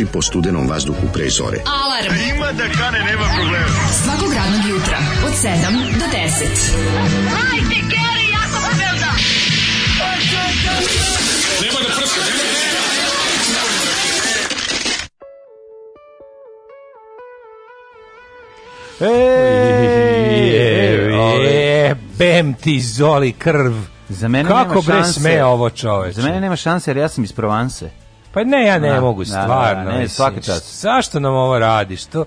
trči po studenom vazduhu pre zore. Alarm! A e, ima da kane, nema problema. Svakog radnog jutra, od 7 do 10. Da! Nema da prska, nema da e, e, bem ti zoli krv. Za mene Kako nema bre šanse. sme ovo čoveče? Za mene nema šanse jer ja sam iz Provanse. Pa ne, ja ne da, mogu, stvarno. Da, da, ne, svaka čast. Zašto nam ovo radiš? To,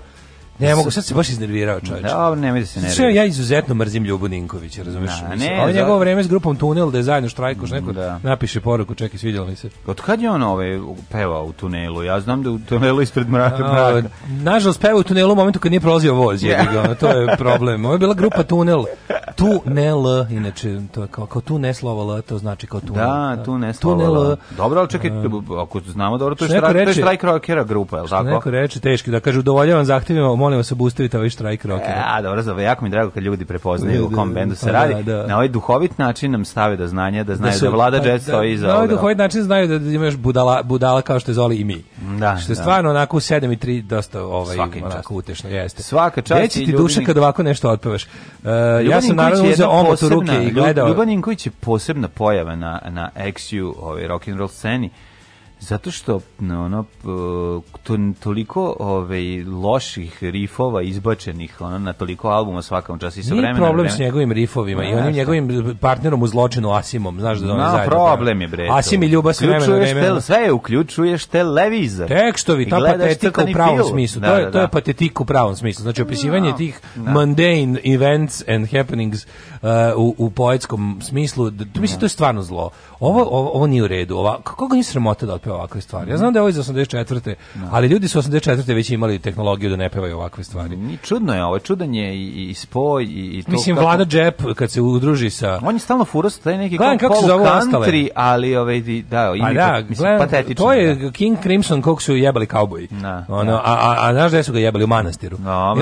Ne da mogu, sad se baš iznervirao čovječ. ne da, nemoj da se nervira. ja izuzetno mrzim Ljubu Ninkovića, razumiješ? Da, ne, Ovo njegovo vreme s grupom Tunel, da je zajedno štrajkoš, neko da. napiše poruku, čekaj, svidjelo mi se. Od kad je on ovaj peva u tunelu? Ja znam da u tunelu ispred mraka. mraka. Nažalost, peva u tunelu u momentu kad nije prolazio voz, je yeah. to je problem. Ovo je bila grupa Tunel. Tunel, inače, to je kao, kao tu ne slovo L, to znači kao tunel. Da, tu ne slovo L. E, dobro, ali čekaj, ako znamo dobro, to je štrajk, to je štrajk rockera grupa, je li tako? Neko reče, teški, da kaže, udovoljavam zahtjevima molim vas obustavite ovaj štrajk rock. Ja, e, dobro, zove, jako mi drago kad ljudi prepoznaju u kom bendu se da, radi. Da, da. Na ovaj duhovit način nam stave do znanja da, da znaju da, su, da vlada pa, jazz stoji iza Na ovaj duhovit način znaju da imaš budala, budala kao što je Zoli i mi. Da, što je stvarno onako u 7 i 3 dosta ovaj, onako utešno. Jeste. Svaka čast. Gde ti duša kad ovako nešto otpevaš? Uh, ja sam naravno uzeo omot u ruke i gledao. Ljuban Inković je posebna pojava na, na XU ovaj, rock'n'roll sceni zato što ono to, toliko ovaj loših rifova izbačenih ono na toliko albuma svakom času i sa vremenom problem vremen... s njegovim rifovima no, i onim njegovim partnerom u zločinu Asimom znaš da no, oni zajedno problem je bre Asim i Ljuba sve vremena sve uključuješ televizor tekstovi ta patetika u pravom film. smislu da, to je da, to je da. patetika u pravom smislu znači opisivanje no, tih da. mundane events and happenings uh, u, u poetskom smislu to mislim to je stvarno zlo Ovo, ovo, ovo nije u redu. Ova, kako ga nije sramota da otpeva ovakve stvari? Ja znam da je ovo iz 84. No. Da. Ali ljudi su 84. već imali tehnologiju da ne pevaju ovakve stvari. Ni, čudno je ovo, čudan je i, i spoj i, i to Mislim, kako... Vlada Džep kad se udruži sa... On je stalno furos, taj neki gledam, kako se zove country, ali ove, ovaj, da, pa ime, da, mislim, patetično. To je da. King Crimson kako su jebali kauboji. No, da, ono, no. Da. A, a, a znaš gde su ga jebali? U manastiru. No,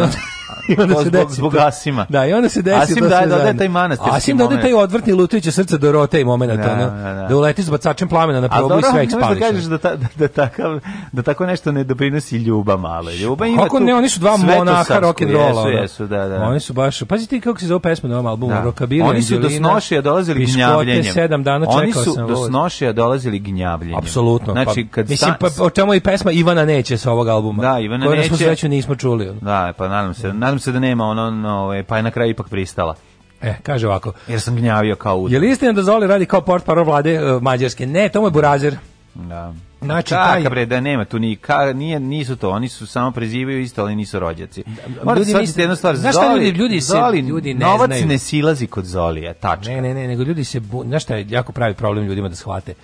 I onda, se desi zbog Asima. Da, i onda se desi Asim da, da, da, taj manastir. Asim da, da taj odvrtni lutujuće srce do rote i momenata. Da, da. da uleti s bacačem plamena na probu i sve ekspališ. Da kažeš da, ta, da, da, takav, da tako nešto ne doprinosi ljuba male. Ljuba pa ima kako tu ne, oni su dva monaha rock and roll. Jesu, jesu, da, da. Oni su baš, pazite kako se zove pesma na ovom albumu, da. Rockabilly, Oni su do dolazili gnjavljenjem. sedam dana čekao Oni su do dolazili gnjavljenjem. Apsolutno. Znači, pa, kad Mislim, pa, o čemu i pesma Ivana neće sa ovog albuma. Da, Ivana neće. Koju smo sreću nismo čuli. Da, pa nadam se, nadam se da nema ono, ovaj, pa je na kraju ipak pristala. E, kaže ovako. Jer sam gnjavio kao udar. Je li istina da Zoli radi kao port vlade uh, Mađarske? Ne, to mu je burazer. Da. Znači, taj... bre, da nema tu ni ka, nije, nisu to, oni su samo prezivaju isto, ali nisu rođaci. Da, Morate ljudi misle jednu stvar, znaš Zoli, ljudi, ljudi se, Zoli, ljudi ne novac znaju. ne silazi kod Zolija, tačka. Ne, ne, ne, nego ljudi se, bu... znaš šta je jako pravi problem ljudima da shvate?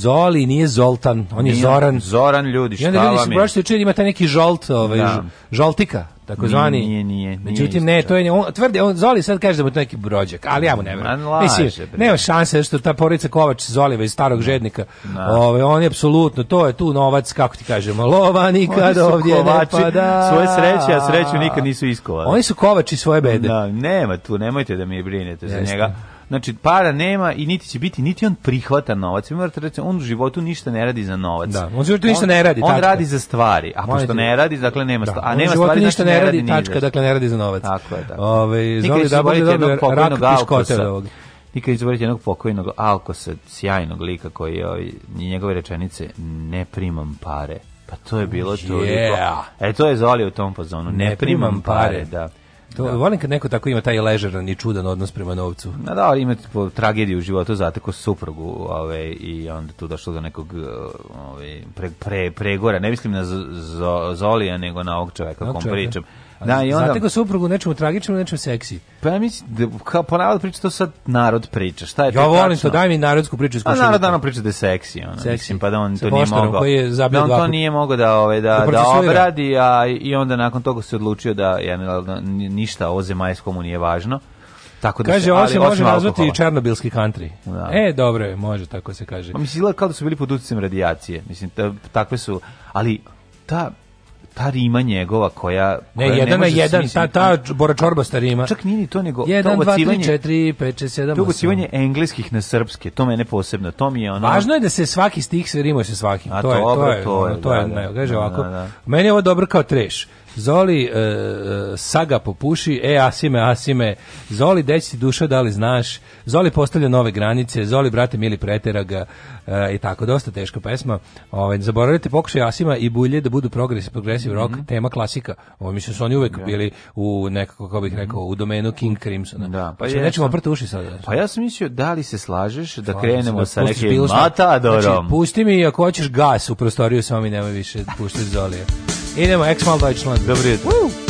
Zoli nije Zoltan, on nije, je Zoran. Zoran ljudi, šta vam je? I onda ljudi se prošli učili, da ima taj neki žolt, ovaj, da. žoltika, takozvani. Nije, nije, nije. nije Međutim, ne, to je, on, tvrdi, on Zoli sad kaže da mu to neki brođak, ali ja mu ne verujem. Mislim, nema šanse, što ta porica Kovač Zoliva iz starog da. žednika, ovaj, on je apsolutno, to je tu novac, kako ti kažemo, lova nikad ovdje kovači, ne pada. Svoje sreće, a sreću nikad nisu iskovali. Oni su kovači svoje bede. Da, nema tu, nemojte da mi brinete Jeste. za njega. Znači, para nema i niti će biti, niti on prihvata novac. Vi morate reći, on u životu ništa ne radi za novac. Da, on u životu ništa ne radi. On, on radi za stvari, a pošto ne radi, dakle nema da, stvari. A nema stvari, ništa dakle, ne radi, tačka, dakle ne radi za novac. Tako je, tako. Da. Ove, ovaj, Nikad su boliti jednog pokojnog alkosa nikad izvoriti jednog pokojnog Alkosa, sjajnog lika koji je ovaj, njegove rečenice ne primam pare. Pa to je bilo yeah. toliko. E, to je Zoli u tom pozonu. Ne, ne primam, primam pare. pare, da. To, da. Volim kad neko tako ima taj ležeran i čudan odnos prema novcu. Na da, ima po tragediju u životu, zateko suprugu ove, i onda tu došlo do nekog e, ove, pre, pre, pregora. Ne mislim na Zolija, nego na ovog čoveka kom pričam. Da, i onda... Znate ga suprugu nečemu tragičnom, nečemu seksi. Pa ja mislim, da, kao ponavljati priča, to sad narod priča. Šta je ja to volim to, daj mi narodsku priču. A pa narod dano priča da je seksi, ono, seksi. mislim, pa da on Sa to nije mogao. Koji da on to nije mogao da, ove, ovaj, da, da, da obradi, a i onda nakon toga se odlučio da generalno ništa ovo zemaljsko mu nije važno. Tako da kaže, se, ovo se može nazvati i černobilski country. Da. E, dobro je, može, tako se kaže. Ma pa mislim, kao da su bili pod utjecem radijacije. Mislim, ta, takve su, ali ta ta rima njegova koja, koja ne, jedan na da jedan, smisli, ta, ta boračorbasta rima. Čak nije ni to, nego 1, 2, 3, 4, 5, 6, 7, to ubacivanje engleskih na srpske, to mene posebno, to mi je ono... Važno je da se svaki stih se rimuje sa svakim, A, to, je, to je, to je, to je, to je, to je, da, da da, da, da, kaže ovako, meni je ovo dobro kao treš, Zoli, uh, saga popuši, e, Asime, Asime, Zoli, deći duša, da li znaš, Zoli postavlja nove granice, Zoli, brate, mili preteraga, ga, e, i tako, dosta teška pesma. Ove, ovaj, zaboravite pokušaj Asima i Bulje da budu progresiv, progresiv mm -hmm. rock, mhm. tema klasika. Ovo, mislim, su oni uvek yeah. Da. bili u nekako, kako bih rekao, u domenu King Crimsona. Da, pa, pa znači, ćemo, nećemo oprati uši sad. Pa ja sam mislio, da li se slažeš da Hvala krenemo da sa nekim znači, matadorom? Znači, pusti mi, ako hoćeš gas u prostoriju, samo mi nemoj više puštati Zolije. Idemo, ex mal Deutschland. Dobro jutro.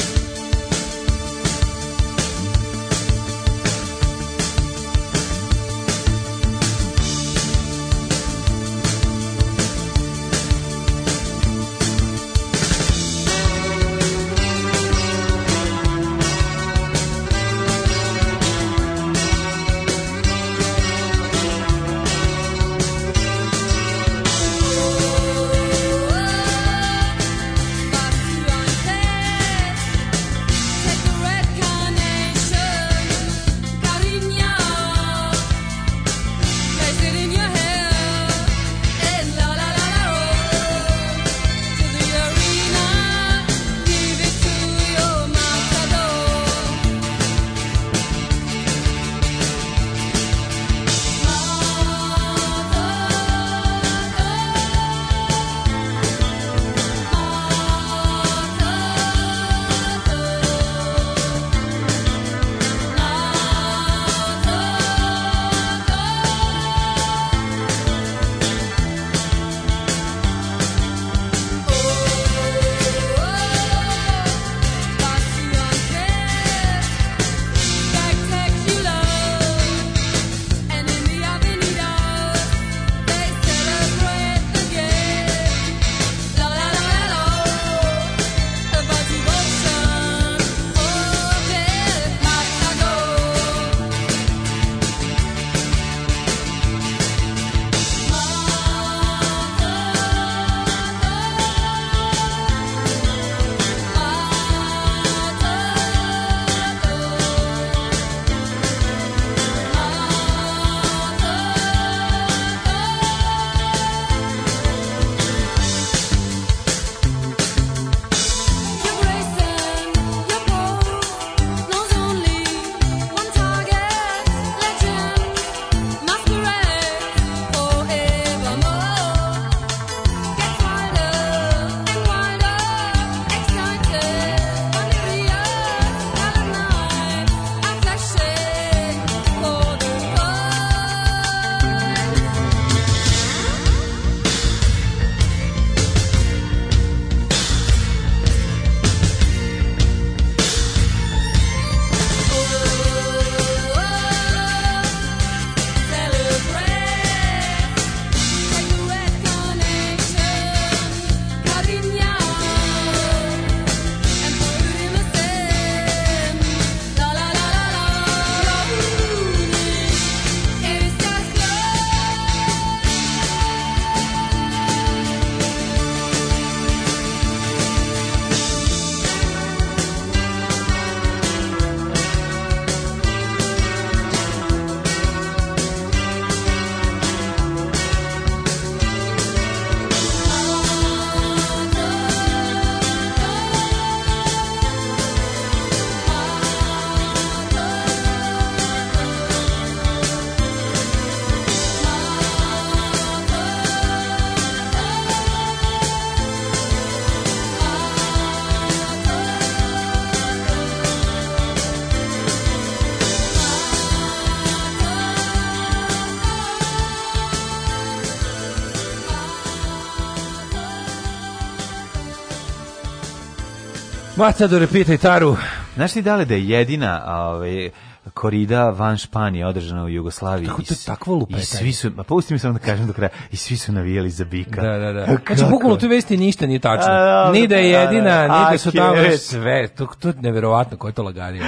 Matadore, pitaj Taru. Znaš ti da li da je jedina ovaj, korida van Španije održana u Jugoslaviji. Tako to je takvo lupetanje. I svi su, pa pusti mi samo da kažem do kraja, i svi su navijali za bika. Da, da, da. Kako? Znači, bukvalno tu vesti ništa nije tačno. A, ni da je da, da, da. jedina, a, ni da su tamo sve. To, to je neverovatno koja to lagarija.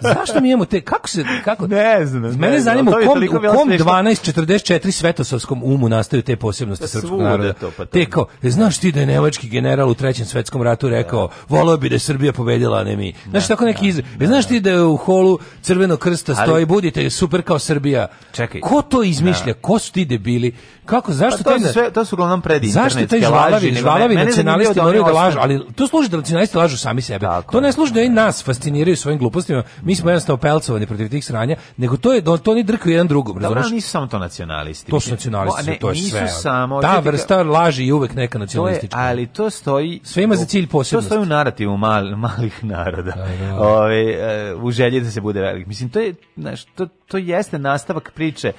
Zašto mi imamo te, kako se, kako? Ne znam. Mene ne zanima u kom, u kom 1244 svetosavskom umu nastaju te posebnosti srpskog naroda. To, pa to. Te kao, e, znaš ti da je nemački general u trećem svetskom ratu rekao, voleo bi da je Srbija pobedila, a ne mi. Znaš, tako neki iz... izraz. E, znaš ti da je u holu crve Crvenog krsta stoji, budite super kao Srbija. Čekaj. Ko to izmišlja? Da. Ko su ti debili? Kako zašto pa to taj sve to su uglavnom pred Zašto taj žvalavi, žvalavi nacionalisti da moraju da lažu, ali to služi da nacionalisti lažu sami sebe. Tako, to ne služi da i nas fasciniraju svojim glupostima. Mi smo jednostavno pelcovani protiv tih sranja, nego to je da to oni drkaju jedan drugom, da, razumeš? Da, nisu samo to nacionalisti. To su nacionalisti, ne, to je nisu sve. Samo, Ta vrsta laži i uvek neka nacionalistička. To Je, ali to stoji sve ima za cilj posebno. To stoji u narativu mal, malih naroda. Da, da, da. Ove, e, u želji da se bude velik. Mislim to je, znaš, to, to jeste nastavak priče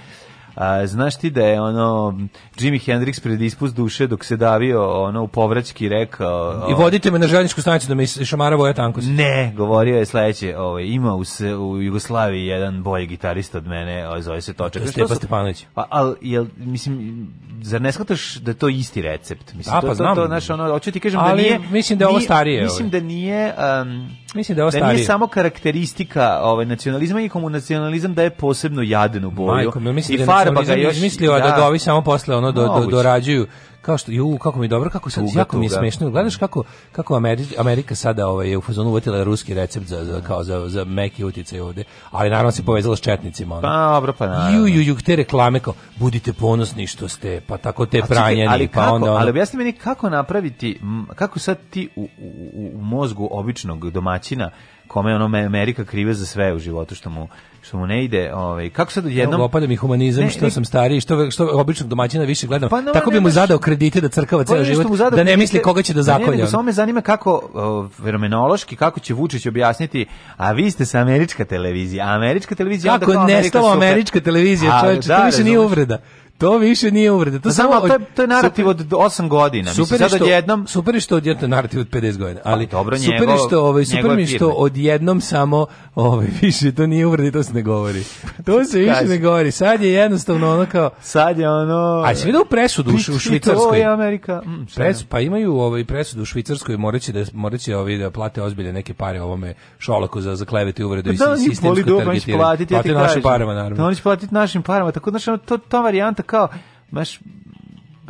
A, znaš ti da je ono Jimi Hendrix pred ispust duše dok se davio ono u povraćki rekao I vodite me na željezničku stanicu da me šamara Voja Tankos. Ne, govorio je sledeće, ovaj ima u, se, u Jugoslaviji jedan bolji gitarista od mene, ovaj zove se Točak. To Stepa Stepanović. Pa al jel mislim zar ne shvataš da je to isti recept? Mislim A, da, pa to, znam. to, to, znaš, ono hoću ti kažem da Ali, da nije. mislim da je ovo starije. Mislim ovaj. da nije um, Mislim da je Da nije samo karakteristika ovaj, nacionalizma, i komu nacionalizam daje posebnu jadenu boju. Majko, mislim I da je farba ga još... Izmislio, da, da ga ovi samo posle ono do, do, dorađuju kao što ju kako mi je dobro kako se tuga, jako mi je smešno gledaš kako kako Amerika, Amerika sada ovaj je u fazonu uvatila ruski recept za, za kao za za meki uticaj ovde ali naravno se povezala s četnicima ona pa dobro pa naravno ju ju ju te reklame kao budite ponosni što ste pa tako te pranjeni ali pa kako, onda ono... ali objasni meni kako napraviti kako sad ti u, u, u mozgu običnog domaćina kome je ono Amerika kriva za sve u životu što mu što mu ne ide, ovaj kako sad jednom opada mi humanizam ne, što ne, sam stariji, što što običnog domaćina više gledam. Pa no, tako bi mu zadao kredite da crkava pa ceo život, da ne misli koga će da zakolja. Ne, samo me zanima kako fenomenološki kako će Vučić objasniti, a vi ste sa američka televizija, američka televizija kako onda kao nestala američka televizija, čoveče, da, to više nije uvreda. To više nije uvreda. To, pa samo, to, je, to je narativ super, od 8 godina. Super Mislim, sad odjednom... Super je što odjednom narativ od 50 godina. Pa ali pa, dobro, super je što, ovaj, super je što odjednom samo ovaj, više to nije uvreda to se ne govori. To se više ne govori. Sad je jednostavno ono kao... Sad je ono... A si vidio presudu u, u Švicarskoj? je Amerika. Mm, Presu, pa imaju ovaj presudu u Švicarskoj, moraće da, moraće ovaj, da plate ozbilje neke pare ovome šolaku za, za klevetu i uvredu pa i da, sistemsko targetiranje. Da, oni će platiti, Platiti našim parama, naravno. Da, oni će platiti našim parama. Tako da, to, to varijanta kao, baš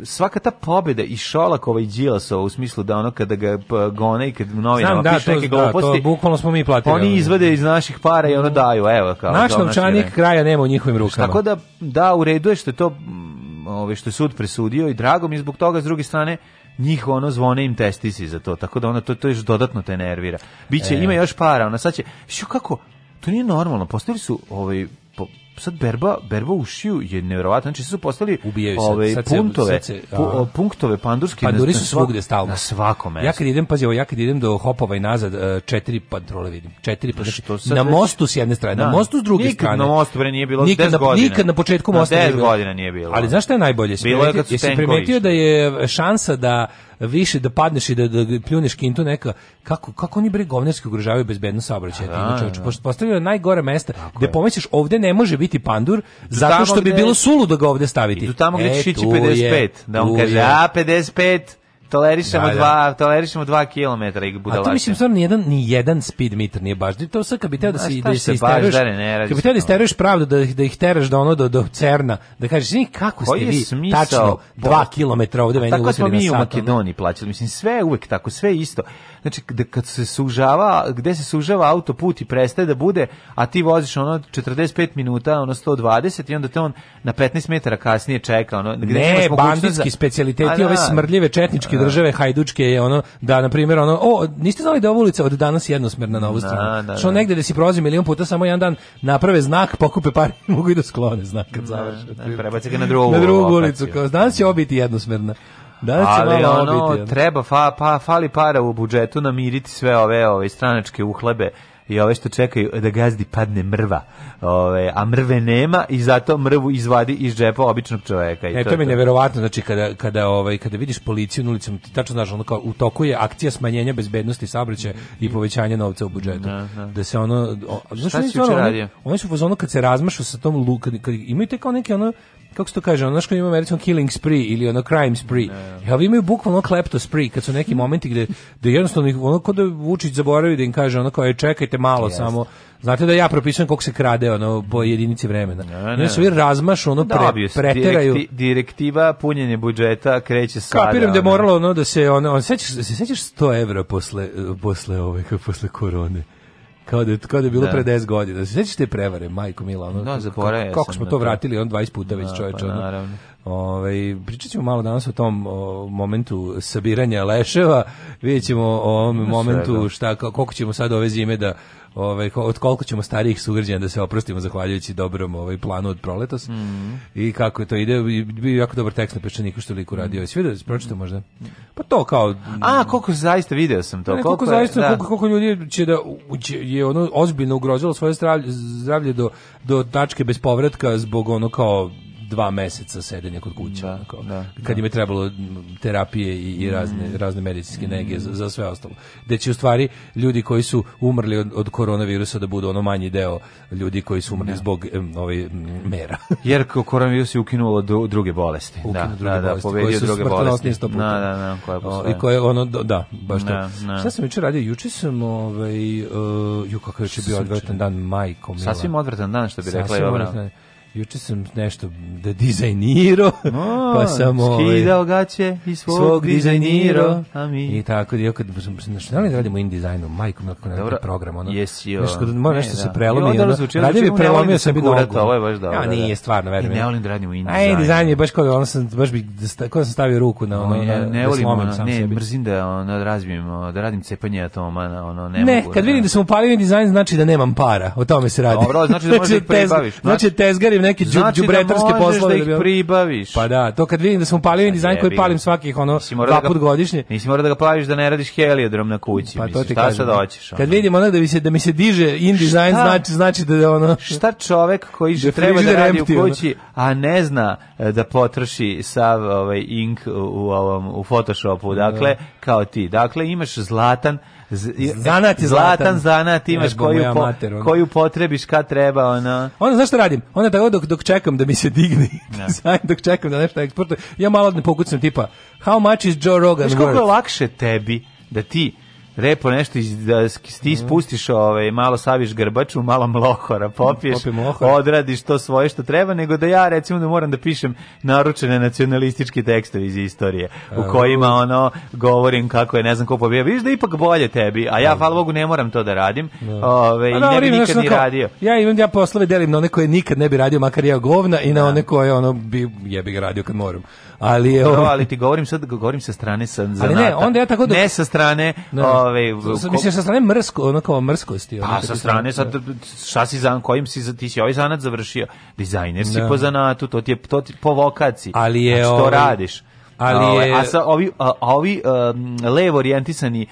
svaka ta pobjeda i Šolakova i Đilasova u smislu da ono kada ga pa gone i kad novinama Znam, da, piše neke da, gluposti. Da, bukvalno smo mi platili. Oni izvade iz naših para i ono daju, evo. Kao, Naš novčanik kraja nema u njihovim rukama. Tako da, da, u redu je što je to mm, ove, što je sud presudio i drago mi zbog toga, s druge strane, njih ono zvone im testisi za to, tako da ono to, to još dodatno te nervira. Biće, e. ima još para, ona sad će, što kako, to nije normalno, postavili su ovaj, sad berba berba ušiju je neverovatno znači su postali ubijaju ove ovaj, sad puntove se, sad se, pu, punktove pandurske panduri su svugde stalno na svakom mesto. ja kad idem pazi ovo ja kad idem do Hopova i nazad e, četiri patrole vidim četiri pa što znači, sad na mostu s jedne strane da, na mostu s druge nikad strane na mostu bre nije bilo nikad 10 na, godina nikad na početku mosta 10 godina nije bilo ali znaš šta je najbolje bilo je kad jesi primetio da je šansa da više da padneš i da, da pljuneš kintu neka, kako, kako oni bre govnerski ugrožavaju bezbednost saobraćaja. Znači, pošto postavljaju najgore mesta, gde pomisliš ovde ne može biti pandur, zato što bi bilo suludo da ga ovde staviti. I tamo gde e, šiči 55, je, da on kaže, je. a 55, Tolerišemo 2 da, da. tolerišemo 2 kilometra i budalače. A to mislim stvarno ni jedan ni jedan speed meter nije baš. To sad kad bi teo da se da se isteruješ. Da kad bi teo da isteruješ pravdu da da ih teraš do, ono do do Cerna, da kažeš ni kako ste vi smisao, tačno 2 kilometra ovde meni ulazili na sat. Tako smo mi u Makedoniji plaćali, mislim sve uvek tako, sve isto znači kad se sužava, gde se sužava autoput i prestaje da bude, a ti voziš ono 45 minuta, ono 120 i onda te on na 15 metara kasnije čeka, ono gde ne, banditski za... specijaliteti da, ove da. smrdljive četničke a, države, hajdučke je ono da na primjer ono, o, niste znali da ova ulica od danas jednosmerna na ovu da, stranu. Da, Što znači, negde da si prolazi milion puta samo jedan dan naprave znak, pokupe pare, mogu i da sklone znak kad završe. Prebaci ga na drugu, na drugu ulicu, kao danas će obiti jednosmerna. Danas ali malo ono, obiti, treba, fa, pa, fali para u budžetu namiriti sve ove, ove stranačke uhlebe i ove što čekaju da gazdi padne mrva. Ove, a mrve nema i zato mrvu izvadi iz džepa običnog čoveka. I e, to, to mi je neverovatno, znači kada, kada, ovaj, kada vidiš policiju na ulicom, ti tačno znaš, ono kao, u toku je akcija smanjenja bezbednosti saobraćaja i povećanja novca u budžetu. Da, da. da se ono... O, znaš, Šta si juče radio? Oni su ono kad se razmašu sa tom lukom, imaju te kao neke ono kako se to kaže, ono znaš ima američkom killing spree ili ono crime spree. Ne. Ja, imaju bukvalno klepto spree, kad su neki momenti gde, gde jednostavno, ono kod da Vučić zaboravi da im kaže, ono kao, e, čekajte malo yes. samo, Znate da ja propisujem koliko se krade ono po jedinici vremena. Ne, ne. Svi razmaš ono da, pre, preteraju. Direkti, direktiva punjenje budžeta kreće sada. Kapiram da je moralo ono da se ono, on sećaš se sećaš 100 evra posle posle ove posle korone. Kao da, kao da je bilo da. pre 10 godina. Sećaš te prevare, majko mila, ono, no, da, kako, kako smo to, vratili, on 20 puta da, već čovječ. Pa, naravno. Ove, ovaj, pričat malo danas o tom o, momentu sabiranja leševa, Videćemo o ovom momentu da. šta, kako ćemo sad ove zime da ovaj, od koliko ćemo starijih sugrađana da se oprostimo zahvaljujući dobrom ovaj, planu od proletos. Mm. I kako je to ide, bio jako dobar tekst na pečeniku što liku radio. Mm. Svi da pročita možda? Pa to kao... A, koliko zaista video sam to. Ne, koliko, koliko je, zaista, da. koliko, koliko ljudi će da će, je ono ozbiljno ugrozilo svoje zdravlje, zdravlje do, do tačke bez povratka zbog ono kao dva meseca sedenja kod kuće. Da, da, kad da. im je trebalo terapije i, i razne, mm. razne medicinske nege mm. za, za, sve ostalo. Gde će u stvari ljudi koji su umrli od, od koronavirusa da budu ono manji deo ljudi koji su umrli da. zbog um, ove mera. Jer koronavirus je ukinulo do, druge bolesti. Ukinulo da, druge da, da, Koje druge bolesti. Da, da, da, da, koja I koje ono, da, baš na, to. Na. Šta sam juče radio? Juče sam, ovaj, uh, ju, kakav je bio odvratan dan, majko. Mila. Sasvim odvratan dan, što bi rekla Sasvim je dan Juče sam nešto da dizajnirao, pa sam ovaj... Skidao gaće i svog, svog dizajnirao, a mi... I tako, ja kad sam, znaš, da li da radimo in dizajnu, kako na Dobro, program, ono... Jesi joj. Znaš, mora nešto se da. prelomi, ono, radio bi da prelomio sebi nogu. Ovo je baš dobro. Ja, nije, stvarno, verujem. I ne volim da radimo in dizajnu. Ej, dizajn je baš kod, ono sam, baš bi, kod sam stavio ruku na ono, ne, ne volim, ono, ne, mrzim da, ono, razbijem, da radim cepanje atoma, ono, ne, ne mogu. Ne, kad vidim da sam upalio dizajn, znači da nemam para, o tome se radi. Dobro, znači da možeš da ih znači, prebaviš. Znači, znači- tezgarim neke znači đubretarske da, da poslove da, da ih pribaviš. Pa da, to kad vidim da sam palio pa dizajn koji palim svakih ono dva da put godišnje. Nisi mora da ga plaviš da ne radiš heliodrom na kući, pa, to ti šta sad hoćeš? Kad vidim ono da mi se da mi se diže in dizajn znači znači da je ono šta čovek koji da treba da radi u kući, a ne zna e, da potroši sav ovaj ink u ovom u Photoshopu, dakle kao ti. Dakle imaš zlatan zanat je zlatan, zanat imaš koju, po, mater, koju potrebiš kad treba. Ona. Onda znaš šta radim? Onda tako dok, dok čekam da mi se digni. ja. Da. dok čekam da nešto eksportuje, ja malo ne pokucam tipa how much is Joe Rogan Znaš koliko je lakše tebi da ti repo nešto iz, da ti mhm. spustiš ovaj, malo saviš grbaču, malo mlohora popiješ, mlohora. odradiš to svoje što treba, nego da ja recimo da moram da pišem naručene nacionalističke tekstove iz istorije, u kojima ono govorim kako je, ne znam ko pobija, vidiš da ipak bolje tebi, a ja, hvala Bogu, ne moram to da radim, da. ove, ovaj, pa i da, ne bi nikad ni radio. Ja imam, ja poslove delim na one koje nikad ne bi radio, makar ja govna, i na da. one koje ono bi, jebi ga radio kad moram ali je ovo... ali ti govorim sad govorim sa strane sa zanata. Ali ne, onda ja tako da ne sa strane, ne. ovaj mislim sa strane mrsko, ono kao mrskosti, ono. A pa, sa strane sa da. šta si zan kojim si ti si ovaj zanat završio? Dizajner si da. po zanatu, to ti je to ti po vokaciji. Ali je znači, to ovaj- radiš. Ali ovaj, je... a, sa ovi, a, a ovi um, levo orijentisani,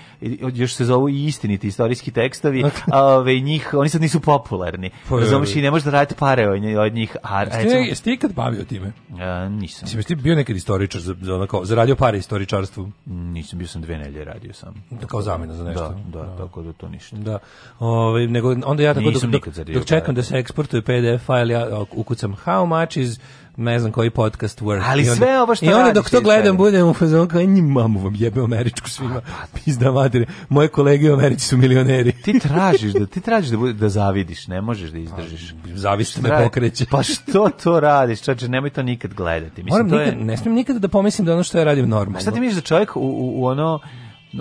još se zovu istiniti istorijski tekstovi, a, ove, ovaj, njih, oni sad nisu popularni. Pa Razumiješ i ne možeš da raditi pare od njih. A, recimo, jesi ti ikad bavio time? A, nisam. Jesi ti bio nekad istoričar, za, za onako, zaradio pare istoričarstvu? Nisam, bio sam dve nedelje radio sam. Da, kao zamjena za nešto. Da, da, da, tako da to ništa. Da. Ove, ovaj, nego, onda ja tako nisam dok, dok, dok čekam da se eksportuje PDF file, ja ukucam how much is ne znam koji podcast work. Ali I sve ovo što I onda dok to gledam budem u fazonu kao njim mamu vam jebe američku svima. Pa da. Pizda mater. Moje kolege u Americi su milioneri. ti tražiš da ti tražiš da bude, da zavidiš, ne možeš da izdržiš. Zavist me pokreće. Pa što to radiš? Čače, nemoj to nikad gledati. Mislim Moram to nikad, je ne smijem nikada da pomislim da ono što ja radim normalno. A šta ti misliš da čovjek u, u, u ono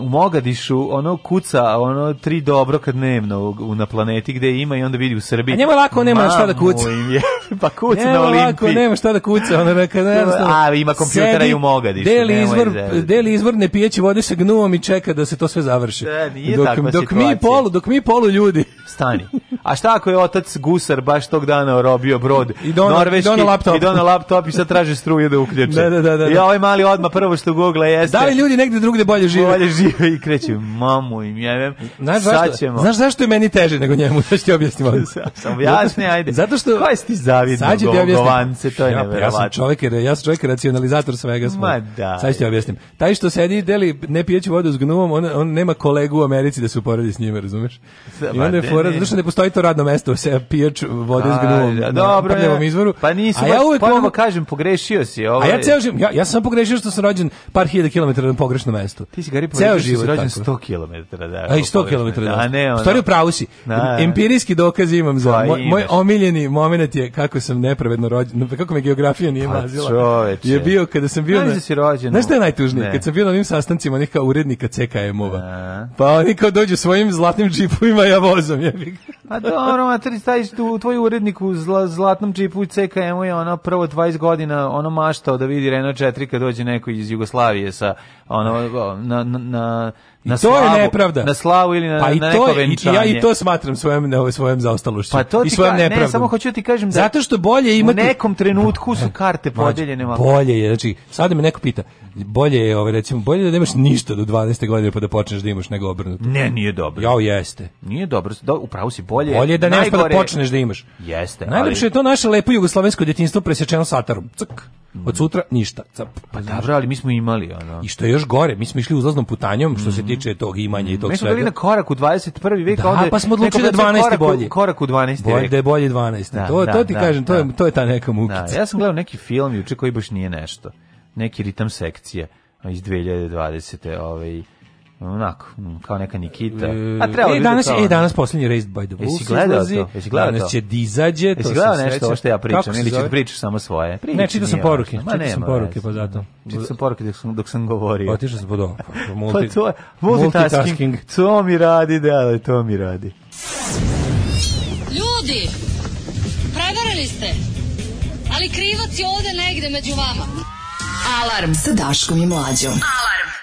u Mogadišu ono kuca ono tri dobro kad dnevno u, na planeti gde ima i onda vidi u Srbiji. A njemu lako nema šta da kuca. Je, pa kuca njema na Olimpiji. Lako nema šta da kuca, ona neka ne A ima kompjutera sedi, i u Mogadišu. Deli izvor, deli izvor ne pijeći vode sa gnuvom i čeka da se to sve završi. Da, nije dok, takva dok situacija. mi polu, dok mi polu ljudi stani. A šta ako je otac gusar baš tog dana robio brod i dono, norveški i dono laptop i dono laptop i sad traže struje da uključe. da, da, da, da. I da. ovaj mali odma prvo što gugla jeste. Da li ljudi negde drugde bolje žive? Bolje žive žive i kreće, mamu im jevem, znaš zašto, Znaš zašto je meni teže nego njemu, da ti objasnim Samo Sam objasni, ajde. Zato što... Ko je ti zavidno sad govance, to je ja, Ja sam čovjek, ja sam čovjek racionalizator svega. Smo. Ma da. Sad ću ti objasnim. Taj što sedi i deli ne pijeću vodu s gnuvom, on, on nema kolegu u Americi da se uporedi s njime, razumeš? I onda je fora, zato što ne postoji to radno mesto, se piječ vode s gnuvom. dobro, na izvoru. Pa nisi, ja uvek ponovo pa kažem, pogrešio si. Ovaj. A ja ovaj- ceo ja, ja sam pogrešio što sam rođen par hiljada kilometara na pogrešnom mestu. Ti si gari ceo da život rođen 100 km, da. A i 100 km, da. da. da ne, ono. pravu si. Empirijski dokaz imam za pa moj, moj omiljeni momenat je kako sam nepravedno rođen, kako me geografija nije pa mazila. Čoveče. Je bio kada sam bio na da si rođen. Znaš šta je najtužnije? Kad sam bio na onim sastancima neka urednika CKM-ova. Pa oni kao dođu svojim zlatnim džipovima ja vozom, jebi. A dobro, materi, staviš tu tvoj urednik u zla, zlatnom džipu i CKM-u je ono prvo 20 godina ono maštao da vidi Renault 4 kad dođe neko iz Jugoslavije sa ono na, na, na uh, na to slavu, je nepravda. Na slavu ili na, pa i na neko to, venčanje. I, ja i to smatram svojom, ne, svojom zaostalošću. Pa to ti I ka, ne, samo hoću ti kažem da Zato što bolje imati... U nekom trenutku su karte podeljene. Mađu, bolje je, znači, sad da me neko pita, bolje je, ovaj, recimo, bolje da nemaš ništa do 12. godine pa da počneš da imaš nego obrnuto. Ne, nije dobro. Jao, jeste. Nije dobro, da, upravo si bolje. Bolje da nemaš da najgore... pa da počneš da imaš. Jeste. Najlepše ali... je to naše lepo jugoslovensko djetinjstvo presječeno satarom. Cak. Od sutra ništa. Cap. Pa dobro, ali mi smo imali ono. I što je još gore, mi smo išli uzlaznom putanjom, što se mhm odliče tog imanja i tog svega. Mi smo bili na korak u 21. veka, da, onda pa smo odlučili da 12 korak, bolje. Korak u 12. Bolje da je bolje 12. Da, to da, to ti da, kažem, da. to je da. to je ta neka mukica. Da, ja sam gledao neki film juče koji baš nije nešto. Neki ritam sekcije iz 2020. ovaj onako, kao neka Nikita. E, A treba e, da danas, kao... e, danas poslednji Raised by the Wolves Jesi gledao to? Jesi gledao danas to? će dizađe. se gledao nešto ovo što ja pričam ili ćeš da pričaš samo svoje? Priči, ne, čitao sam poruke. Ma, čitao sam poruke, pa zato. Čitao sam poruke dok sam, dok sam govorio. Pa ti pod ovo. Multi, pa to je, multitasking. To mi radi, da, to mi radi. Ljudi, prevarili ste, ali krivac je ovde negde među vama. Alarm sa Daškom i Mlađom. Alarm.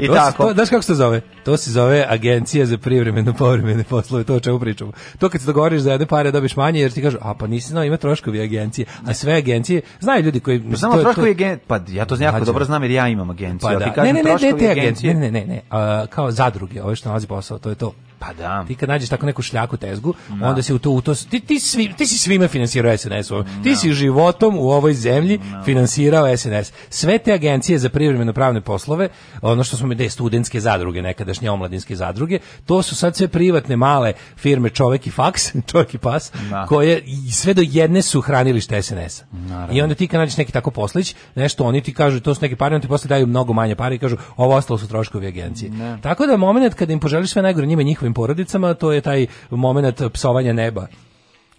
I to tako. To, znaš kako se zove? To se zove agencija za privremeno povremene poslove, to o čemu pričamo. To kad se dogovoriš za jedne pare dobiš manje jer ti kažu, a pa nisi znao ima troškovi agencije. A sve agencije, znaju ljudi koji... Pa znamo troškovi agencije, pa ja to znam jako pa da. dobro znam jer ja imam pa agenciju. Pa da. Ne, ne, ne, ne, ne, ne, ne, ne, ne, ne, kao zadruge, ove što nalazi posao, to je to. Pa da. Ti kad nađeš tako neku šljaku tezgu, da. onda se u to, u to ti, ti, svi, ti si svima finansirao SNS. -u. Ti si da. životom u ovoj zemlji da. finansirao SNS. Sve te agencije za privremeno pravne poslove, ono što smo mi da studentske zadruge, nekadašnje omladinske zadruge, to su sad sve privatne male firme Čovek i Faks, Čovek i Pas, da. koje sve do jedne su hranilište SNS-a. I onda ti kad nađeš neki tako poslić, nešto oni ti kažu, to su neki pari, oni ti posle daju mnogo manje pari i kažu, ovo ostalo su troškovi agencije. Da. Tako da momenat kad im poželiš sve najgore njima njihovim porodicama, to je taj moment psovanja neba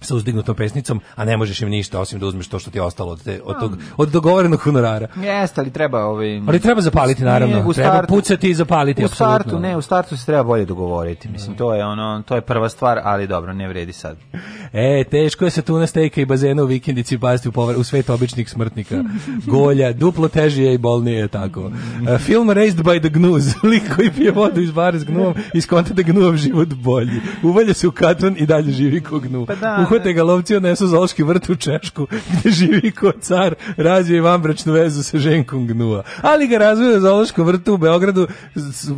sa uzdignutom pesnicom, a ne možeš im ništa osim da uzmeš to što ti je ostalo od, te, od, tog, od dogovorenog honorara. Jeste, ali treba... Ovaj, ali treba zapaliti, naravno. Nije, startu, treba pucati i zapaliti, U startu, ne, u startu se treba bolje dogovoriti. Mislim, mm. to je ono, to je prva stvar, ali dobro, ne vredi sad. E, teško je sa tuna stejka i bazena u vikendici pasti u, povar, u svet običnih smrtnika. Golja, duplo težije i bolnije, tako. E, film Raised by the Gnus, lik koji pije vodu iz bare s gnuom, iz konta da gnuom život bolji. Uvalja se u katon i dalje živi ko gnu. Pa da, uhvate da. ga lovci odnesu zološki vrt u Češku gdje živi ko car, razvio je vanbračnu vezu sa ženkom gnua. Ali ga razvio zološkom vrtu u Beogradu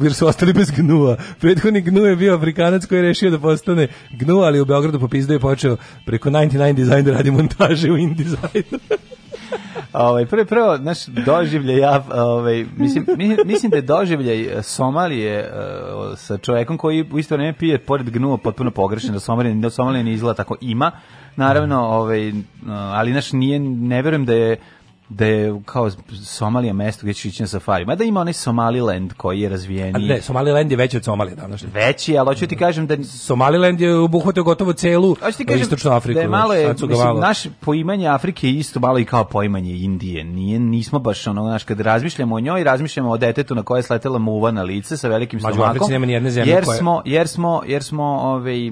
jer su ostali bez gnua. Prethodni gnu je bio Afrikanac koji je rešio da postane gnu, ali u Beogradu popizdao je počeo preko 99 Design da radi montaže u InDesignu. Ovaj prvo prvo naš doživljaj ja ovaj mislim mislim da doživljaj eh, Somalije eh, sa čovjekom koji u isto vrijeme pije pored gnuo potpuno pogrešan da Somalija da Somalija ne izgleda tako ima naravno ovaj eh, ali naš nije ne vjerujem da je da je kao Somalija mesto gdje će ići na safari. Mada ima onaj Somaliland koji je razvijeniji. A Ne, Somaliland je veći od Somalije današnje. Veći, ali hoću ti mhm. kažem da... Somaliland je obuhvatio gotovo celu istočnu Afriku. Da je malo je, mislim, malo. naš poimanje Afrike je isto malo i kao poimanje Indije. Nije, nismo baš ono, znaš, kad razmišljamo o njoj, razmišljamo o detetu na koje je sletela muva na lice sa velikim stomakom. Africi nema nijedne zemlje jer, koje... smo, jer smo, jer smo, ovaj,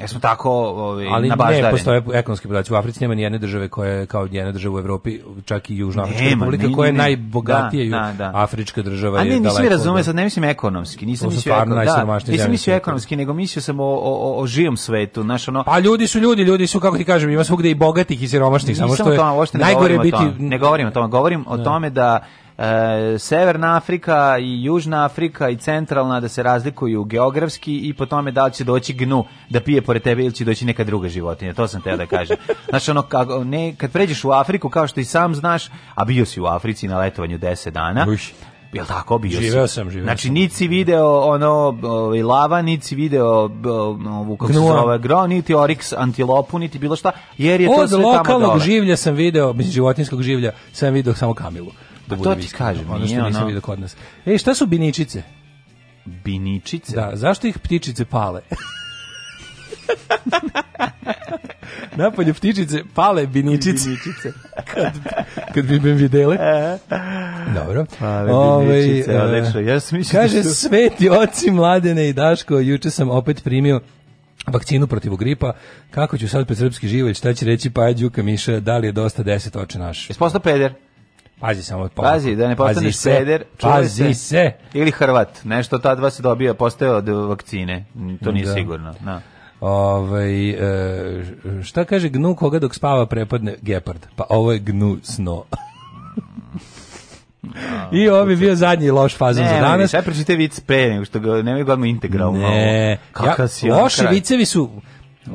jer smo tako ovaj, Ali ne postoje ekonomski podaci. U Africi nema nijedne države koja je kao jedna država u Evropi, čak Afrički i Južnoafrička republika ne, koja je najbogatija da, da, da. afrička država. A ne, nisam mi razumeo, sad ne mislim ekonomski, nisam mislio ekonomski, da, nisam mislio ekonomski, nego mislio sam o, o, o živom svetu, znaš ono. Pa ljudi su ljudi, ljudi su, kako ti kažem, ima svugde i bogatih i siromašnih, samo što je najgore ne biti... Ne govorim o tome, govorim o da. tome da e, Severna Afrika i Južna Afrika i Centralna da se razlikuju geografski i po tome da li će doći gnu da pije pored tebe ili će doći neka druga životinja. To sam teo da kažem. Znaš, ono, kako, ne, kad pređeš u Afriku, kao što i sam znaš, a bio si u Africi na letovanju 10 dana, Uš. Jel tako bio živeo sam, živeo Znači niti video ono ovaj lava, niti video ovu kako se zove gro, niti oriks antilopu, niti bilo šta, jer je Od to sve tamo dobro. Od lokalnog življa sam video, mislim životinskog življa, sam video samo kamilu. Da to ti kažem, ono što nisam vidio kod nas. E, šta su biničice? Biničice? Da, zašto ih ptičice pale? Napolju ptičice pale biničice. biničice. kad, kad bi me videli. Dobro. Pale Ove, ovaj, biničice, e, odlično. Ja da kaže, su... sveti oci mladene i Daško, juče sam opet primio vakcinu protiv gripa, kako ću sad pred srpski živalj, šta će reći Paja Đuka Miša, da li je dosta deset oče naš? Jesi postao peder? Pazi samo. Pa. Pazi, da ne postaneš pazi peder. Pazi se. se. Ili Hrvat. Nešto ta dva se dobija, postaje od vakcine. To nije da. sigurno. Da. Ovaj e, šta kaže gnu koga dok spava prepadne gepard? Pa ovo je gnu sno. I ovo bi bio zadnji loš fazon ne, za danas. Ne, pročitaj vic pre nego što ga, nemoj ga integralno. Ne, integralno. ne. Ja, si loši kraj. vicevi su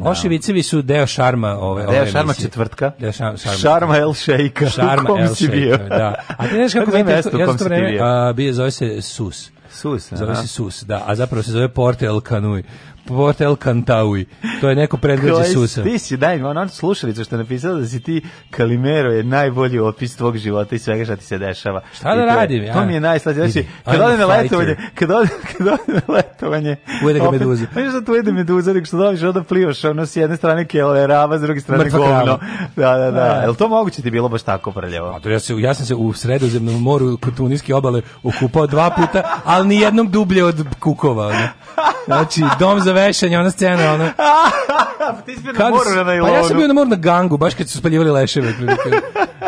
Da. Oševicevi su deo šarma ove ove. Deo šarma emisije. četvrtka. Deo šarma. Šarma, šarma El Sheika. Šarma kom El Sheika, da. A ti znaš kako meni ja to vreme, a bio zove se Sus. Sus, Zove aha. se Sus, da, a zapravo se zove Porte El Canuy. Portel Kantaui. To je neko predgrađe Susa. Ti si, daj mi, ona slušalica što je napisala da si ti Kalimero je najbolji opis tvog života i svega što ti se dešava. Šta I da radim ja? To mi je najslađe. Znači, kad ode na letovanje, kad ode, kad ode na letovanje... Ujede ga meduza. Pa što da tu ujede meduza, nego što dobiš, onda plivaš, ono s jedne strane kjela rava, s druge strane Mrtva govno. Da, da, da, da. Jel to moguće ti bilo baš tako prljavo? Pa ja, se, ja sam se u sredozemnom moru kod Tuniske obale okupao dva puta, ali ni jednom dublje od kukova. Ono. Znači, dom za vešanje, ona scena, ona. Pa ti si bio na moru na ilonu. Pa ja sam bio na moru na gangu, baš kad su spaljivali leševe.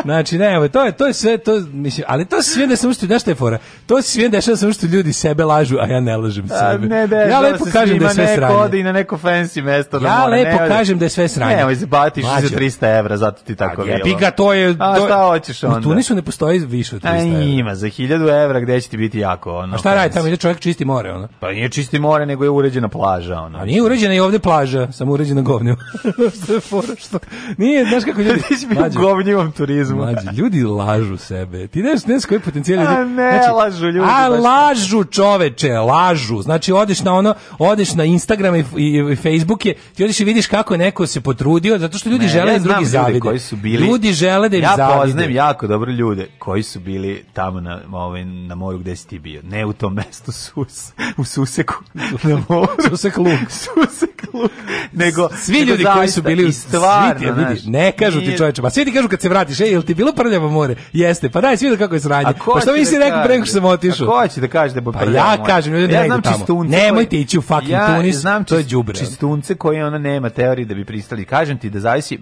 znači, ne, evo, to je, to je sve, to, mislim, ali to sve da sam ušto, znaš šta je fora? To sve dešava da sam što ljudi sebe lažu, a ja ne lažem sebe. ne, ne, ja da lepo da kažem da je sve sranje. odi na neko fancy mesto ja mora, lepo ne, kažem da je sve sranje. Ne, se batiš za 300 evra, zato ti tako pa bilo. Jebi to je... A šta hoćeš onda? Tu Tunisu ne postoji više od 300 evra. ima, za 1000 evra gde će ti biti jako ono. A šta radi tamo, ide čovjek čisti more, ono? Pa nije čisti more, nego je uređena plaža plaža da, ona. A nije uređena i ovde plaža, samo uređena govnjom. što je fora što. Nije, znaš kako ljudi mađi, govnjivom turizmu. Mađi, ljudi lažu sebe. Ti ne znaš koji potencijal ljudi. A ne, znači, lažu ljudi. A lažu čoveče, lažu. Znači odeš na ono, odeš na Instagram i, i, i Facebook je, ti odeš i vidiš kako je neko se potrudio zato što ljudi ne, žele ja da drugi zavide. Koji su bili, ljudi žele da im ja zavide. Ja poznajem jako dobro ljude koji su bili tamo na, ovaj, na moru gde si ti bio. Ne u tom mestu sus, u Suseku. Na moru. Susek luk. susek luk. Nego, svi ljudi zaista, koji su bili u stvarno, svi ti, ljudi, ne kažu nije... ti čoveče, ma svi ti kažu kad se vratiš, ej, jel ti bilo prljavo more? Jeste, pa daj, svi da kako je sranje. Pa što mi da si rekao pre nego što sam otišao? Ko će da kaže da je Pa ja kažem, ljudi, ja ne znam čistunce. Nemojte ići u fucking Tunis, ja znam to je đubre. Čistunce koje ona nema teorije da bi pristali. Kažem ti da zavisi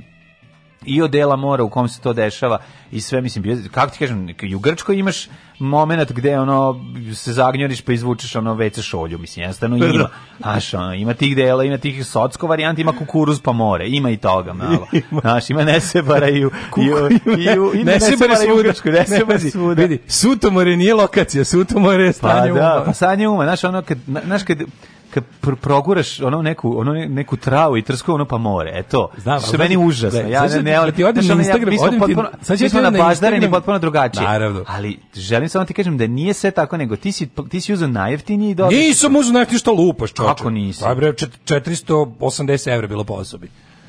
i od dela mora u kom se to dešava i sve mislim kako ti kažem i u Grčkoj imaš momenat gde ono se zagnjoriš pa izvučeš ono veće šolju mislim jednostavno da, da. ima znaš ono, ima tih dela ima tih socsko varijanti ima kukuruz pa more ima i toga malo znaš ima nesebara i u i i u, i nesebara i u Grčkoj nesebara svuda vidi sutomore nije lokacija sutomore je stanje pa, da, pa stanje uma znaš ono kad znaš kad kad pr proguraš ono neku ono neku travu i trsku ono pa more. eto to. Znam, što meni znači, užasno. ja ne, ne, ali da ti odeš na Instagram, ja, da odim ti, da potpuno, sad ćeš na baždareni potpuno drugačije. Naravno. Ali želim samo ti kažem da nije sve tako nego ti si ti si uzeo najjeftiniji i dobro. nisi uzeo najjeftiniji što lupaš, čoveče. Kako nisi? Pa bre 480 € bilo po osobi.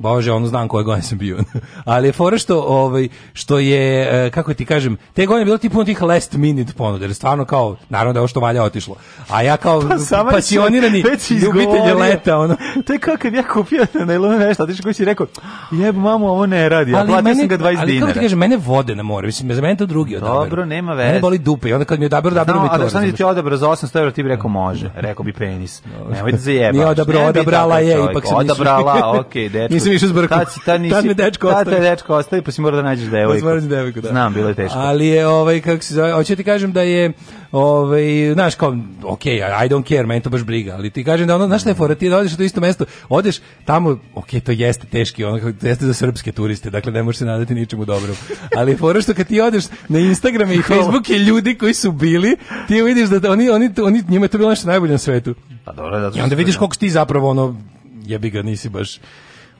Bože, ono znam koje godine sam bio. Ali je fora što, ovaj, što je, e, kako ti kažem, te godine je bilo ti puno tih last minute ponude, jer stvarno kao, naravno da je ovo što valja otišlo. A ja kao pa, pasionirani ljubitelj leta, ono. To je kao kad ja kupio na najlonu nešto, otišao kući i rekao, jeb, mamu, ovo ne radi, ali ja platio mene, sam ga 20 dinara. Ali kako ti kažem, mene vode na more, mislim, za mene to drugi odabro. Dobro, nema veze. Mene boli dupe i onda kad mi odabro, odabro no, mi to. No, a da sam ti odabro za 800 euro, ti bi rekao može, rekao bi penis. Nemoj da zajebaš. Nije odabro, odabrala je, ipak sam odabrala, okej, dečko nisam išao s brkom. Tad, tad, nisi, tad me dečko ostavi. Tad te dečko ostavi, pa si mora da nađeš devojku. Pa da, devojku, da. Znam, bilo je teško. Ali je, ovaj, kako se zove, hoće ti kažem da je, ovaj, znaš, kao, ok, I don't care, meni to baš briga, ali ti kažem da ono, znaš šta je fora, ti da odeš na isto mesto, odeš tamo, ok, to jeste teški, ono, to jeste za srpske turiste, dakle ne možeš se nadati ničemu dobrom, ali fora što kad ti odeš na Instagram i Facebook je ljudi koji su bili, ti vidiš da oni, oni, oni njima je to bilo nešto najbolje na svetu. Pa dobro, da I onda vidiš koliko si ti zapravo ono, jebi ga, nisi baš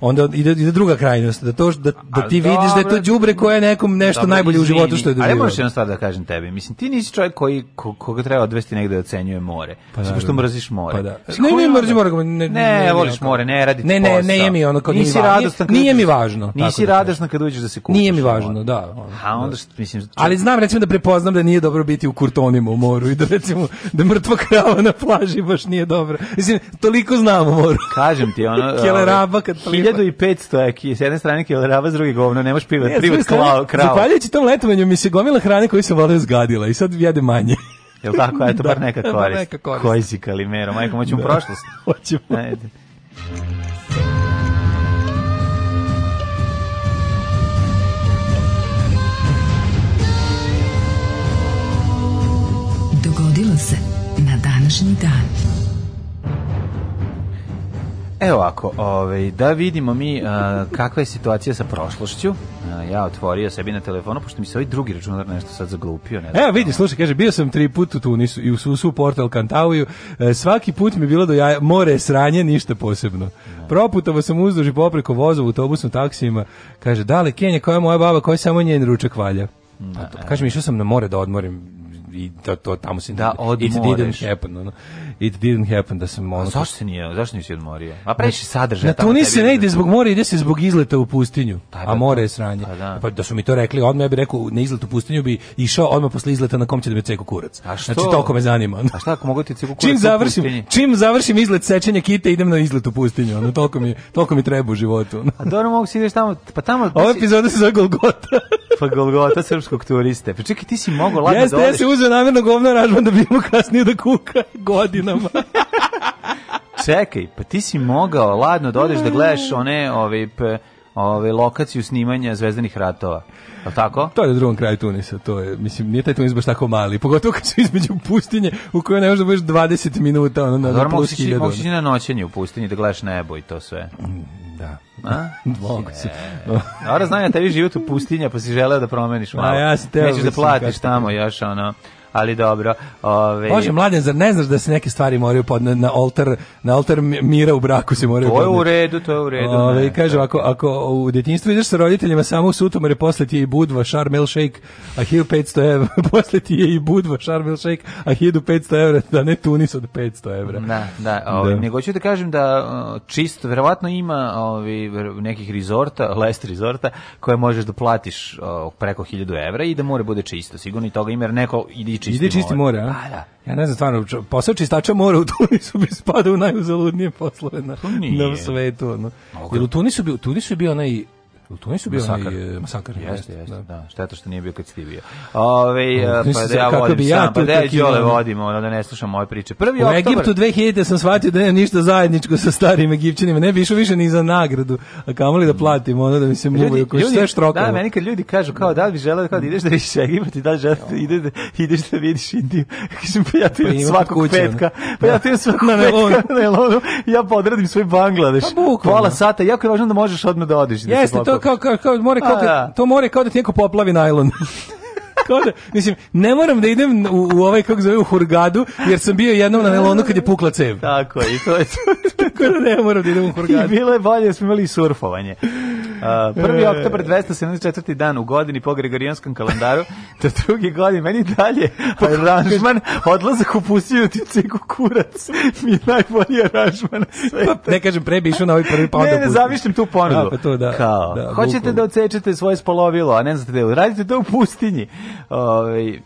onda ide, ide druga krajnost, da, to, da, da ti dobra, vidiš da je to đubre koje je nekom nešto dobra, najbolje izvini, u životu što je doživio. Ali još jednu stvar da kažem tebi, mislim, ti nisi čovjek koji, ko, koga treba odvesti negde da ocenjuje more, pa da, što mrziš more. Pa da. Ne, ne, mrzim more. Ne, ne, ne voliš more, ne radi ne, ne, ne, mi ono, kad nisi nije, radostan, nije, nije mi važno. Nisi da radostan kad uđeš da se kupaš. Nije mi važno, da. A onda da. što, mislim... Ali znam, recimo, da prepoznam da nije dobro biti u kurtonima u moru i da, recimo, da mrtva krava na plaži baš nije dobro. Mislim, toliko znam o moru. Kažem ti, ono... Kjeleraba ovaj, kad 1500 je s jedne strane kilerava, s druge govno, nemaš piva, ne, privat krava. Zahvaljujući tom letovanju mi se gomila hrane koju sam voleo zgadila i sad jede manje. Jel tako? Eto, da, bar neka koris Bar neka korist. Koji si Kalimero? Majko, moćemo da. prošlost. Hoćemo. Ajde. Dogodilo se na današnji dan Evo ovako, ovaj, da vidimo mi a, kakva je situacija sa prošlošću. A, ja otvorio sebi na telefonu, pošto mi se ovaj drugi računar nešto sad zaglupio. Ne znam. Evo vidi, slušaj, kaže, bio sam tri put u Tunisu i u Susu, Portal Kantauju. E, svaki put mi bilo do jaja, more sranje, ništa posebno. Ne. Da. Proputovo sam uzduž i popreko vozovu, autobusnom, taksijima. Kaže, da li Kenja, koja je moja baba, koja je samo njen ručak valja? Ne, da, to, e. kažem, išao sam na more da odmorim i to, to tamo se da odmoreš. It didn't happen, ono it didn't happen da sam ono... Zašto se nije, zašto nisi odmorio? A previše sadrže Na Tunis se ne ide zbog mora, ide se zbog izleta u pustinju. a more je sranje. Pa da. pa da su mi to rekli, odmah ja bih rekao na izlet u pustinju bi išao odmah posle izleta na kom će da me ceku kurac. A znači, što? Znači toliko me zanima. A šta ako mogu ti ceku kurac? Čim završim, čim završim izlet sečenja kite idem na izlet u pustinju. Ono toliko mi toliko mi treba u životu. a dobro mogu se tamo, pa tamo. Ova epizoda se zove Golgota. pa Golgota srpskog turiste. Pa čekaj, ti si mogao lako lagano. Jeste, ja da se uzeo namerno govno ražban da bi mu kasnije da kuka godina. Milnom. Čekaj, pa ti si mogao ladno da odeš da gledaš mm. one ove, ove lokaciju snimanja Zvezdanih ratova. Al tako? To je na drugom kraju Tunisa, to je, mislim, nije taj Tunis baš tako mali, pogotovo kad su između pustinje u kojoj ne možeš da budeš 20 minuta ono, na, na pa plus hiljadu. Mogu si na noćenje u pustinji da gledaš nebo i to sve. Mm, da. A? Mogu si. Dobro, znam ja tebi život u pustinja, pa si želeo da promeniš pa malo. A ja si teo. Nećeš da platiš tamo još, ono ali dobro. Ove... Bože, mladen, zar ne znaš da se neke stvari moraju pod na, oltar, na oltar mira u braku se moraju podneti? To je podneti. u redu, to je u redu. Ove, ne, kaže, ako, ako u detinjstvu ideš sa roditeljima samo u sutomare, posle ti je i budva, šar, milkshake, a 1500 evra, posle ti je i budva, šar, milkshake, a 1500 evra, da ne tunis od 500 evra. Da, da, ove, da. nego ću da kažem da čisto, verovatno ima ovi, nekih rizorta, last rizorta, koje možeš da platiš o, preko 1000 evra i da mora bude čisto, sigurno i toga ima, jer neko ide čisti, ide čisti more. more a? A, da. Ja ne znam stvarno, posao čistača mora u Tunisu bi spadao u najuzaludnije poslove na, na svetu. Ono. Jer u Tunisu, bi, u Tunisu je bio onaj Tu nisu bio masakar. Onaj, e, masakar jeste, jeste, da. da. Šteta što nije bio kad si ti bio. Ove, no, pa da ja vodim ja sam, pa da ja Đole vodim, ono, da ne slušam moje priče. Prvi u oktober... Egiptu 2000 sam shvatio da nema ništa zajedničko sa starim Egipćanima. Ne bi išao više ni za nagradu, a kamoli da platim, ono, da mi se muvaju koji sve štrokalo. Da, meni kad ljudi kažu kao da li bi želeo kao da ideš da vidiš Egipat i da li želeo da ideš, da, ideš da vidiš Indiju. Kažem, pa ja ti pa svakog kuće, petka. Pa ja ti da. svakog na petka na Ja podradim svoj Bangladeš. Pa, pola sata, jako je važno da možeš odmah da odeš. Da jeste, to kao, kao, kao, more kao, da, da. to more kao da ti neko poplavi najlon. kao da, mislim, ne moram da idem u, u ovaj, kako zove, u Hurgadu, jer sam bio jednom na Nelonu kad je pukla cev. Tako je, i to je to. Tako da ne moram da idem u Hurgadu. I bilo je bolje, smo imali surfovanje. Uh, prvi oktober 274. dan u godini po Gregorijanskom kalendaru, to drugi godin meni dalje aranžman odlazak u pustinju kurac mi je najbolji aranžman pa, ne kažem pre bi išao na ovaj prvi pa onda ne, ne zamišljam tu ponudu pa, pa to, da, Kao, da, hoćete bukvalno. da odsečete svoje spolovilo a ne znate da radite to u pustinji Ovaj,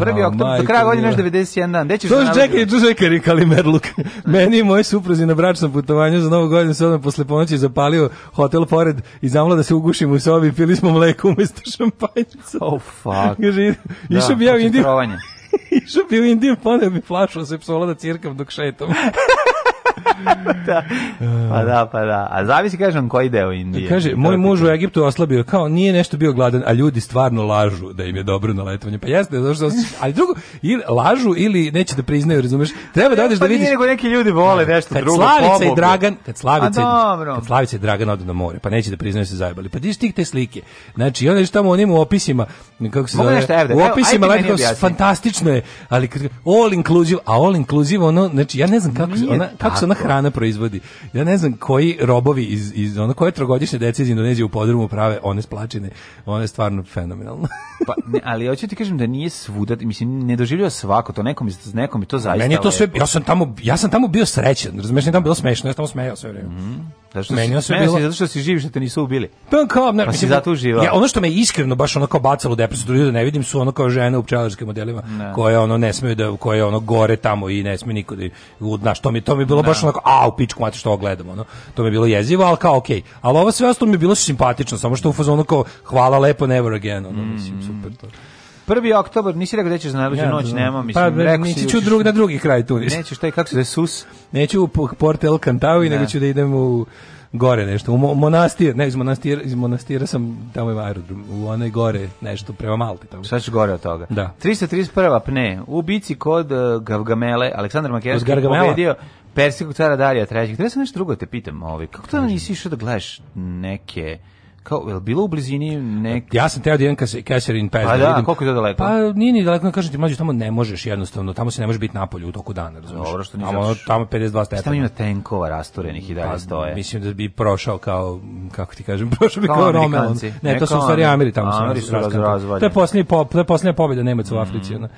Prvi oh, oktobar, do kraja godine još 91 dan. Gde ćeš to da čekaj, tu čekaj, Kalimerluk. Meni i moj supruzi na bračnom putovanju za novu godinu se odmah posle ponoći zapalio hotel pored i zamla da se ugušim u sobi, pili smo mleko umesto šampanjca. Oh, fuck. Kaže, da, išao bi ja u Indiju. Išao bi u Indiju, poneo bi flašu sepsola da cirkam dok šetam. da. Pa da, pa da. A zavisi, kažem, koji deo Indije. Kaže, moj muž u Egiptu oslabio, kao nije nešto bio gladan, a ljudi stvarno lažu da im je dobro na letovanje. Pa jeste, zato što, ali drugo, ili lažu ili neće da priznaju, razumeš? Treba da odeš da pa da vidiš. nego neki ljudi vole da, nešto kad drugo. Slavica pomogu. i Dragan, kad Slavica, a, kad Slavica i Dragan odu na more, pa neće da priznaju da se zajebali. Pa diš tih te slike. Znači, onda je tamo onim u opisima, kako se zove, u opisima, Evo, fantastično je, ali all inclusive, a all inclusive, ono, znači, ja ne znam kako, ona, kako se ona hrana proizvodi. Ja ne znam koji robovi iz, iz ono, koje trogodišnje dece iz Indonezije u podrumu prave one splačine, one je stvarno fenomenalno. pa, ne, ali hoću ti kažem da nije svuda, mislim, ne doživljava svako to, nekom, iz nekom i to zaista... Meni je to sve, ja sam tamo, ja sam tamo bio srećan, razumeš, nije tamo bilo smešno, ja sam tamo smejao sve vrijeme. Mm -hmm. Zašto Menio si, se bilo... zato što si živ što te nisu ubili. Pa kao, ne, pa si zato uživao. Ja, ono što me iskreno baš ono kao bacalo u depresiju, da ne vidim su ono kao žene u pčelarskim modelima ne. koje ono ne smeju da koje ono gore tamo i ne sme niko da znaš, to mi to mi bilo ne. baš onako a u pičku mate što gledamo, ono. To mi je bilo jezivo, al kao okej. Okay. Ali ovo sve ostalo mi je bilo simpatično, samo što u fazonu kao hvala lepo never again, ono, mm. mislim super to. Prvi oktobar, nisi rekao da ćeš za najluđu noć, nema, pa, mislim, pa, rekao si... Neću da drug, na drugi kraj Tunis. Nećeš taj, kako se da sus? Neću u Port El Cantavi, nego da. ću da idem u gore nešto, u monastir, ne, iz monastira, iz monastira sam tamo je aerodrom, u onaj gore nešto, prema Malti tamo. Šta ćeš gore od toga? Da. 331. pne, u bici kod uh, e, Gavgamele, Aleksandar Makedonski pobedio Persijskog cara Darija III. Treba sam nešto drugo da te pitam, ovaj, kako to nisi išao da gledaš neke kao je bilo u blizini nek Ja sam teo da jedan Kaserin Pez. Pa da, da koliko je to daleko? Pa nije ni daleko, kažem ti mlađi tamo ne možeš jednostavno, tamo se ne može biti napolju u toku dana, razumiješ? Dobro što tamo, zaš... tamo 52 stepena. Tamo ima tenkova rasturenih i dalje pa, stoje. Mislim da bi prošao kao kako ti kažem, prošao bi kao, kao Romeo. Ne, to su stvari Ameri tamo su razvaljali. To je poslednja pobeda Nemaca u mm, Africi, mm,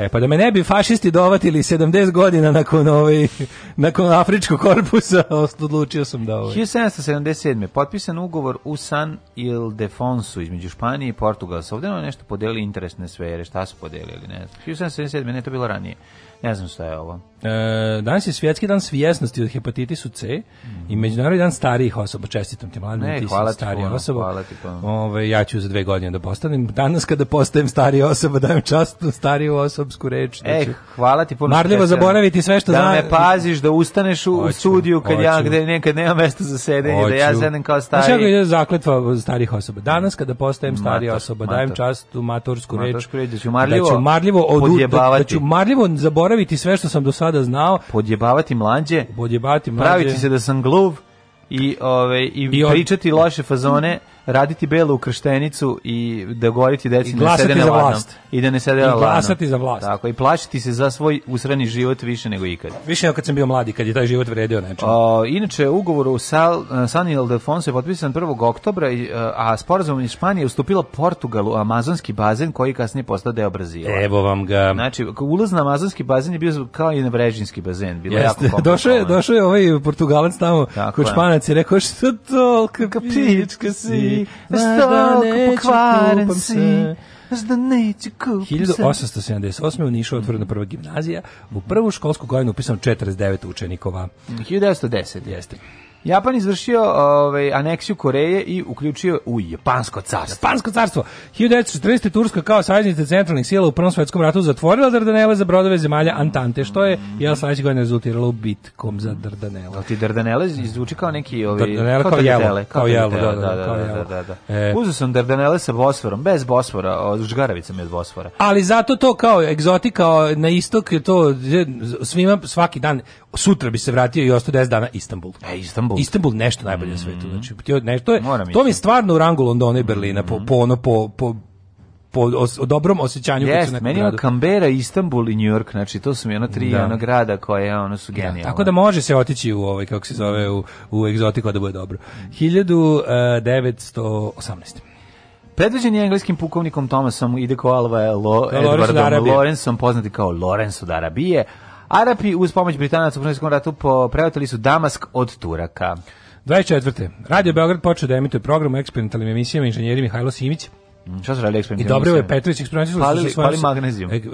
E, pa da me ne bi fašisti dovatili 70 godina nakon, ovaj, nakon Afričkog korpusa, odlučio sam da ovaj. 1777. potpisan ugovor u San Ildefonsu između Španije i Portugala. Ovdje je nešto podelili interesne svere, šta su podelili, ne znam. 1777. ne, to bilo ranije. Ne znam šta je ovo. E, danas je svjetski dan svjesnosti od hepatitisu C mm -hmm. i međunarodni dan starijih osoba. Čestitam ti, mladen, ne, ti hvala si starija osoba. Hvala ti puno. Ove, ja ću za dve godine da postanem. Danas kada postajem starija osoba, dajem častnu stariju osobsku reč. Da e, znači, hvala ti puno. Marljivo zaboraviti sve što da znam. Da me paziš, da ustaneš u, oću, studiju kad oću. ja gde nekad nema mesta za sedenje, oću. da ja sedem kao stariji. Znaš kako je zakletva starih osoba? Danas kada postajem starija osoba, dajem častnu matorsku, matorsku reč. reč da ću marljivo, da ću marljivo, odu, da ću marljivo zaboraviti zaboraviti sve što sam do sada znao. Podjebavati mlađe. Podjebavati mlađe. Praviti se da sam gluv i, ovaj i, I pričati od... loše fazone raditi belu ukrštenicu i da goriti decu da ne sede na ladnom. I da ne sede na I da glasati za vlast. Tako, i plašiti se za svoj usrani život više nego ikad. Više nego kad sam bio mladi, kad je taj život vredio nečem. O, inače, ugovor u Sal, San Ildefonso je potpisan 1. oktobra, e, a sporazum iz Španije je ustupila Portugalu, amazonski bazen koji kasnije postao deo Brazila. Evo vam ga. Znači, ulaz na amazonski bazen je bio kao i na vrežinski bazen. Bilo Jeste, jako došao je, došao je ovaj Portugalac tamo, kod Španac je rekao, što to, pička si, si, znaš da neću kupam se. Znaš da neću kupam 1878. u Nišu otvorena mm. prva gimnazija. U prvu školsku godinu upisano 49 učenikova. 1910. Mm, Jeste. Japan izvršio ovaj aneksiju Koreje i uključio u Japansko carstvo. Japansko carstvo 1914. Turska kao saveznica centralnih sila u Prvom svetskom ratu zatvorila Dardanele za brodove zemalja Antante, što je jel sledeće godine rezultiralo bitkom za Dardanele. Ti Dardanele zvuči kao neki ovi ovaj, Dardanele kao, kao jelo, kao jelo, da, da, da da, da, da, da. E, Uzeo sam Dardanele sa Bosforom, bez Bosfora, od žgaravica mi od Bosfora. Ali zato to kao egzotika na istok je to svima svaki dan sutra bi se vratio i ostao 10 dana Istanbul. E Istanbul Istanbul. Istanbul nešto najbolje mm. na svetu. Mhm. Znači, nešto, to je, to mi je stvarno u rangu Londona i Berlina, mm. po, mhm. po, ono, po, po po os, o dobrom osećanju yes, kad se meni gradu. Kambera, Istanbul i New York, znači to su mi ona tri da. ono grada koja ono su genijalna. Da, tako da može se otići u ovaj kako se zove u, u egzotiku da bude dobro. 1918. E, Predviđen je engleskim pukovnikom Thomasom Ide Alva Lo, Edwardom Lorenzom, poznati kao Lorenz od Arabije, Arapi uz pomoć Britanaca u Franskom ratu preoteli su Damask od Turaka. 24. Radio Beograd počeo da emituje program u eksperimentalnim emisijama inženjeri Mihajlo Simić. Mm, šta su radili I dobro je Petrović eksperimentalno palili, su sa svojom... magnezijom. Ek,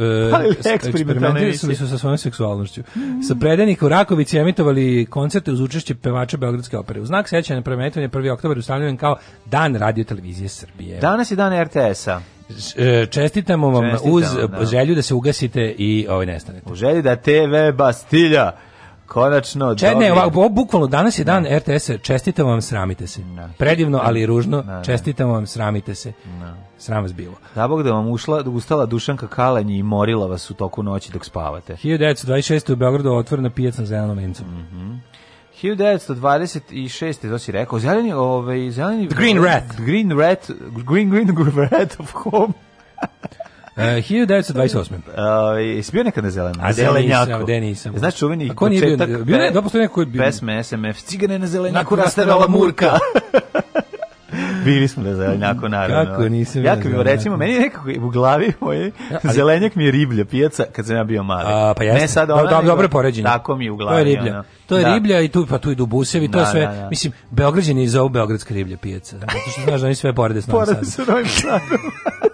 e, eksperimentisali su sa svojom seksualnošću. Mm. Sa predenika u Rakovici emitovali koncerte uz učešće pevača Beogradske opere. U znak sećanja na premetovanje 1. oktober ustavljen kao Dan radio televizije Srbije. Danas je dan RTS-a. E, čestitamo vam Čestitamo, uz da. želju da se ugasite i ovaj nestanete. U želji da TV Bastilja konačno Če, ne, ovako, bukvalno danas je dan ne. RTS, čestitamo vam, sramite se. Ne. Predivno, ali i ružno, ne, čestitamo vam, sramite se. Ne. Sram vas bilo. Da bog da vam ušla, da ustala Dušanka Kalenji i morila vas u toku noći dok spavate. 1926. u Beogradu otvorena pijac na zelenom vencu. Mm -hmm. 1926. to si rekao, zeleni, ovaj, zeleni... The Green Rat. Green Rat, Green, Green, green Rat of Home. Uh, 1928. Uh, bio nekad na zelenu? A zelenjaku. Gde nisam. Znaš čuveni početak... Bio, ne, dopustu neko je bio... Pesme SMF, cigane na zelenjaku, rastavela murka. Bili smo na zelenjaku, naravno. Kako nisam ja Jako bio, recimo, meni nekako u glavi moje, ja, zelenjak mi je riblja pijaca kad sam ja bio mali. A, pa Ne sad ona, do, dobro poređenje. Tako mi u glavi. To je riblja. Ono. To je da. riblja i tu, pa tu idu busevi, to da, sve. Da, da. Mislim, Beograđani zovu Beogradska riblja pijaca. Zato što znaš da oni sve porede s Novim Sadom. Porede s Novim Sadom.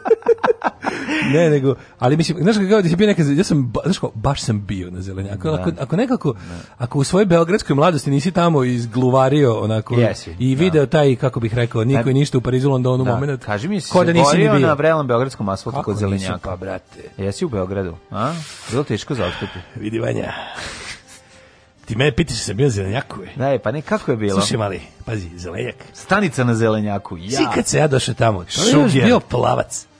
ne, nego, ali mislim, znaš kako da bi neka, ja sam, znaš baš sam bio na zelenjaku. Da. Ako, ako nekako, da. ako u svojoj beogradskoj mladosti nisi tamo izgluvario onako Jesi, i da. video da. taj, kako bih rekao, niko i ništa u Parizu, onda onu da. moment, kaži mi, ko da nisi bio. na vrelom beogradskom asfaltu kod zelenjaka? Nisam, pa, brate. Jesi u Beogradu, a? Bilo teško zaostati. Vidi, Vanja. Ti mene pitaš da sam bio zelenjaku. Da, pa ne, kako je bilo? Slušaj mali, pazi, zelenjak. Stanica na zelenjaku. Ja. Svi kad se ja došao tamo, to je bio plavac.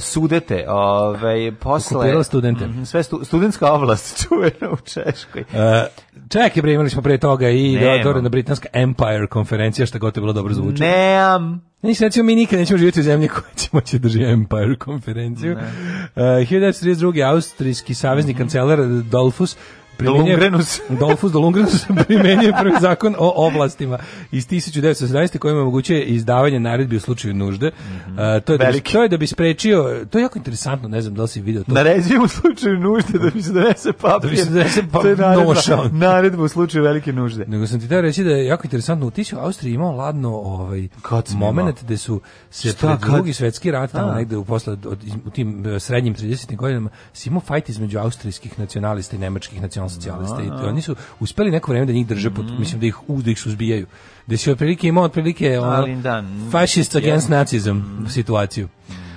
sudete, ovaj posle Okupirala studente. Mm, sve stu, studentska oblast čuvena u Češkoj. E, čekaj, bre, imali smo pre toga i na britanska Empire konferencija, što gotovo bilo dobro zvuči. Neam. Nisam recimo, mi nikad nećemo živjeti u zemlji koja će moći da drži Empire konferenciju. Ne. E, uh, 1932. austrijski savezni mm -hmm. kancelar Dolfus Dolungrenus. Dolfus Dolungrenus primenio prvi zakon o oblastima iz 1917. kojim omogućuje izdavanje naredbi u slučaju nužde. Mm -hmm. uh, to, je da bi, to je da bi sprečio, to je jako interesantno, ne znam da li si video to. Naredbi u slučaju nužde da bi se donese papir. Da bi se donese papir, naredba, naredba u slučaju velike nužde. Nego sam ti teo reći da je jako interesantno, ti si u Austriji imao ladno ovaj, moment gde su se Šta, pred drugi svetski rat, tamo negde u, posle, od, u tim e, srednjim 30. godinama, si imao fajt između austrijskih nacionalista i nemačkih nacionalista socijaliste. No, no. oni su uspeli neko vrijeme da njih drže, pod, mm -hmm. mislim da ih, da ih suzbijaju. Da si otprilike imao otprilike ono, da, fašist against yeah. nazism mm -hmm. situaciju.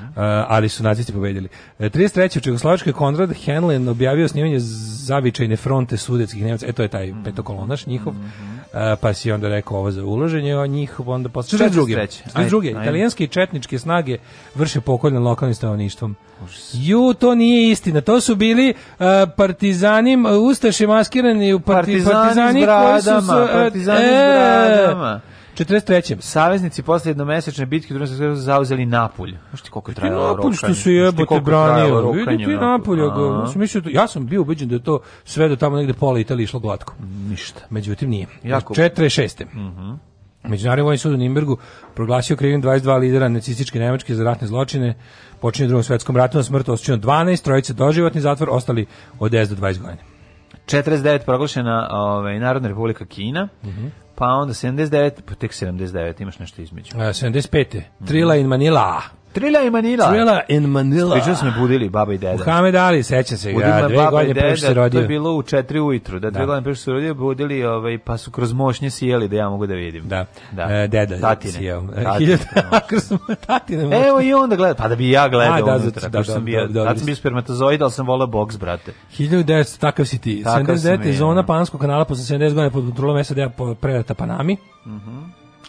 Uh, ali su nacisti pobedili. 33. E, u Konrad Henlen objavio snimanje zavičajne fronte sudetskih Nemaca. E, to je taj mhm. petokolonaš njihov. Mm -hmm pa si onda rekao ovo za uloženje a njih onda posle sve druge, sve druge italijanske i četničke snage vrše pokolj na lokalnim stanovništvom. Ju, to nije istina. To su bili uh, partizani, e, ustaše maskirani u parti, partizani, e, partizani s bradama, koji su, uh, partizani e, s bradama. 43. Saveznici posle jednomesečne bitke u Drugom svetskom zauzeli Napulj. Znaš koliko je trajalo Napulj što su jebote branio. Vidi ti Napulj, mislio ja sam bio ubeđen da je to sve do tamo negde pola Italije išlo glatko. Ništa. Međutim nije. Jako. 46. Mhm. Uh Međunarodni vojni sud u Nimbergu proglasio krivim 22 lidera nacističke Nemačke za ratne zločine, počinje u drugom svetskom ratu na smrt, osjećeno 12, trojice doživotni zatvor, ostali od 10 do 20 godina. 49 proglašena ovaj, Narodna republika Kina. Mm pa onda 79, pa tek 79, imaš nešto između. 75. Trila in Manila. Trila i Manila. Trila in Manila. Pričali smo budili baba i deda. Muhammed Ali, sećam se ga, ja, dve godine prvi se rodio. To je bilo u četiri ujutru, da, da. dve godine prvi se rodio, budili, ovaj, pa su kroz mošnje sjeli da ja mogu da vidim. Da, da. E, deda tatine. sjeo. Tatine. tatine Evo i onda gleda, pa da bi ja gledao A, da, unutra. Da, da, sam da, bio, da, da, sam bio spermatozoid, ali sam volao boks, brate. 1900, takav si ti. 79. zona da. Panskog kanala posle 70 godina pod kontrolom SAD-a predata Panami. Mhm.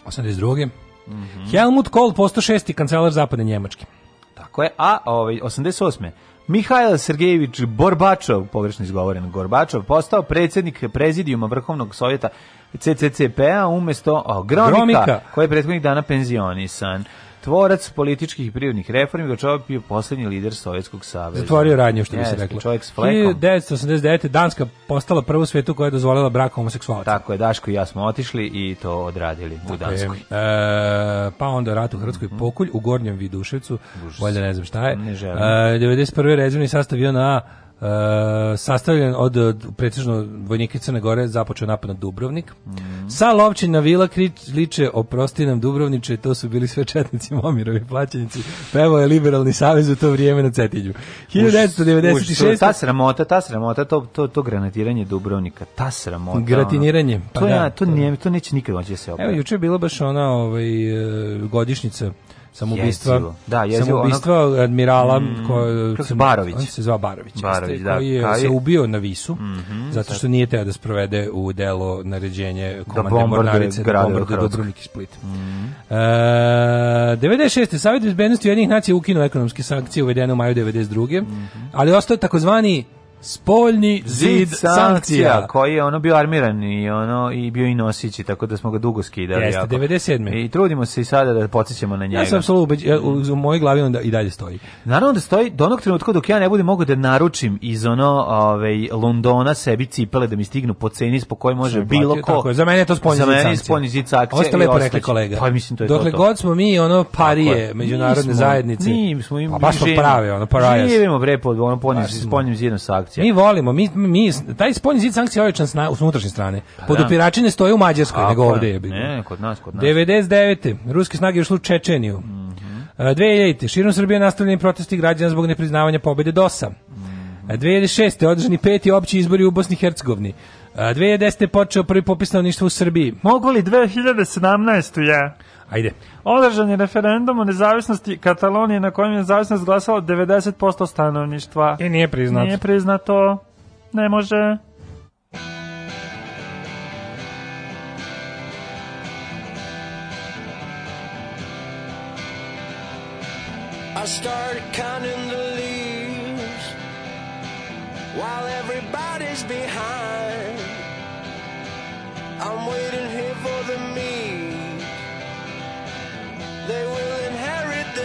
82. -hmm. Helmut Kohl postao šesti kancelar zapadne Njemačke. Tako je, a ovaj, 88. Mihajl Sergejević Borbačov, pogrešno izgovoren Gorbačov, postao predsednik prezidijuma Vrhovnog sovjeta CCCP-a umjesto Gromika, Gromika, koji je prethodnih dana penzionisan tvorac političkih i privrednih reformi, Gorčov bio poslednji lider Sovjetskog saveza. Zatvorio radnje, što bi se reklo. Čovjek s flekom. 1989. Danska postala prvo svetu koja je dozvolila brak homoseksualaca. Tako je, Daško i ja smo otišli i to odradili Tako u Danskoj. E, pa onda rat u mhm. Hrvatskoj mm. pokolj u Gornjem Viduševcu, valjda ne znam šta je. Ne želim. E, 91. rezervni sastav je JNA Uh, sastavljen od, od pretežno vojnike Crne Gore započeo napad na Dubrovnik. Mm -hmm. Sa Lovčina Vila krič, liče oprosti nam Dubrovniče, to su bili sve četnici Momirovi plaćenici. Pevao pa je liberalni savez u to vrijeme na Cetinju. 1996. Uš, ta sramota, ta sramota, to, to, to granatiranje Dubrovnika, ta sramota. Gratiniranje. Ono, pa to, da, ja, to, nije, to neće nikad moći da se opraviti. Evo, juče je bila baš ona ovaj, eh, godišnjica samoubistva, jezivo. da, jezivo, samoubistva onog, admirala mm, koja Barović. On se zvao Barović, Barović da, koji je kaj? se ubio na Visu mm -hmm, zato što nije teo da sprovede u delo naređenje da komande mornarice da bombarduje Dubrovnik i Split. Mm -hmm. e, 96. Savjet bezbednosti jednih nacija ukinuo ekonomske sankcije uvedene u maju 92. Mm -hmm. Ali ostao takozvani spoljni zid, zid sankcija, koji je ono bio armiran i ono i bio i nosići, tako da smo ga dugo skidali. Jeste, 97. I trudimo se i sada da podsećemo na njega. Ja sam apsolutno u, u mojoj glavi onda i dalje stoji. Naravno da stoji do onog trenutka dok ja ne budem mogao da naručim iz ono ovaj Londona sebi cipele da mi stignu po ceni ispod koje može Sve, bilo ko. Tako, za mene je to spoljni zid. Za mene je spoljni zid sankcija. Ostale lepo rekli kolega. Pa mislim to je Dokle to, to. god smo mi ono parije međunarodne zajednice. Mi smo im pa, pa smo prave, ono parije. Živimo bre pod ono spoljnim zidom sankcija sankcija. Mi volimo, mi, mi taj spoljni zid sankcija je ojačan s unutrašnje strane. Pa da. Podupirači ne stoje u Mađarskoj, nego ovdje je bilo. Ne, kod nas, kod nas. 99. Ruske snage ušli u Čečeniju. Mm -hmm. 2000. Širom Srbije nastavljeni protesti građana zbog nepriznavanja pobede DOS-a. Mm -hmm. 2006. održani peti opći izbori u Bosni i Hercegovini. 2010. E, počeo prvi popis stanovništva u Srbiji. Mogu li 2017. ja? Ajde. Održan je referendum o nezavisnosti Katalonije na kojem je nezavisnost glasalo 90% stanovništva. I nije priznato. Nije priznato. Ne može. I start counting the leaves while everybody's behind. I'm waiting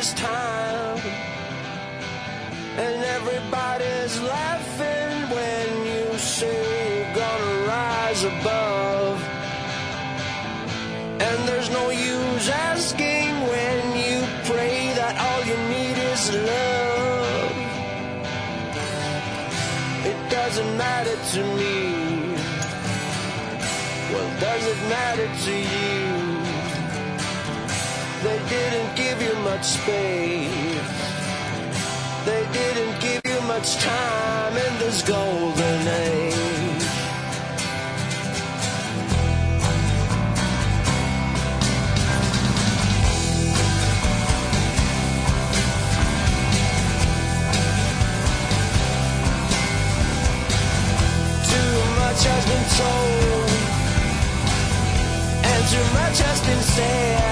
this time. And everybody's laughing when you say you're gonna rise above. And there's no use asking when you pray that all you need is love. It doesn't matter to me. Well, does it matter to you? They didn't give you much space. They didn't give you much time in this golden age. Too much has been told, and too much has been said.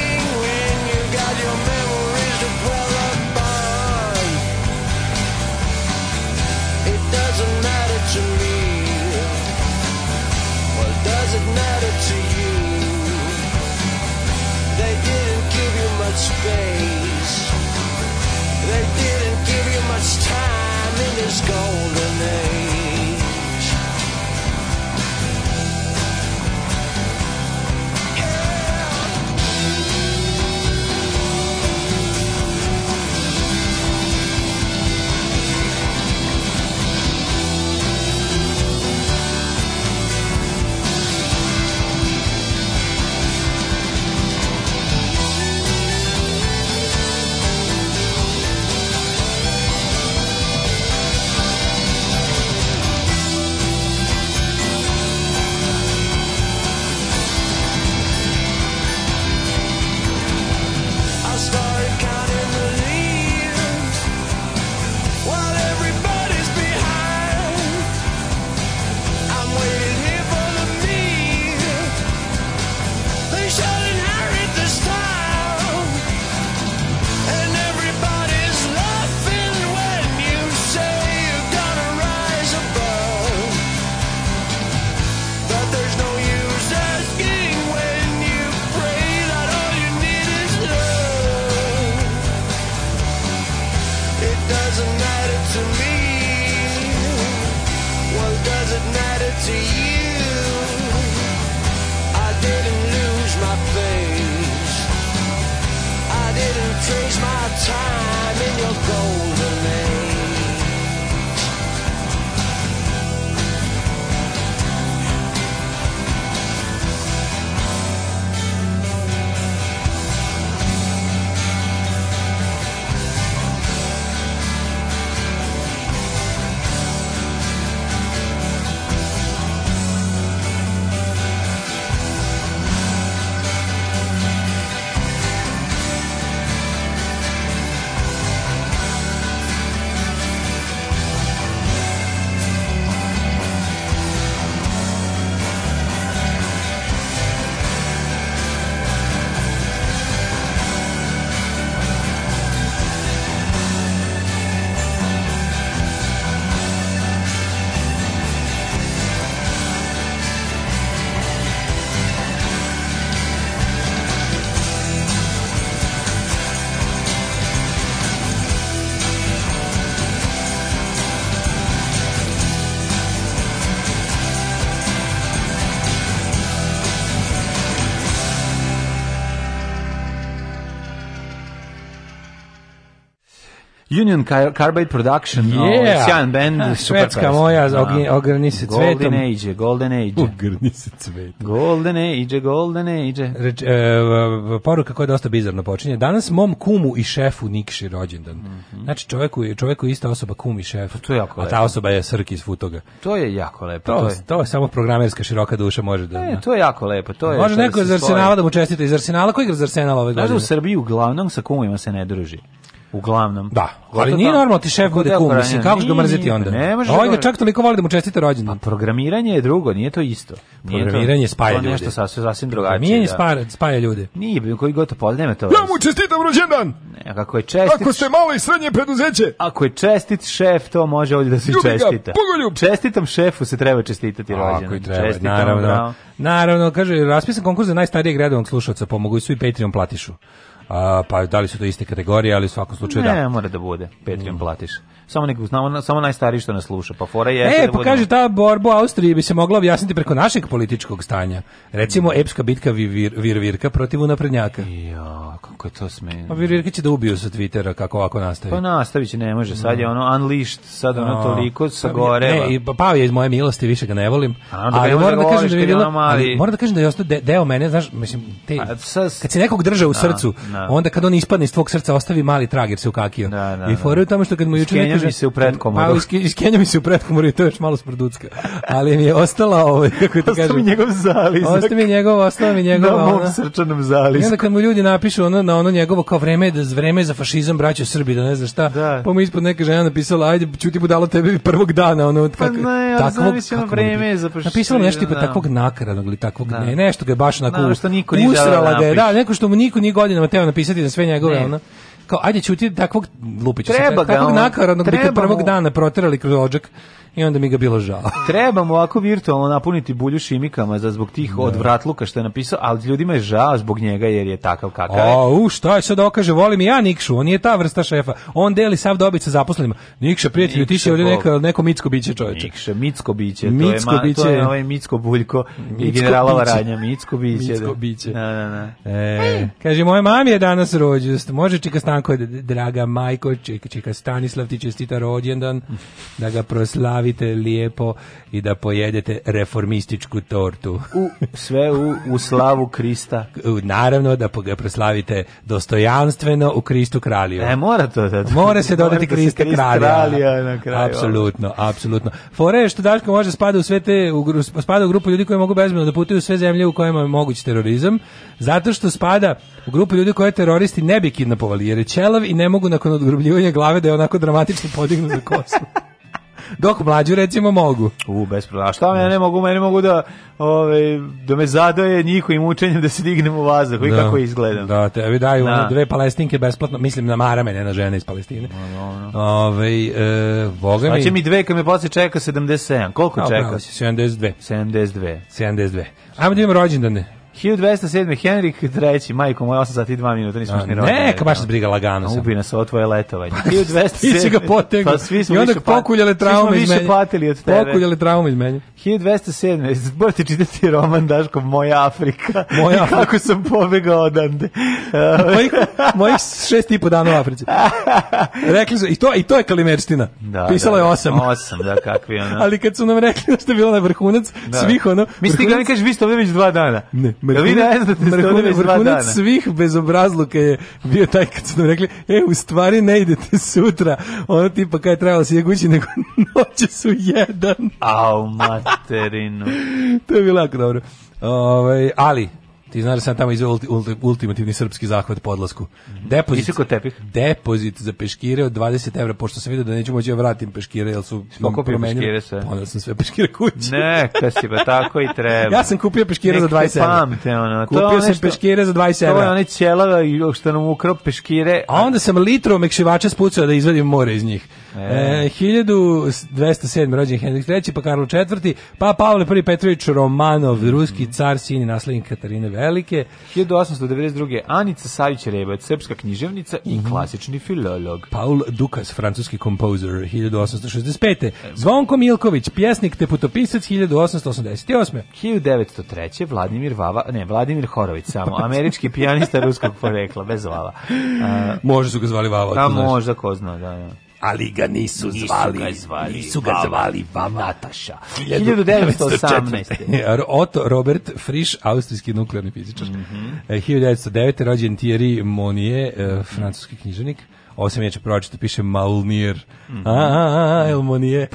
mattered to you. They didn't give you much space. They didn't give you much time in this golden age. Union Carbide Production, yeah. o, ovaj, sjajan band, A, super Švedska moja, da. no. ogrni se cvetom. Golden Age, Golden Age. Ogrni se cvetom. Golden Age, Golden Age. Reč, e, poruka koja je dosta bizarno počinje. Danas mom kumu i šefu Nikši rođendan. Mm -hmm. Znači čovjeku, čovjeku je ista osoba kum i šef. Pa to je jako A ta osoba je Srki iz Futoga. To je jako lepo. To, to, je. to je samo programerska široka duša može da... E, to je jako lepo. To je može neko iz Arsenala da mu čestite. Iz Arsenala, koji igra iz Arsenala ove da godine? Znači u Srbiji uglavnom sa kumima se ne druži. Uglavnom. Da. Ali nije normalno da ti šef bude kum, mislim, kako ćeš ga da mrzeti onda? Ne može. Ovaj ga čak toliko voli da mu čestite rođendan. A pa programiranje je drugo, nije to isto. Nije programiranje to, spaja ljude. To je nešto sasvim sasvim drugačije. Mijenje da. spaja, spaja ljude. Nije, koji gotovo pol, nema to. Ja mu čestitam rođendan. Ne, kako je čestit. Ako ste malo i srednje preduzeće. Ako je čestit šef, to može ovdje da se čestita. Ga, Čestitam šefu se treba čestitati rođendan. Ako i treba, čestitam, naravno. Bravo. Naravno, kaže, raspisan konkurs za najstarijeg redovnog slušaoca, pomogu pa i svi Patreon platišu. A, pa da li su to iste kategorije, ali u svakom slučaju ne, da. Ne, mora da bude. Patreon mm. platiš samo nek znamo samo najstariji što nas sluša. Pa fora je E, pa kaže ta borba Austrije bi se mogla objasniti preko našeg političkog stanja. Recimo mm. epska bitka vir, Virvirka protiv unaprednjaka. Jo, kako je to sme. Pa Virvirka će da ubiju sa Twittera kako ovako nastavi. Pa nastaviće ne može, sad je da. ono unleashed, sad ono no. toliko sagoreva. Ne, i pa pao je iz moje milosti, više ga ne volim. A, moram da, da kažem da je bilo, ali moram da kažem da je ostao deo mene, znaš, mislim, te kad se nekog drže u srcu, onda kad on ispadne iz tvog srca ostavi mali trag jer se ukakio. Da, I fora fore tome što kad mu juče mi se u pretkomoru. Malo iskenja mi se u pretkomoru i to je još malo sprducka. Ali mi je ostala ovo, ovaj, kako ti kažem. Ostao mi njegov zalizak. Ostao mi njegov, ostao mi njegov. Na mom srčanom zalizku. I onda kad mu ljudi napišu ono, na ono njegovo kao vreme, da, vreme za fašizam, braćo Srbi, da ne znaš šta. Da. Pa mu ispod neka žena napisala, ajde, čuti budalo tebi prvog dana. Ono, pa kak, pa ne, ja takvog, znam, mislim, vreme za fašizam. Napisala nešto tipa da. takvog nakaradnog ili takvog, da. ne, nešto ga je baš onako da, usrala da je, da, neko što mu niko nije godinama teo napisati za sve njegove, ne. ono kao ajde ćuti takvog lupića, treba ga, takvog nakaranog bi prvog dana proterali kroz odžak i onda mi ga bilo žao. Trebamo ovako virtualno napuniti bulju šimikama za zbog tih da. odvratluka što je napisao, ali ljudima je žao zbog njega jer je takav kakav je. A, u, šta je sad okaže, volim ja Nikšu, on je ta vrsta šefa, on deli sav dobit sa zaposlenima. Nikša, prijatelju, ti si ovdje neko, neko mitsko biće čoveče. Nikša, mitsko biće, mitsko to, je, biće. to je ovaj mitsko buljko mitsko i generala varanja, mitsko biće. Mitsko da. biće. Da, da, da. E, kaže, moje mami je danas rođust, može čika Branko, draga majko, čeka Stanislav ti čestita rođendan, da ga proslavite lijepo i da pojedete reformističku tortu. U, sve u, u slavu Krista. Naravno da ga proslavite dostojanstveno u Kristu kralju. E, mora to da. Mora se dodati mora da Krista Krist kralja. kralja na kraju. Apsolutno, apsolutno. Fore što Daško može spada u sve te, u, spada u grupu ljudi koji mogu bezbedno da putuju sve zemlje u kojima je moguć terorizam, zato što spada u grupu ljudi koje teroristi ne bi kidnapovali, jer je ćelav i ne mogu nakon odgrubljivanja glave da je onako dramatično podignu za kosu. Dok mlađu recimo mogu. U, bez A šta ja ne mogu, meni mogu da, ove, da me zadoje njihovim učenjem da se dignem u vazduh i da. kako izgledam. Da, tebi daju da. Ono dve palestinke besplatno, mislim na marame, ne na žene iz Palestine. No, no. Ove, e, boga mi... Znači mi dve kad me posle čeka 77, koliko no, čeka? Pravo, 72. 72. 72. Ajmo da imamo rođendane. 1207. Henrik III, majko moj, 8 sati i 2 minuta, nismo da, što ni rodili. Neka, baš zbriga lagano da, sam. Ubi nas ovo tvoje letovanje. 1207. Ti će ga potegu. Pa svi smo I onda više pa- pokuljale traume iz mene. patili od tebe. Pokuljale traume iz mene. 1207. Bor ti čitati roman Daško, Moja Afrika. Moja Afrika. Kako sam pobegao odande. mojih, mojih šest i po dana u Africi. Rekli su, i to, i to je kalimerstina. Da, da Pisalo da, je osam. Osam, da, kakvi ono. Ali kad su nam rekli da ste bilo na vrhunac, da. svih ono... Mislim, ti gledali, kažeš, vi ste ovdje već dva dana. Ne, Da vrhunac, ne znate, vrhunac, svih bezobrazluka je bio taj kad su nam rekli, e, u stvari ne idete sutra, ono tipa kaj je trebalo da se jegući, nego noće su jedan. Au, materinu. to je bilo jako dobro. Ove, ovaj, ali, Ti znaš da sam tamo izveo ultimativni srpski zahvat podlasku. Depozit, Depozit, tepih. depozit za peškire od 20 evra, pošto sam vidio da neću moći ja da vratim peškire, jer su Pokupio peškire se. Onda sam sve peškire kući. Ne, si ba, pa tako i treba. ja sam kupio peškire Nek za 20 evra. Pamte, ono. Kupio to sam što, peškire za 20 evra. To je onaj i što nam ukrao peškire. A onda sam litru mekšivača spucao da izvadim more iz njih. E. E, 1207. rođen Henrik III, pa Karlo IV, pa Pavle I Petrović Romanov, ruski car, sin i naslednik Katarine velike. 1892. Anica Savić Rebac, srpska književnica i mm -hmm. klasični filolog. Paul Dukas, francuski kompozer, 1865. Zvonko Milković, pjesnik te putopisac, 1888. 1903. Vladimir Vava, ne, Vladimir Horović samo, američki pijanista ruskog porekla, bez Vava. Uh, može su ga zvali Vava. Da, možda, ko zna, da, da ali ga nisu, nisu zvali, ga zvali. Nisu ga zvali Baba. Nataša. 1918. Otto Robert Frisch, austrijski nuklearni fizičar. Mm -hmm. 1909. rođen Thierry Monnier, eh, francuski knjiženik. Ovo sam inače pročito, piše Maulnir. Mm. A, a, a, El Monije.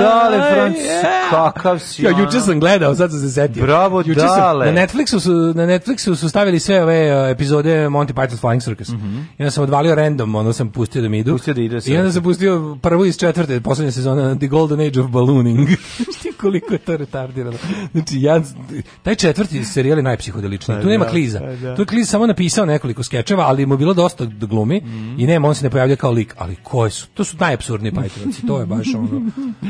dale, e, Franc, yeah. kakav si. Ja, juče sam gledao, sad sam se setio. Bravo, juče dale. Sam, na, Netflixu su, na Netflixu su stavili sve ove e, epizode Monty Python's Flying Circus. Mm -hmm. I onda sam odvalio random, onda sam pustio da mi idu. Pustio da ide I onda sam pustio prvu iz četvrte, poslednje sezone, The Golden Age of Ballooning. Šti koliko je to retardirano. Znači, ja, taj četvrti serijal je najpsihodeličniji. Pa tu nema da, kliza. Pa da. Tu je kliz samo napisao nekoliko skečeva, ali mu bilo dosta Wood glumi mm. i nema on se ne pojavlja kao lik, ali koje su? To su najapsurdniji Pajtrovci, to je baš ono.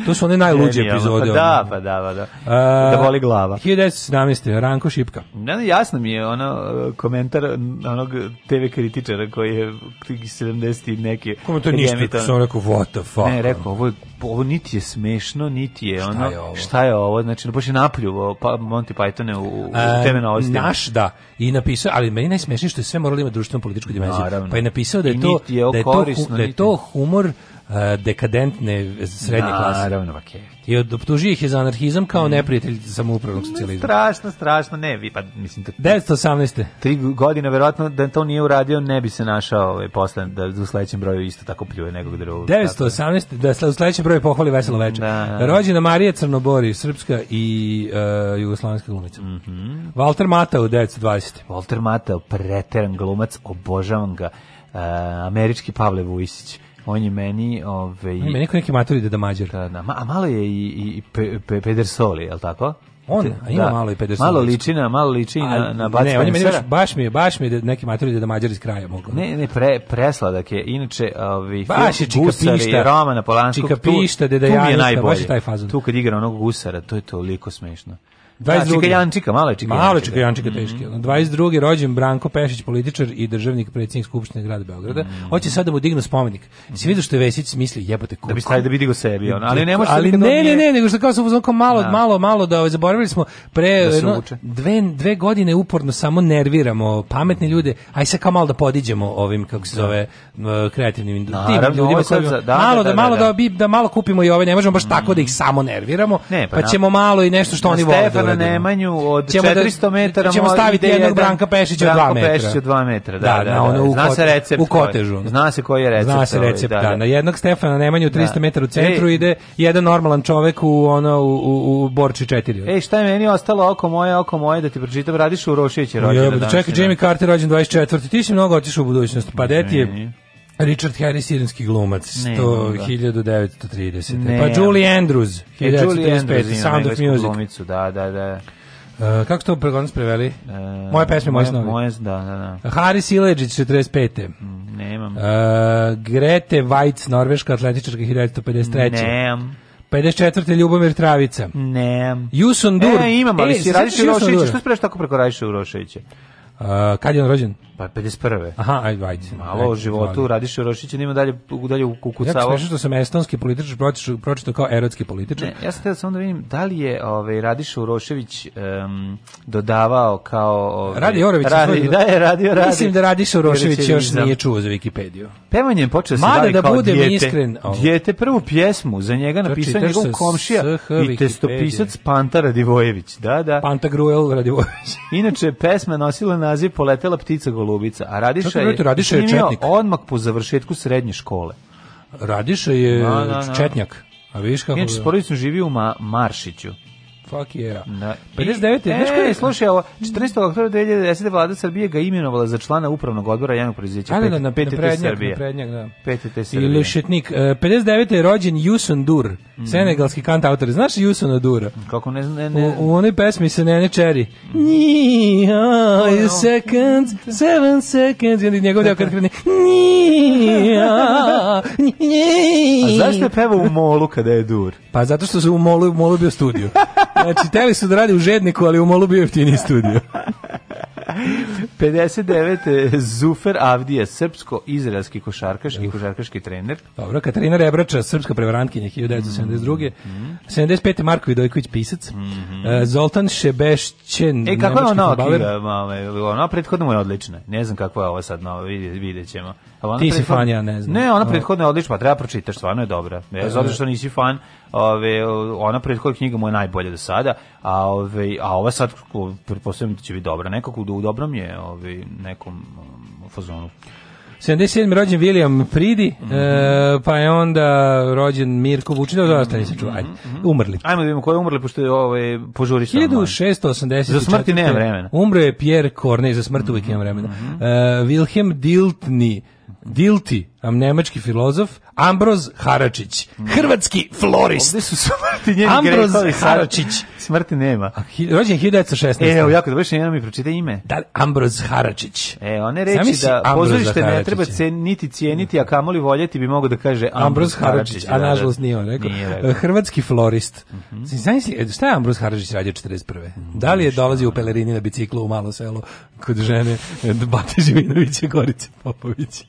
To su one najluđe pa epizode. Pa da, pa da, pa da. A, da boli glava. 1917. Ranko Šipka. Ne, jasno mi je ono komentar onog TV kritičara koji je 70 i neki. Kome to ništa, to sam rekao what the fuck. Ne, rekao ovo, ovo niti je smešno, niti je šta ono. Je ovo? Šta je ovo? Znači, baš je napljuvo pa Monty Pythone u, u, u teme novosti. Naš, da. I napisao, ali meni najsmešnije što je sve moralo da imati društveno političku dimenziju. Pa je napisao da je to je da je to, da je to humor e, dekadentne srednje da, klase. Naravno, okay. I optužio ih je za anarhizam kao mm. neprijatelj samoupravnog socijalizma. Strašno, strašno, ne, vi pa mislim... Da- to, 1918. Tri godine, verovatno da to nije uradio, ne bi se našao ovaj, posle, da u sledećem broju isto tako pljuje nekog drugog. 1918. Da, da u sledećem broju pohvali veselo večer. Da, da, da. Rođena Marija Crnobori, srpska i uh, jugoslovenska glumica. Mm -hmm. Walter Matao, 1920. Walter Matao, preteran glumac, obožavam ga E, američki Pavle Vujsić on je meni ovaj meni neko neki maturi da mađar da, da, a malo je i, i pe, pe, Pedersoli je tako on, a ima da. malo i Pedersoli. Malo ličina, malo liči na, a, na Ne, on je meni baš, baš mi je, baš mi je da neki maturi da mađar iz kraja mogu. Ne, ne, pre, presladak je. Inače, ovi, baš je Gusari, Romana Polanskog, Čika Pišta, Deda tu, tu mi je najbolje. Baš je taj fazon. Tu kad igra onog Gusara, to je toliko smešno. 22. Da, Čikajančika, malo je Čikajančika. Malo je Čikajančika teški. Mm -hmm. 22. rođen Branko Pešić, političar i državnik predsednik Skupštine grada Beograda. Mm -hmm. Hoće sad da mu dignu spomenik. Mm -hmm. Si što je Vesić smisli, jebote kuku. Da bi stavio da bi digo sebi on. Ali da, ne može Ali da ne, ne, ne, nego što kao su uzonko malo, da. malo, malo da ovaj, zaboravili smo pre da no, dve, dve godine uporno samo nerviramo pametne ljude. Aj sad kao malo da podiđemo ovim kako se zove da. kreativnim industrijama ljudima koji da, malo da, malo da, da, da, malo kupimo i ove, ne možemo baš tako da mm. ih samo nerviramo, ne, pa, pa ćemo malo i nešto što oni vole na Nemanju od ćemo 400 da, metara ćemo staviti jednog Branka Pešića od 2 metra. Branka Pešića od 2 metra, da, da, da, da, ono da. Zna se recept. U kotežu. Zna se koji je recept. Zna se ovaj, da, recept, da, da. Na jednog Stefana Nemanju 300 da. metara u centru ide jedan normalan čovek u ono u, u, u Borči 4. Ej, šta je meni ostalo oko moje, oko moje da ti pročitam, radiš u Rošićevu Da Čekaj, Jimmy da. Carter rođen 24. Ti si mnogo otišao u budućnost. Pa deti je Richard Harris, sirenski glumac, ne, 1930. Ne, pa Julie Andrews, 1935, e, Sound of Music. Glumicu, da, da, da. Uh, kako ste ovo pregodnost preveli? Uh, moje pesme, moje, moje snovi. Moje, da, da, da. Haris Ileđić, 45. Mm, nemam. Uh, Grete Vajc, norveška atletičarka, 1953. Nemam. 54. Ljubomir Travica. Nemam. Jusun Dur. E, imam, ali e, si radiš Uroševića. Što spreš tako preko radiš Uroševića? Uh, kad je on rođen? Pa 51. Aha, ajde, ajde. Malo ajde, o životu, radiš u Rošiću, nema dalje, dalje u kukucavo. Ja što sam estonski političar pročitao, pročitao kao erotski političar. Ne, ja sam teo samo da vidim, da li je ovaj, Radiš Urošević um, dodavao kao... Ovaj, Radi Orović. Radi, da je, radio, radi. Mislim da Radiš Urošević još znam. nije čuo za Wikipediju. Pevanje je počeo da se Mada da kao budem dijete, iskren. Ovo. Dijete prvu pjesmu, za njega napisao njegov komšija i testopisac Panta Radivojević. Da, da. Panta Gruel Radivojević. Inače, pesma nosila naziv Poletela ptica Golubica, a Radiša je, Radiša je četnik. odmah po završetku srednje škole. Radiša je da, da, da. četnjak. A vidiš kako... Inače, s porodicom živio u Ma Maršiću. Fuck yeah. Na, 59. E, znaš koji je, slušaj, ovo, 14. oktobra 2010. vlada Srbije ga imenovala za člana upravnog odbora jednog preduzeća Ajde, da, da, na, na, PTT prednjak, Srbije. Na prednjak, da. PTT Srbije. Ili šetnik. Uh, e, 59. je rođen Jusun Dur, mm. senegalski kantautor. Znaš Jusuna Dura? Kako ne znam, ne, ne. U, u onoj pesmi se Nene Čeri. Mhm. Nija, seconds, seven seconds. I onda njegov deo kad krene. Nija, nija. A zašto je pevao u molu kada je Dur? Pa zato što su u molu, u molu bio studio. Znači, teli su da radi u žedniku, ali u molu bio jeftini studio. 59. Zufer Avdija, srpsko-izraelski košarkaš i košarkaški trener. Dobro, Katarina Rebrača, srpska prevarantkinja 1972. Mm -hmm. 75. Marko Vidojković, pisac. Mm -hmm. Zoltan Šebešćen, E, kakva je ona okira, ona prethodno mu je odlična. Ne znam kakva je ova sad, no, vidjet ćemo. Ona Ti si fan, ja ne znam. Ne, ona prethodna je odlična, pa treba pročitaš, stvarno je dobra. Bez pa, Zato da. što nisi fan, ove, ona prethodna knjiga mu je najbolja do sada, a, ove, a ova sad, pretpostavljam da će biti dobra. Nekako u dobrom je ove, nekom um, fazonu. 77. rođen William Pridi, mm -hmm. e, pa je onda rođen Mirko Vučinov, da ostane mhm, se čuvaj. Mm -hmm. Umrli. Ajmo da vidimo ko je umrli, pošto je ovaj, požuri sa 1684. Za smrti nema vremena. Umro je Pierre Corneille, za smrt uvijek nema vremena. Mm -hmm. e, Wilhelm Diltni, Dilti, am nemački filozof, Ambroz Haračić, hrvatski florist. Ovde su smrti njeni Ambroz grekovi. Haračić. Smrti nema. Rođen 1916. E, evo, jako dobro, što jedan mi pročita ime. Da, Ambroz Haračić. E, one reči da pozorište ne treba niti cijeniti, a kamoli voljeti bi mogo da kaže Ambroz, Ambroz Haračić. A da, da. nažalost nije on rekao. Hrvatski florist. Mm -hmm. Zamisli, e, šta je Ambroz Haračić radio 41. Mhm, da li je dolazio u pelerini na biciklu u malo selo kod žene e, Bate Živinovića Gorice Popović?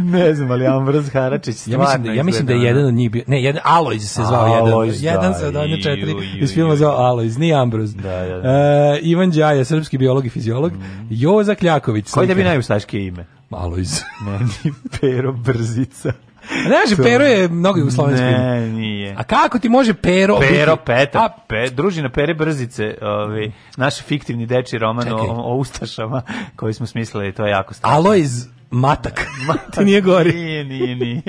ne znam, ali Ambroz Haračić da- stvarno ja mislim, da, ja mislim da je jedan od njih bio, ne, jedan Alojz se zvao jedan, jedan sa odavne četiri iz filma za Alois, nije Ambroz. Da, da, da. E, Ivan Đaja, srpski biolog i fiziolog. Mm. Joza Kljaković. Koji da bi najustaškije ime? Malo iz... Meni Pero Brzica. A znaš, to... Pero je mnogo u slovenskim. Ne, nije. A kako ti može Pero? Pero, biti? Peta, A... pe, družina Pere Brzice, ovi, ovaj, naš fiktivni deči roman o, o, Ustašama koji smo smislili, to je jako stavljeno. Alois Matak. Matak. nije gori. Nije, nije, nije.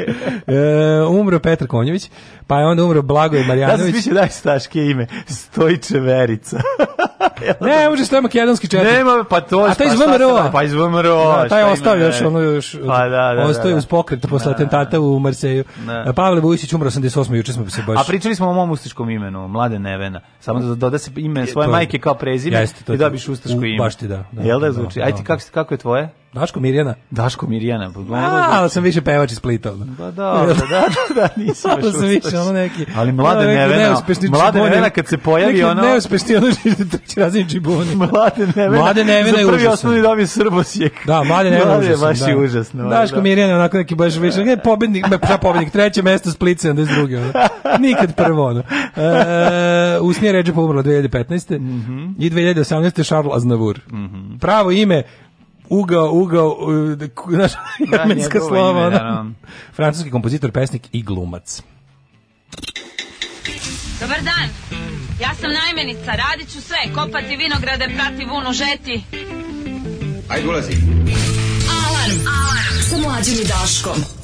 e, umro Petar Konjović, pa je onda umro Blagoje Marjanović. Da se daj staške ime. Stojče Verica. ne, može što je makedonski četnik. Nema, pa to je. A taj iz VMRO. Pa iz VMRO. Da, taj ostavio još ono još. Pa da, da. da ostavio da. uz pokret posle da. atentata u Marseju. Da. Pavle Vujičić umro 88. juče smo se baš. A pričali smo o mom ustaškom imenu, Mlade Nevena. Samo da doda se ime svoje majke kao prezime i dobiš ustaško ime. Baš ti da. Jel da zvuči? Ajde, kako kako je tvoje? Daško Mirjana? Daško Mirjana. Malo pa sam više pevač iz Splita. Pa dobro, da, da, da, nisam još sam više, ono neki. Ali mlade nevena, mlade nevena kad se pojavi ono... Neuspešni, ono treći razin čibuni. Mlade nevena. Mlade da, nevena je prvi osnovni dobi Srbosijek. Da, mlade nevena je užasno. Baš je užasno. Daško da. Mirjana je onako neki baš više. Ne, pobednik, pa pobednik, treće mesto Split 72. Ono. Nikad prvo, ono. E, Usnije Ređe pomrla 2015. Mm -hmm. I 2018. Charles Aznavour. Mm -hmm. Pravo ime ugao, ugao, e, znaš, da, jemenska slova. Ime, da, da. Francuski kompozitor, pesnik i glumac. Dobar dan, ja sam najmenica, radit ću sve, kopati vinograde, prati vunu, žeti. Ajde, ulazi. Alarm, alarm, sa mlađim i Daškom.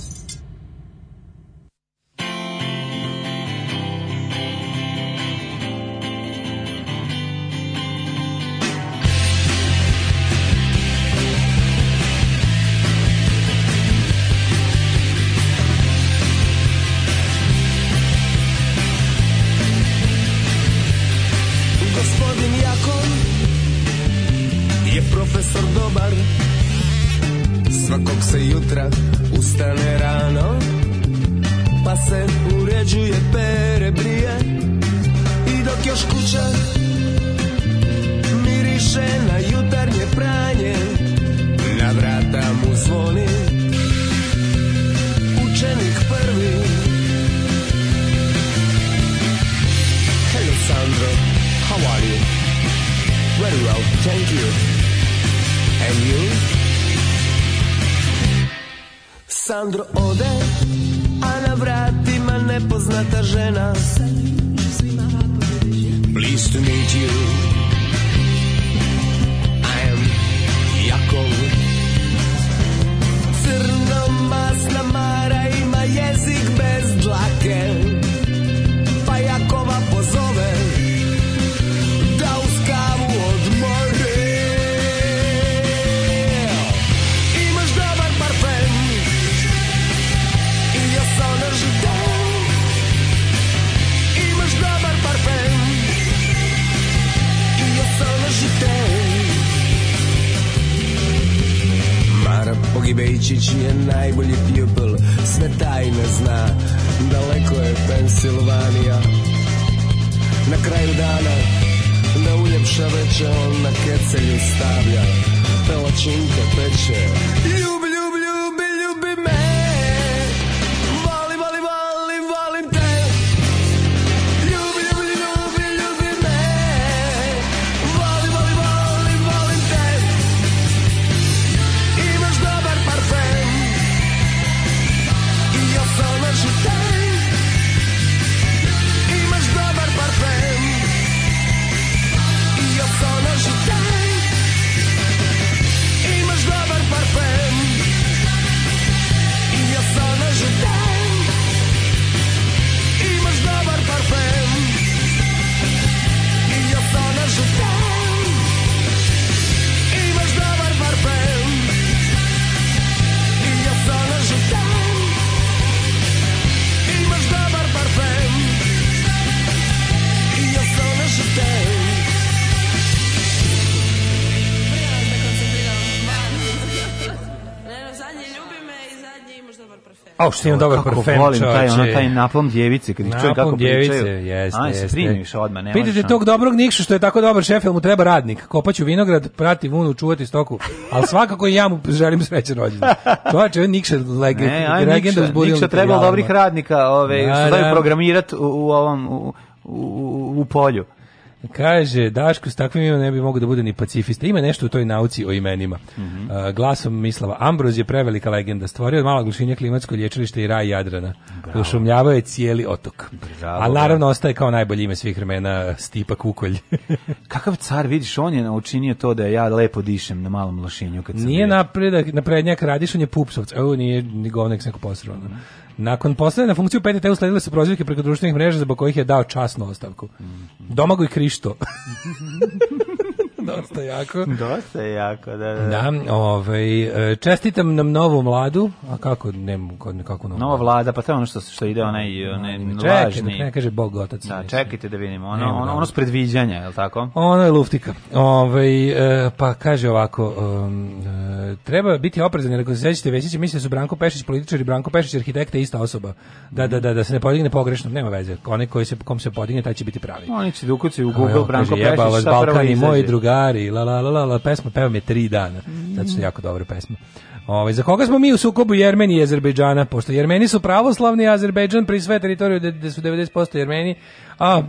Au, što imam dobar parfem, volim taj, ona taj napom djevice, kad ih čujem kako djevice, pričaju. Jeste, Aj, se primiš odmah, nema Pitajte tog dobrog Nikša što je tako dobar šef, mu treba radnik? Kopaću vinograd, prati vunu, čuvati stoku. Al svakako ja mu želim srećan rođendan. Čovječe, Nikša legend, ne, legenda uzbudila. Nikša treba dobrih radnika, ove, da, što daju da. programirati u, u ovom, u, u, u polju. Kaže, Daško, s takvim imenom ne bi mogao da bude ni pacifista. Ima nešto u toj nauci o imenima. Mm -hmm. uh, glasom Mislava Ambroz je prevelika legenda. Stvorio od mala glušinja klimatsko lječilište i raj Jadrana. Bravo. Ušumljavao je cijeli otok. Bravo, A da. naravno bravo. ostaje kao najbolje ime svih vremena Stipa Kukolj. Kakav car, vidiš, on je naučinio to da ja lepo dišem na malom glušinju. Kad sam Nije napredak, naprednjak radiš, on je pupsovac. Ovo nije ni govnek neko posrano. Mm -hmm. Nakon posljednje na funkciju PTT usledile su prozivke preko društvenih mreža za kojih je dao časnu ostavku. Domago i Krišto. dosta jako. Dosta jako, da, da. da, da. ovaj, e, čestitam nam novu mladu, a kako, ne, kako novu Nova vlada, pa to je ono što, što ide onaj, onaj čekaj, Čekajte, ne kaže Bog otac. Da, čekajte da vidimo, ono, ne, ono, ono s predviđanja, je li tako? Ono je luftika. Ovaj, e, pa kaže ovako, um, e, treba biti oprezan, jer ako se sećate većiće, misle da su Branko Pešić političar i Branko Pešić arhitekta ista osoba. Da, da, da, da se ne podigne pogrešno, nema veze. Oni koji se, kom se podigne, taj će biti pravi. Oni će dukuci da u Google, Branko Pešić, šta prvo izađe. Balkan i moji drugari stari, la la la la, la pesma peva me tri dana. Mm. Zato što je jako dobra pesma. Ove, ovaj, za koga smo mi u sukobu Jermeni i Azerbejdžana? Pošto Jermeni su pravoslavni, a Azerbejdžan pri sve teritoriju gde su 90% Jermeni, a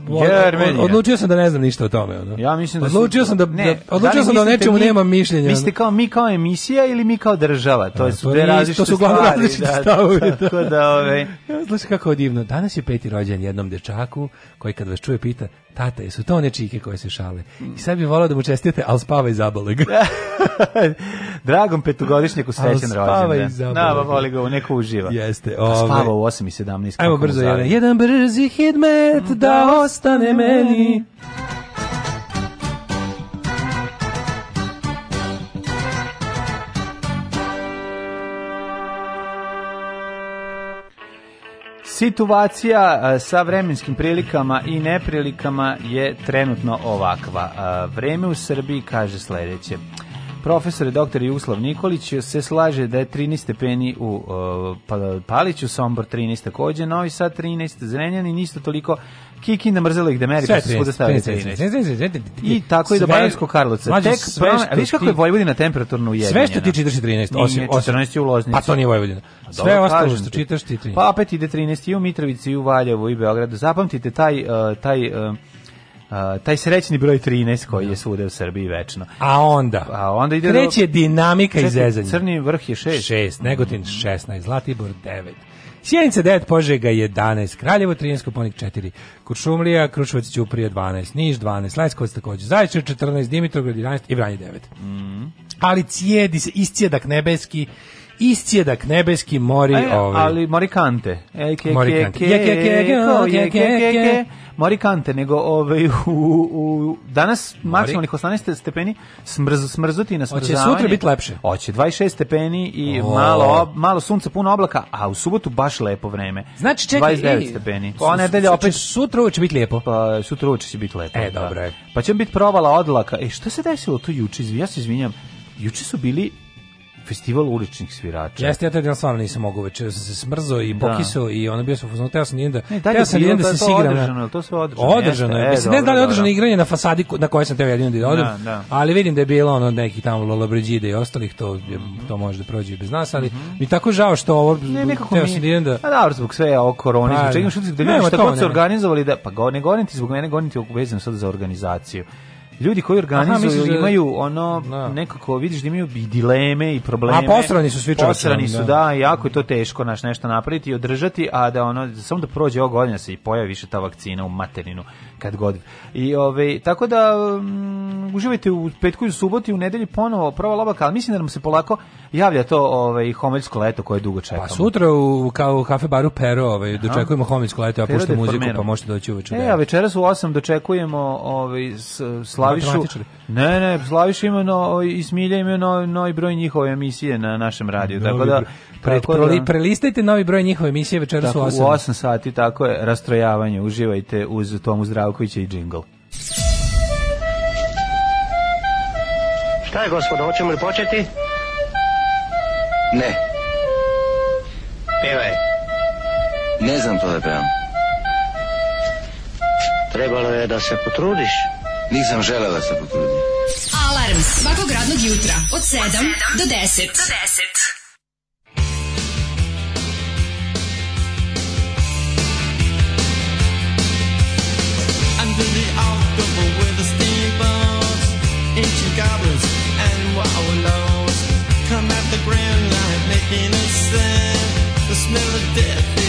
Jermenija. odlučio sam da ne znam ništa o tome. Ono. Ja mislim da odlučio sam da, ne, da odlučio da sam da o nečemu mi, nemam mišljenja. Mislite kao mi kao emisija ili mi kao država? To, a, su dve različite To su glavno različite da, stavovi. Da, tako da, ove. Ja, slušaj kako je divno. Danas je peti rođen jednom dečaku koji kad vas čuje pita Tata, jesu to one čike koje se šale? I sad bi volao da mu čestite, ali spavaj i zabole ga. Dragom petogodišnjaku srećen rođen. spava i zabole da, Na, voli ga, neko uživa. Jeste. Pa ove. Spava u 8 i 17. Ajmo brzo, jedan. Jedan brzi hitmet, da, da ostane meni. Situacija sa vremenskim prilikama i neprilikama je trenutno ovakva. Vreme u Srbiji kaže sledeće. Profesor dr. Jugoslav Nikolić se slaže da je 13 stepeni u pa, Paliću, Sombor 13 takođe, Novi Sad 13, Zrenjanin isto toliko, Kiki mrzela ih da meri, pa svuda stavili 13. I tako i do Bajanskog Karlovca. Tek promena, a viš kako je Vojvodina temperaturno ujedinjena. Sve što ti čitaš je 13, osim 14 u Loznici. Pa to nije Vojvodina. Pa sve ostalo što čitaš ti Pa opet ide 13 i u Mitrovici, i u Valjevu, i Beogradu. Zapamtite taj, e, taj Uh, taj srećni broj 13 koji je da. svuda u Srbiji večno. A onda? A onda ide Kreće do... dinamika i zezanje. Crni vrh je 6. 6, Negotin 16, Zlatibor 9, Sjenica 9, Požega 11, Kraljevo 13, Koponik 4, Kuršumlija, Krušovac Ćuprija 12, Niš 12, Leskovac takođe, Zaječar 14, Dimitrovgrad 11 i Vranje 9. Mm. Ali cijedi se, iscijedak nebeski, iscijedak nebeski mori... E, ovaj... Ali morikante. E, ke, ke, ke, ke, ke, ke, ke, ke, ke, ke, ke, ke, ke, ke, ke, ke, ke, ke, ke, Morikante, nego ovaj, u, u, danas Mori. maksimalnih 18 stepeni smrz, smrzuti na smrzavanje. Hoće sutra biti lepše. Hoće, 26 stepeni i o. malo, malo sunca, puno oblaka, a u subotu baš lepo vreme. Znači, čekaj, 29 ej, stepeni. Pa nedelja znači, opet... Sutra će biti lijepo. Pa sutra uveče će biti lepo. E, da. dobro je. Pa će biti provala odlaka. E, što se desilo tu juče? Ja se izvinjam. Juče su bili festival uličnih svirača. Jeste, ja taj dan stvarno nisam mogao večer, sam se smrzao i da. pokisao da. i ono bio sam u ja sam jedan da, ne, ja sam jedan da, da se sigram. Održano, to sve održano. Održano je, mislim, e, ne znam da je održano igranje na fasadi na kojoj sam teo jedino da odem, da, ali vidim da je bilo ono nekih tamo Lola Brigida i ostalih, to, je, mhm. to može da prođe bez nas, ali mhm. mi tako žao što ovo, ne, nekako teo sam jedan da... A da, pa zbog sve ovo koroni, zbog pa, čega što se organizovali, da, pa ne govorim ti zbog mene, govorim ti vezano sad za organizaciju ljudi koji organizuju Aha, da- imaju ono da. nekako vidiš da imaju dileme i probleme. A posrani su svi Posrani da, su da, da, jako je to teško naš nešto napraviti i održati, a da ono samo da prođe ova godina se i pojavi više ta vakcina u materinu kad god. I ove ovaj, tako da um, uživajte u petku i u i u nedelji ponovo prva lobaka, ali mislim da nam se polako javlja to ovaj homeljsko leto koje dugo čekamo. Pa sutra u kao kafe baru Pero, ovaj dočekujemo homeljsko leto, ja puštam muziku, pa možete doći uveče. E, da a večeras u 8 dočekujemo ovaj Slavišu. Ne, ne, Slaviš ima no i Smilja ima no, no broj njihove emisije na našem radiju. Novi tako da pred, da- proli, prelistajte novi broj njihove emisije večeras u 8. U 8 sati tako je rastrojavanje, uživajte uz Tomu Zdravkovića i džingl. Šta je gospodo, hoćemo li početi? Ne. Pevaj. Ne znam to da pevam. Trebalo je da se potrudiš. Nisam želela da se potrudim. Alarm svakog radnog jutra od 7, do 10. Do 10. Under the October with the steamboats, ancient goblins and wallows come at the grand smell of death.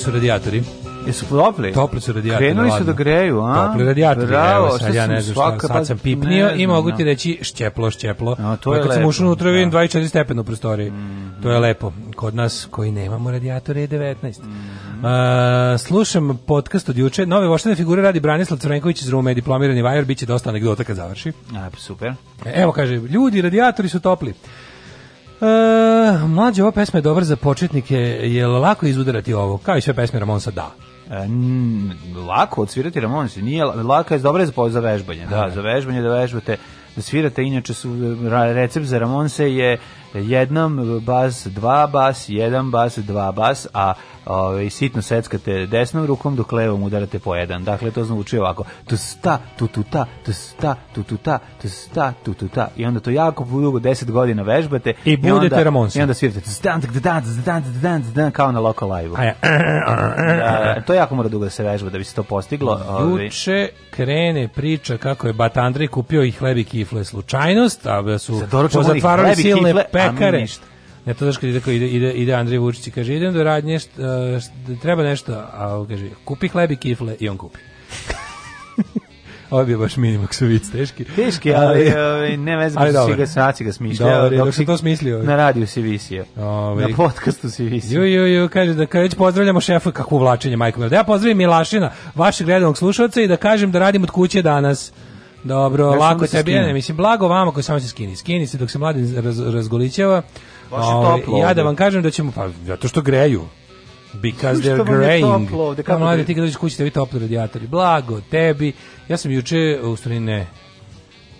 su radijatori. Jesu topli? Topli su radijatori. Krenuli su da greju, a? Topli radijatori. Bravo, Evo, sad ja ne znam svaka, šta, sad sam pa pipnio ne, i mogu ti reći šćeplo, šćeplo. No, to pa je kad lepo. sam ušao unutra, vidim 24 da. stepena u prostoriji. Mm -hmm. To je lepo. Kod nas koji nemamo radijatore je 19. Mm -hmm. uh, slušam podcast od juče. Nove voštene figure radi Branislav Crvenković iz Rume, diplomirani vajor, bit će dosta anegdota kad završi. A, super. Evo kaže, ljudi, radijatori su topli. E, mlađe, ova pesma je dobra za početnike, je lako izudarati ovo? Kao i sve pesme Ramonsa, da. E, lako odsvirati Ramonsa, nije lako, je dobra za, za vežbanje, da, da, za vežbanje, da vežbate da svirate, inače su recept za Ramonse je jedan bas, dva bas, jedan bas, dva bas, a ovaj sitno seckate desnom rukom dok levom udarate po jedan. Dakle to zvuči ovako: tsta tututa, tsta tututa, tsta tututa. I onda to jako dugo 10 godina vežbate i, budete onda, Ramonsi. I onda svirate dan dan dan dan dan kao na local live. A da, da, to jako mora dugo da se vežba da bi se to postiglo. Ovaj. Juče krene priča kako je Bat Andrej kupio i hlebi kifle slučajnost, a da su pozatvarali silne kifle, pekare. A Ja to znači kad ide, ide, ide Andrej Vučić i kaže idem do radnje, šta, e, treba nešto, a on kaže kupi hleb i kifle i on kupi. Ovo je baš minimaksovic, teški. Teški, ali, ali ovaj, ne veze, si ga snaci ga smišljao. Dobre, dok, dok si to smislio. Na radiju si visio. Ove. Ovaj. Na podcastu si visio. Ju, ju, ju, kaže da kad već pozdravljamo šefa, kako uvlačenje, Majko Da ja pozdravim Milašina, vašeg gledanog slušalca i da kažem da radim od kuće danas. Dobro, Još lako tebi, ne, mislim, blago vama koji samo se skini. Skini se dok se mladi raz, razgolićava. Baš je ovaj, toplo. Ja da vam kažem da ćemo, pa zato što greju. Because they're graying. Toplo ovde, kako da ti kad dođeš kući, vi topli radijatori. Blago tebi. Ja sam juče, u stvari ne,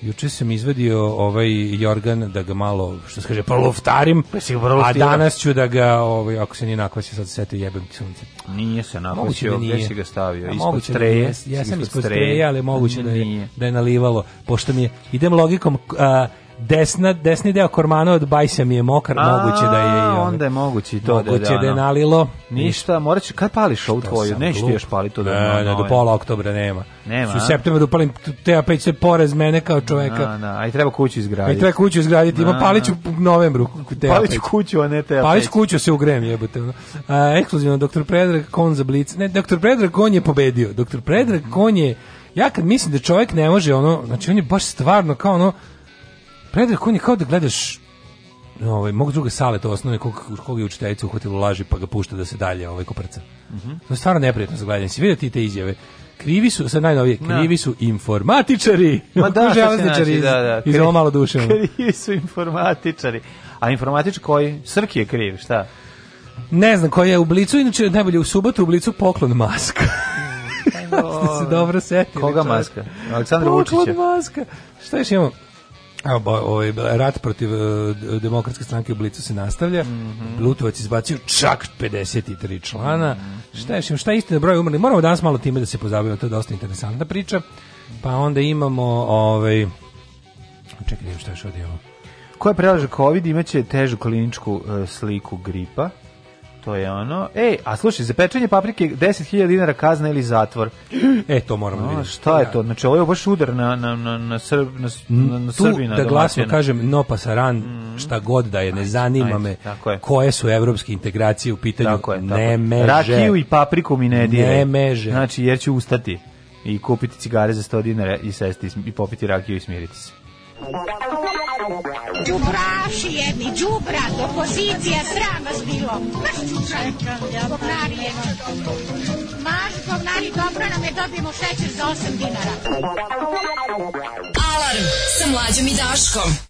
Juče sam izvadio ovaj jorgan da ga malo, što se kaže, proluftarim, pa a danas ću da ga, ovaj, ako se nije nakvasio, sad sete jebem sunce. Nije se nakvasio, da gdje si ga stavio? A, ispod da streje? Da, ja sam ispod streje, ali moguće mm, da je, da je nalivalo, pošto mi je, idem logikom... A, desna, desni deo kormana od bajsa mi je mokar, A, moguće da je... A, onda je moguće i to moguće da je, da, da je nalilo. Ništa, morat ću, kad pališ ovu tvoju? Nećeš ti još paliti to da je ne, ne, do pola oktobra nema. Nema. U septembru palim, treba peć se porez mene kao čoveka. Da, da, aj treba kuću izgraditi. Aj treba kuću izgraditi, ima paliću u novembru. Paliću kuću, a ne te. Palić kuću se ugrem jebote. Uh, ekskluzivno doktor Predrag Kon za Blic. Ne, doktor Predrag Kon je pobedio. Doktor Predrag Kon je ja kad mislim da čovek ne može ono, znači on je baš stvarno kao ono Predrag on je kao da gledaš ovaj, mog druga sale, to osnovne, kog, kog je učiteljica uhvatila laži pa ga pušta da se dalje ovaj, koprca. Mm -hmm. To je stvarno neprijatno za gledanje. Si vidjeti te izjave. Krivi su, sad najnovije, da. krivi su informatičari. Ma da, železničari iz, da, da. Krivi, iz ovo malo duše. Krivi su informatičari. A informatič koji? Srki je kriv, šta? Ne znam, koji je u Blicu, inače najbolje u subotu u Blicu poklon maska. Mm, Ste se dobro setili. Koga čar. maska? Aleksandra Vučića. Poklon maska. Šta još imamo? ovaj, rat protiv uh, demokratske stranke u Blicu se nastavlja. Mm -hmm. Lutovac izbacio čak 53 člana. Mm -hmm. Šta je, šta je da broj umrli? Moramo danas malo time da se pozabavimo, to je dosta interesantna priča. Pa onda imamo ovaj čekaj, da šta još ovdje imamo. Koja prelaže COVID imaće težu kliničku uh, sliku gripa. To je ono. Ej, a slušaj, za pečenje paprike 10.000 dinara kazna ili zatvor. E, to moramo no, da vidjeti. Šta je da. to? Znači, ovo je baš udar na, na, na, na, Srb, na, na, na Tu, Srbina, da glasno kažem, no pasaran, mm. šta god da je, ne zanima ajde, me ajde, koje su evropske integracije u pitanju. Tako je, tako. Ne meže. Rakiju i papriku mi ne dire. Ne meže. Znači, jer ću ustati i kupiti cigare za 100 dinara i sesti i popiti rakiju i smiriti se. Đubraši jedni, đubrat, opozicija, sram vas bilo. Maš čučan, govnari je. Maš govnari, dobro nam je, dobijemo šećer za 8 dinara. Alarm sa mlađom i Daškom.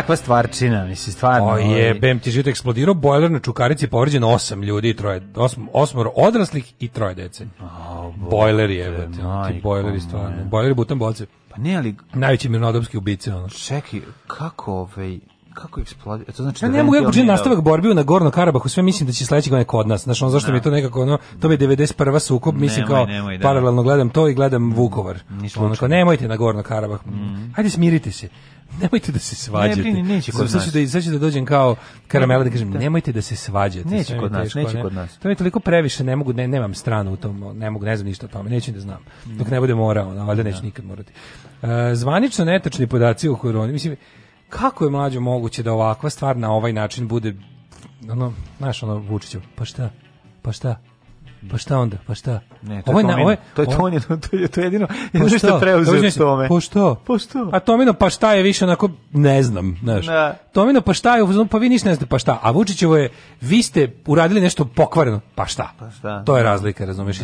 kakva stvarčina, mislim, stvarno. O ovaj. je, BMT ti život eksplodirao, bojler na Čukarici povređeno osam ljudi i troje, osm, osmoro odraslih i troje dece. Oh, bojler je, brate, ti bojleri stvarno. Bojleri butan boce. Pa ne, ali... Najveći mirnodopski ubice, ono. Čekaj, kako ovaj kako eksplodir... E, to znači ja da ne mogu ja nastavak borbi na Gorno Karabahu, sve mislim da će sledeće godine kod nas. Znači on zašto mi to da. nekako ono, to bi 91. sukob, mislim nemoj, kao nemoj, da. paralelno gledam to i gledam mm. Vukovar. Ono nemojte na Gorno Karabah. Mm. Hajde smirite se. Nemojte da se svađate. Ne, brini, neće kod da- sad ću Da, sad ću da dođem kao karamela da kažem, da. nemojte da se svađate. Neće sve kod nas, teško, neće ne. kod nas. To je toliko previše, ne mogu, ne, nemam stranu u tom, ne mogu, ne znam ništa o tome, neću da znam. Mm. Dok ne bude morao, valjda neće nikad morati. Uh, zvanično netačni podaci o koroni, mislim, kako je mlađo moguće da ovakva stvar na ovaj način bude ono, znaš, ono, Vučiću, pa šta, pa šta, pa šta onda? Pa šta? Ne, to, je, na, ovo je, to je to je jedino. Pa što, da što preuzeo od Tome. Pa što? Pa što? A Tomino pa šta je više onako ne znam, znaš. Da. Tomino pa šta je, pa vi ništa ne znate pa šta. A Vučićevo je vi ste uradili nešto pokvareno, pa šta? Pa šta? To je razlika, razumeš,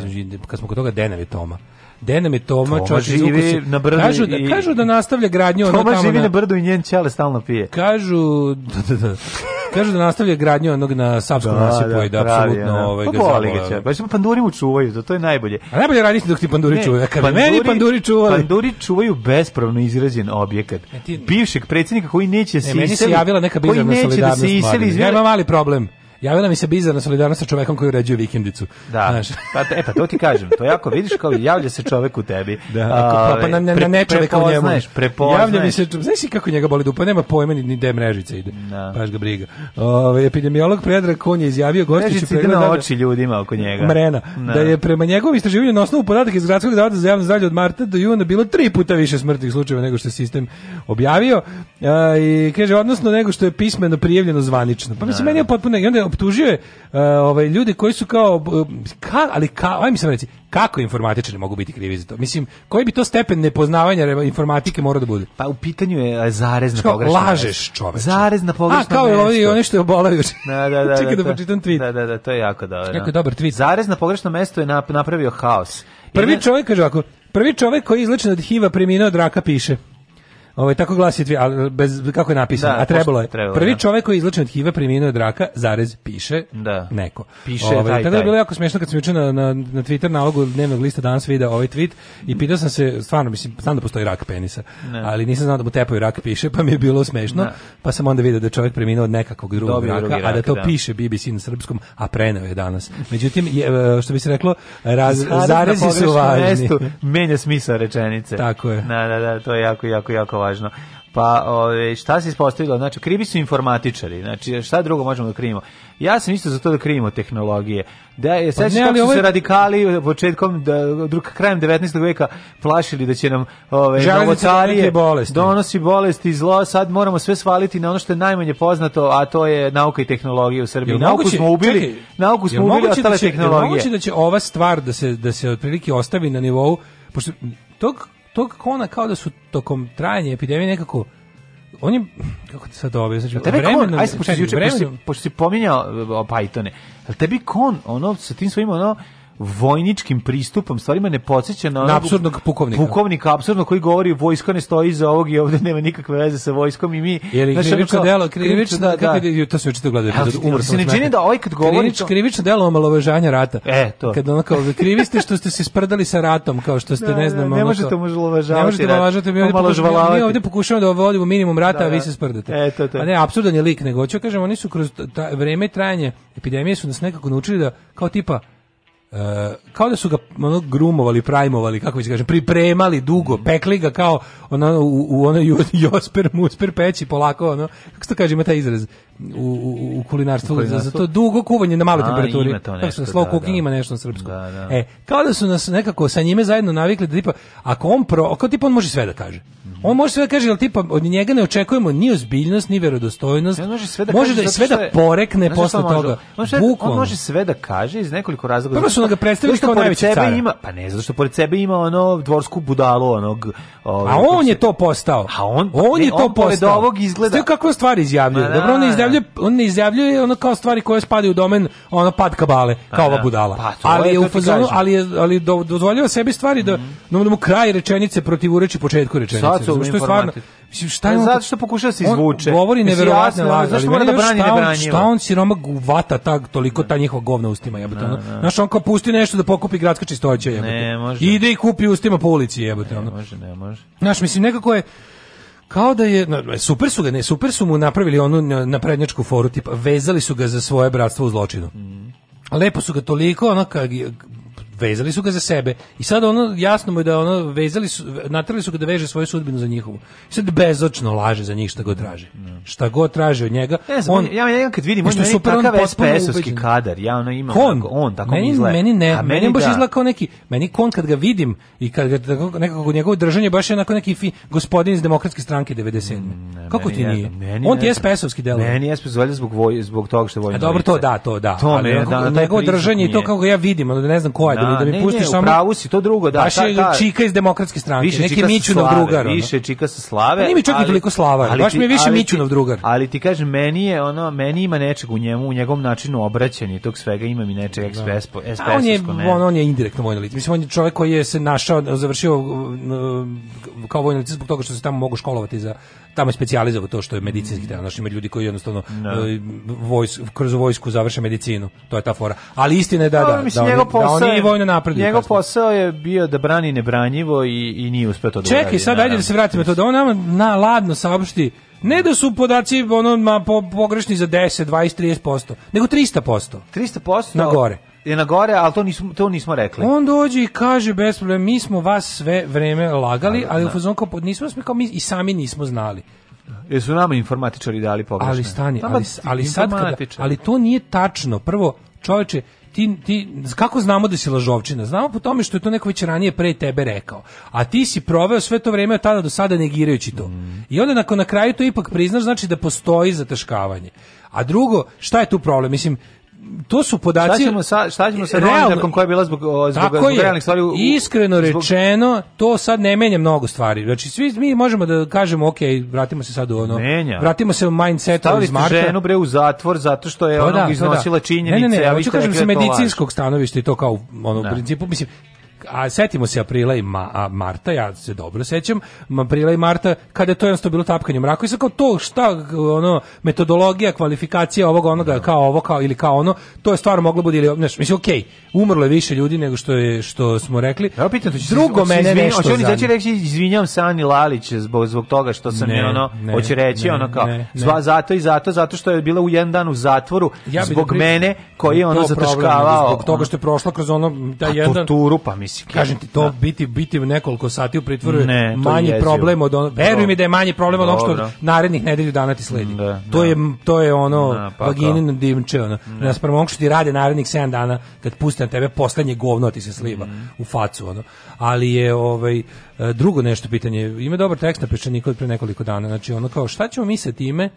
kad smo kod toga Denave Toma. Gde nam je Toma, Toma živi na brdu kažu, da, i... kažu da nastavlja gradnju. Toma ono tamo živi na... na brdu i njen ćale stalno pije. Kažu... Kažu da nastavlja gradnju onog na Savskom da, nasipu da, i da apsolutno ja. Da. ovaj ga zavoli. Pa ga će. Pa panduri mu čuvaju, to, to je najbolje. A najbolje raditi dok ti panduri ne, čuvaju. Kad meni panduri čuvali. Panduri čuvaju bespravno izgrađen objekat. E ti, Bivšeg predsjednika koji neće ne, se iseliti. Meni se javila neka bizarna solidarnost. Koji neće da se iseli. Ja imam mali problem. Javila mi se bizarna solidarnost sa čovekom koji uređuje vikendicu. Da. Znaš. Pa, e, pa to ti kažem, to jako vidiš kao javlja se čovek u tebi. Da, A, pa, pa na, na, ne čoveka u njemu. Prepoznaješ, Javlja mi se, znaš kako njega boli dupa, nema pojma ni, ni de mrežice ide. Da. Baš ga briga. Ove, ovaj, epidemiolog Predrag Konje izjavio gostiću pregleda. na oči ljudima oko njega. Mrena. Da. da je prema njegovim istraživanjima na osnovu podataka iz gradskog zavoda za javno zdravlje od marta do juna bilo tri puta više smrtnih slučajeva nego što je sistem objavio. A, I kaže, odnosno nego što je pismeno prijavljeno zvanično. Pa mislim, da. meni je potpuno, i onda je optužio je uh, ovaj ljudi koji su kao eh, ka, ali ka, aj mi se reći kako informatičari mogu biti krivi za to? Mislim, koji bi to stepen nepoznavanja informatike mora da bude? Pa u pitanju je eh, zarezna pogrešna. Lažeš, čoveče. Zarezna pogrešna. A kao je ovaj onaj što je obolao još. Da, da, da. Čekaj da, da pročitam tweet. Da, da, da, to je jako dobro. Jako da. dobar tweet. Zarezna pogrešno mesto je napravio haos. Prvi čovjek kaže ovako, prvi čovjek koji je izlečen od hiv preminuo od raka piše. Ovaj tako glasi dvije, ali bez kako je napisano, da, a trebalo je. Trebalo, Prvi da. čovjek koji je izlečen od HIV-a preminuo od raka, zarez piše da. neko. Piše ovaj, taj, tada je bilo jako smiješno kad sam juče na, na, na Twitter nalogu dnevnog lista danas video ovaj tweet i pitao sam se stvarno mislim znam da postoji rak penisa, ne. ali nisam znao da mu tepaju rak piše, pa mi je bilo smiješno, Ne. Da. Pa sam onda video da je čovjek preminuo od nekakvog drugog Dobri, raka, drugi a da to rak, da. piše BBC na srpskom, a preneo je danas. Međutim je, e, što bi se reklo, raz, zarezi su važni. Menja smisao rečenice. Tako je. Da, da, da, to je jako jako jako važno važno. Pa ove, šta se ispostavilo? Znači, krivi su informatičari. Znači, šta drugo možemo da krivimo? Ja sam isto za to da krivimo tehnologije. Da, je, pa ne, kako ovaj... su se radikali početkom, da, drug, krajem 19. veka plašili da će nam ove, novotarije bolesti. donosi bolesti i zlo. Sad moramo sve svaliti na ono što je najmanje poznato, a to je nauka i tehnologija u Srbiji. Jel nauku moguće, smo ubili, čekaj, nauku smo ubili, da ostale da će, tehnologije. Jel moguće da će ova stvar da se, da se otprilike ostavi na nivou, pošto tog to tog kona kao da su tokom trajanja epidemije nekako oni kako se sad dobio znači tebe kon aj se pošto se pominjao e, Pythone al tebi kon ono sa tim svojim ono vojničkim pristupom stvarima ne podsjeća na apsurdnog pukovnika. Pukovnika apsurdnog koji govori vojska ne stoji iza ovog i ovde nema nikakve veze sa vojskom i mi Jeli, znaš, krivično kao, delo, krivično da, da, da, to se očito gleda umr se ne čini da ovaj kad govori krivično, to... krivično delo omalovažavanja rata. E, to. Kad ono kao krivi ste što ste se sprdali sa ratom, kao što ste da, ne da, znam, ne možete možete omalovažavati. Ne možete omalovažavati, mi ovde, ovde pokušavamo da vodimo minimum rata, da, a vi da. se sprdate. E, to, to. A ne, apsurdan je lik, nego hoću da kažem, oni su kroz ta, vreme trajanje epidemije su nas nekako naučili da kao tipa Uh, kao da su ga ono grumovali, prajmovali, kako bi se kažem, pripremali dugo, pekli ga kao ono, u, u ono josper, musper peći polako, ono, kako se to kaže, ima taj izraz u, u, u kulinarstvu, u kulinarstvu? Za, za to dugo kuvanje na maloj temperaturi. Ima to nešto, slow da, cooking da. ima nešto na srpskom. Da, da. E, kao da su nas nekako sa njime zajedno navikli da tipa, ako on pro, ako tipa on može sve da kaže. On može sve da kaže, ali tipa od njega ne očekujemo ni ozbiljnost, ni verodostojnost. može sve da može kaže, da, sve da porekne ne, posle toga. Može, on može sve da kaže iz nekoliko razloga. Prvo su ga predstavili kao najveći car. Ima, pa ne, zato što pored sebe ima ono dvorsku budalu onog. Ovaj, a on je to postao. A on, on ne, je to on postao. ovog izgleda. Sve kakve stvari izjavljuje. Na, Dobro, on ne da, da. izjavljuje, on ne izjavljuje ono kao stvari koje spadaju u domen ono pad kabale, pa kao ova da. budala. Pa, ali je u fazonu, ali ali dozvoljava sebi stvari da, mhm. da mu kraj rečenice protivureči početku rečenice totalno informativ. Mislim šta pa je on? Zato što pokušava da se izvući govori neverovatne laži. Zašto mora da brani nebranjivo? Šta on siroma guvata tag toliko ta njihova govna ustima jebote. No, da, da. Znaš on kao pusti nešto da pokupi gradska čistoća jebote. Ne, može. Ide i kupi ustima po ulici jebote. Ne, može, ne, može. Znaš, mislim nekako je kao da je e, super su ga ne super su mu napravili onu na prednjačku foru tipa vezali su ga za svoje bratstvo u zločinu. Mm. Lepo su ga toliko onako vezali su ga za sebe i sad ono jasno mu je da ono vezali su natrali su ga da veže svoju sudbinu za njihovu. I sad bezočno laže za njih šta god traži. Mm. Šta god traži od njega, znam, on ja ja kad vidim on je super on sps kadar, ja ono imam on, on tako meni, mi izgleda. Meni ne, A meni, meni baš da. izgleda kao neki, meni kon kad ga vidim i kad ga da- nekako njegovo držanje baš je onako neki fi, gospodin iz demokratske stranke 97. Mm, Kako ti nije? Ne, on ti je SPS-ovski delo. Meni je SPS zbog voj, zbog toga što vojno. Dobro to da, to da. To ali, da, da, njegovo držanje i to kako ga ja vidim, ali da ne znam ko je da, ali da, da mi ne, pustiš ne, samo pravu si to drugo da baš ta, ta, čika iz demokratske stranke više neki mićunov drugar više čika sa slave ali pa mi čak i toliko slava ali baš mi je više mićunov drugar ali ti kažem meni je ono meni ima nečeg u njemu u njegovom načinu obraćanja i tog svega ima mi nečeg da. ekspres on je on, on je indirektno vojni lice mislim on je čovjek koji je se našao završio mm, kao vojni lice zbog toga što se tamo mogu školovati za tamo je specijalizovao to što je medicinski deo. Znači ljudi koji jednostavno no. Da. E, vojs, kroz vojsku završe medicinu. To je ta fora. Ali istina je da, da, da, mislim, da, oni, da oni dovoljno napredio. Njegov posao je bio da brani nebranjivo i, i nije uspio to da Čekaj, sad ajde da se vratimo to, da on nama na, ladno saopšti ne da su podaci ono, ma, po, pogrešni za 10, 20, 30%, nego 300%. 300%? Na gore je na gore, ali to nismo, to nismo rekli. On dođe i kaže bez problema, mi smo vas sve vreme lagali, ali, ali u da. pod nismo smo kao mi i sami nismo znali. Da. Jer su nama informatičari dali pogrešne. Ali stani, ali, ali sad kada, ali to nije tačno. Prvo, čoveče, ti, ti, kako znamo da si lažovčina? Znamo po tome što je to neko već ranije pre tebe rekao. A ti si proveo sve to vreme od tada do sada negirajući to. Mm. I onda nakon na kraju to ipak priznaš, znači da postoji zataškavanje. A drugo, šta je tu problem? Mislim, to su podaci... Šta ćemo sa, šta ćemo sa realno, koja je bila zbog, zbog, zbog realnih stvari? U, iskreno zbog... rečeno, to sad ne menja mnogo stvari. Znači, svi mi možemo da kažemo, ok, vratimo se sad u ono... Menja. Vratimo se u mindset iz marka. ženu bre u zatvor zato što je to pa ono da, pa iznosila da. činjenice. Ne, ne, ne, ja hoću kažem da sa medicinskog stanovišta i to kao ono, u da. principu, mislim, a setimo se aprila i ma, a, marta, ja se dobro sećam, aprila i marta, kada je to jednostavno bilo tapkanje u I sad kao to šta, ono, metodologija, kvalifikacija ovog onoga, da. kao ovo, kao, ili kao ono, to je stvarno moglo bude, ili, znaš, mislim, okej, okay, umrlo je više ljudi nego što je, što smo rekli. Ja, pitan, Drugo mene izvinjam, nešto zanima. Hoće oni reći, izvinjam se Ani Lalić zbog, zbog toga što sam ne, je ono, ne, hoće reći, ne, ono kao, ne, zva, zato i zato, zato što je bila u jedan dan u zatvoru, ja zbog da mene, koji je ono zataškavao. Zbog toga što je prošla kroz ono, da jedan... Torturu, pa mislim, Mislim, kažem ti, to da. biti, biti nekoliko sati u pritvoru ne, manji problem od onog, da. veruj mi da je manji problem od onog što narednih nedelju dana ti sledi. Da, to, da. Je, to je ono, da, pa vaginin dimče, ono. Da. Naspravo onog što ti rade narednih 7 dana, kad puste na tebe, poslednje govno ti se sliva mm. u facu, ono. Ali je, ovaj, e, drugo nešto pitanje, ima dobar tekst na Peščaniku od pre nekoliko dana, znači ono kao, šta ćemo mi sa time,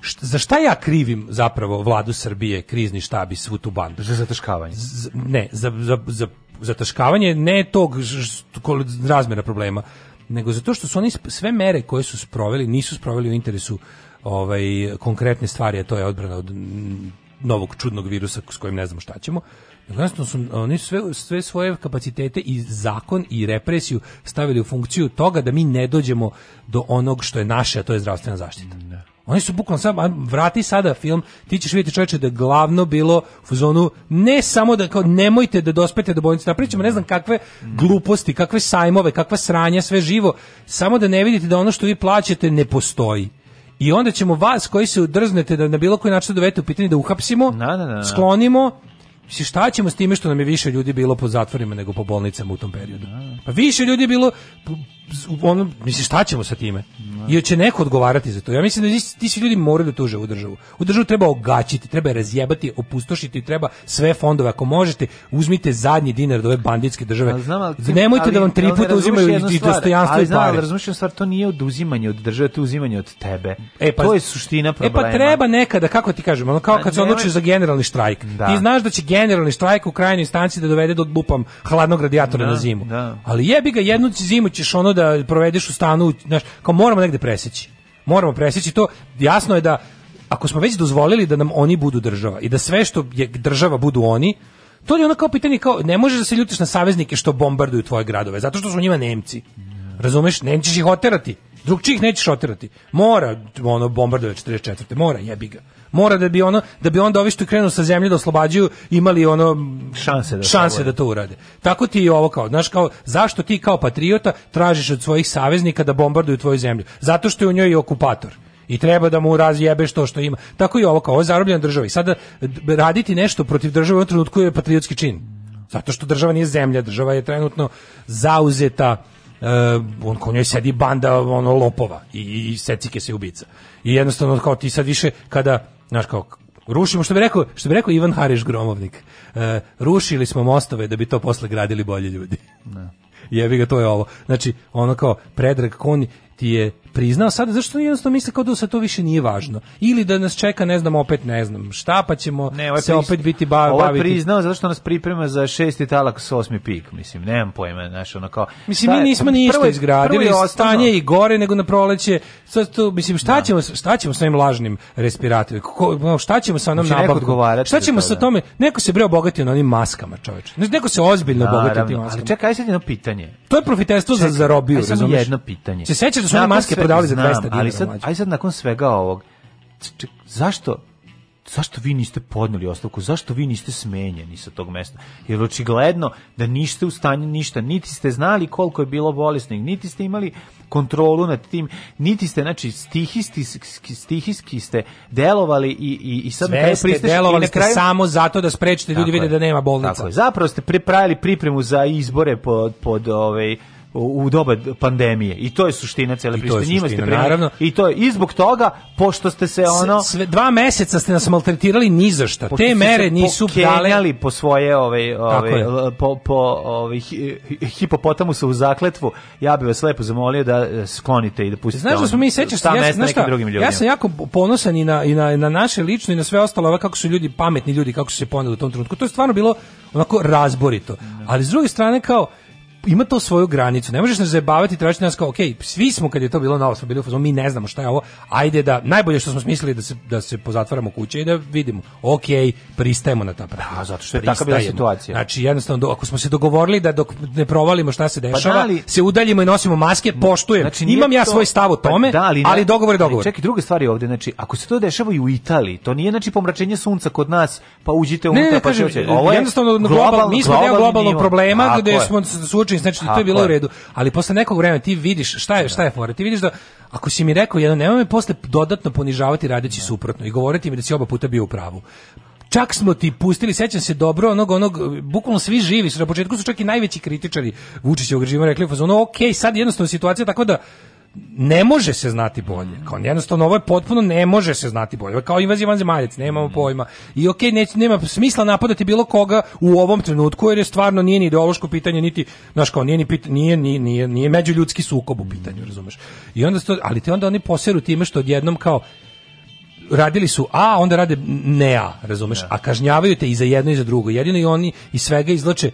šta, za šta ja krivim zapravo vladu Srbije, krizni štab i svu tu bandu? Za zataškavanje. Z, ne, za, za, za zataškavanje ne tog ž, ž, problema, nego zato što su oni sve mere koje su sproveli, nisu sproveli u interesu ovaj, konkretne stvari, a to je odbrana od novog čudnog virusa s kojim ne znamo šta ćemo. Jednostavno su oni sve, sve svoje kapacitete i zakon i represiju stavili u funkciju toga da mi ne dođemo do onog što je naše, a to je zdravstvena zaštita. Ne. Oni su bukvalno samo vrati sada film, ti ćeš vidjeti čoveče da je glavno bilo u zonu ne samo da kao nemojte da dospete do bolnice, napričamo da ne znam kakve gluposti, kakve sajmove, kakva sranja, sve živo, samo da ne vidite da ono što vi plaćate ne postoji. I onda ćemo vas koji se udrznete da na bilo koji način dovedete u pitanje da uhapsimo, na, na, na. sklonimo Mislim, šta ćemo s time što nam je više ljudi bilo po zatvorima nego po bolnicama u tom periodu? Da, da. Pa više ljudi je bilo, ono, mislim, šta ćemo sa time? I da. će neko odgovarati za to. Ja mislim da ti svi ljudi moraju da tuže u državu. U državu treba ogaćiti, treba razjebati, opustošiti, treba sve fondove. Ako možete, uzmite zadnji dinar do ove banditske države. Ali pa znam, ali, Nemojte ali, da vam tri puta uzimaju i, dostojanstvo i pare. Ali znam, stvar, to nije oduzimanje od države, to je uzimanje od tebe. E, pa, to je suština problema. E pa treba nekada, kako ti kažem, ono kao pa kad se odlučiš za generalni štrajk. Da. Ti znaš da će generalni štrajk u krajnjoj stanci da dovede do bupam hladnog radijatora da, na zimu. Da. Ali jebi ga jednu zimu ćeš ono da provedeš u stanu, znaš, kao moramo negde preseći. Moramo preseći to. Jasno je da ako smo već dozvolili da nam oni budu država i da sve što je država budu oni, to je ono kao pitanje kao ne možeš da se ljutiš na saveznike što bombarduju tvoje gradove zato što su njima Nemci. Razumeš, nećeš ih oterati. Drug čih nećeš oterati. Mora ono bombardovati 44. Mora, jebi ga. Mora da bi ono da bi onda ovi što krenu sa zemlje da oslobađaju imali ono šanse da šanse da to urade. Tako ti i ovo kao, znaš kao zašto ti kao patriota tražiš od svojih saveznika da bombarduju tvoju zemlju? Zato što je u njoj okupator i treba da mu razjebe što što ima. Tako i ovo kao, ovo je zarobljena država i sada raditi nešto protiv države u trenutku je patriotski čin. Zato što država nije zemlja, država je trenutno zauzeta uh, on ko njoj sedi banda ono lopova i, i secike se ubica. I jednostavno kao ti sad više kada znaš kao rušimo što bi rekao što bi rekao Ivan Hariš Gromovnik uh, rušili smo mostove da bi to posle gradili bolje ljudi ne. Da. jebi ga to je ovo znači ono kao predrag konj ti je priznao sad zašto jednostavno misli kao da se to više nije važno ili da nas čeka ne znam opet ne znam šta pa ćemo ne, ovaj se opet biti ba ovaj baviti. priznao zato što nas priprema za šesti talak s osmi pik, mislim, nemam pojma, znaš, ono kao... Mislim, mi nismo ništa prvo, izgradili, prvo stanje i gore nego na proleće, sad tu, mislim, šta, da. ćemo, šta ćemo s ovim lažnim respiratorima, šta ćemo sa onom znači, nabavkom, šta ćemo sa da. tome, neko se breo obogatio na onim maskama, čoveče, neko se ozbiljno da, obogatio tim maskama. Ali čekaj, sad jedno pitanje. To je profiterstvo za zarobio, razumiješ? jedno pitanje. Se sećaš da su one maske sve, prodavali za 200 dinara. Ali sad, aj sad nakon svega ovog, ček, zašto zašto vi niste podneli ostavku, zašto vi niste smenjeni sa tog mesta, jer očigledno da niste u stanju ništa, niti ste znali koliko je bilo bolesnih, niti ste imali kontrolu nad tim, niti ste, znači, stihisti, stihiski ste delovali i, i, i sad Sve ste delovali i kraju... samo zato da sprečite da ljudi vide da nema bolnica. Tako je, zapravo ste pripravili pripremu za izbore pod, pod ovaj, u doba pandemije i to je suština cele priče njima ste naravno i to je i zbog toga pošto ste se ono sve dva meseca ste nas maltretirali ni za šta te mere nisu dale po svoje ove ove po po ovih hipopotamu u zakletvu ja bih vas lepo zamolio da e, sklonite i da pustite znaš da smo mi sećaš ja, znaš drugim ljudima. ja sam jako ponosan i na i na, na naše lično i na sve ostalo kako su ljudi pametni ljudi kako su se poneli u tom trenutku to je stvarno bilo onako razborito ali s druge strane kao ima to svoju granicu. Ne možeš nas zabavati i tražiti nas kao, ok, svi smo kad je to bilo novo, smo bili u mi ne znamo šta je ovo, ajde da, najbolje što smo smislili da se, da se pozatvaramo kuće i da vidimo, ok, pristajemo na ta pravila. Da, zato što je taka bila situacija. Znači, jednostavno, ako smo se dogovorili da dok ne provalimo šta se pa dešava, pa da, li, se udaljimo i nosimo maske, poštujem. Znači, Imam ja to, svoj stav o pa tome, pa da, li, ne, ali dogovor je dogovor. Čekaj, druga stvar je ovdje, znači, ako se to dešava i u Italiji, to nije, znači, pomračenje sunca kod nas, pa uđite unutra, ne, ne, pa kažem, Ovo je jednostavno, global, global, mi smo deo globalnog problema, gde smo učin, znači to je bilo u redu. Ali posle nekog vremena ti vidiš šta je šta je fora. Ti vidiš da ako si mi rekao jedno, nemoj me posle dodatno ponižavati radeći suprotno i govoriti mi da si oba puta bio u pravu čak smo ti pustili, sećam se dobro, onog, onog, bukvalno svi živi su, na početku su čak i najveći kritičari Vučićevog režima rekli, ono, ok, sad jednostavno situacija tako da ne može se znati bolje. Kao jednostavno ovo je potpuno ne može se znati bolje. Kao invazija vanzemaljac, nemamo mm. pojma. I okej, okay, neć, nema smisla napadati bilo koga u ovom trenutku jer je stvarno nije ni ideološko pitanje niti naš kao nije ni pita, nije, nije, nije, nije međuljudski sukob u pitanju, razumeš. I onda sto, ali te onda oni poseru time što odjednom kao radili su A, onda rade ne A, razumeš? Da. A kažnjavaju te i za jedno i za drugo. Jedino i oni i svega izlače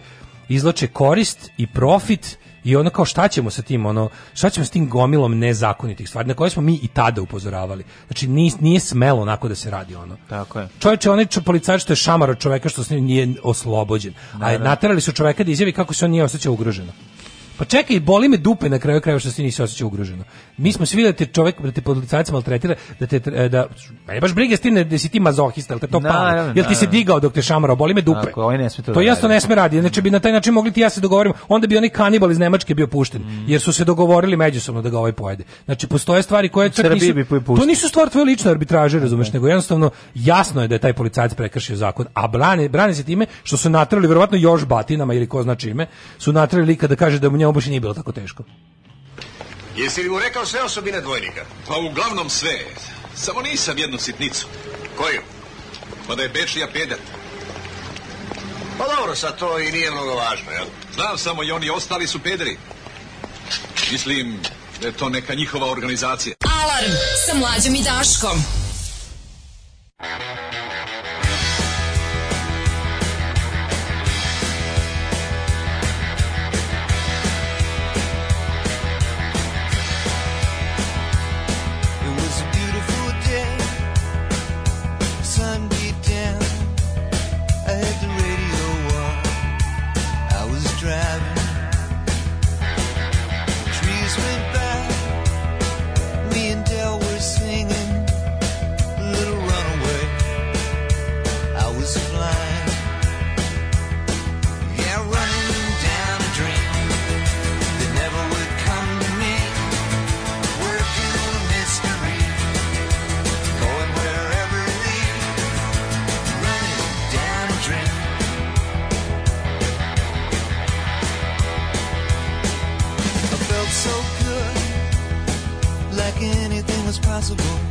izlače korist i profit I ono kao šta ćemo sa tim, ono, šta ćemo sa tim gomilom nezakonitih stvari na koje smo mi i tada upozoravali. Znači nije, nije smelo onako da se radi ono. Tako je. Čovječe, onaj policajac što je šamaro čoveka što s njim nije oslobođen. Da, da. A naterali su čoveka da izjavi kako se on nije osjećao ugroženo. Pa čekaj, boli me dupe na kraju krajeva što se nisi osjećao ugroženo. Mi smo svi da te čovjek, da te policajac maltretira, da te, e, da, mene baš brige stine da si ti mazohista, al te to pa. jel ti se digao dok te šamarao, boli me dupe. Ako, ovaj ne to, to da jasno ne sme radi, znači bi na taj način mogli ti ja se dogovorimo, onda bi onaj kanibal iz Nemačke bio pušten, mm. jer su se dogovorili međusobno da ga ovaj pojede. Znači postoje stvari koje čak nisu, to nisu stvar tvoje lične arbitraže, razumeš, nego jednostavno jasno je da je taj policajac prekršio zakon, a brane, brane se time što su natrali verovatno još batinama ili ko znači ime, su natrali lika da kaže da mu njemu baš nije bilo tako teško. Jesi li mu rekao sve osobine dvojnika? Pa uglavnom sve. Samo nisam jednu sitnicu. Koju? Pa da je Bečija pedat. Pa dobro, sad to i nije mnogo važno, jel? Znam samo i oni ostali su pederi. Mislim da je to neka njihova organizacija. Alarm sa mlađom i Daškom. impossible.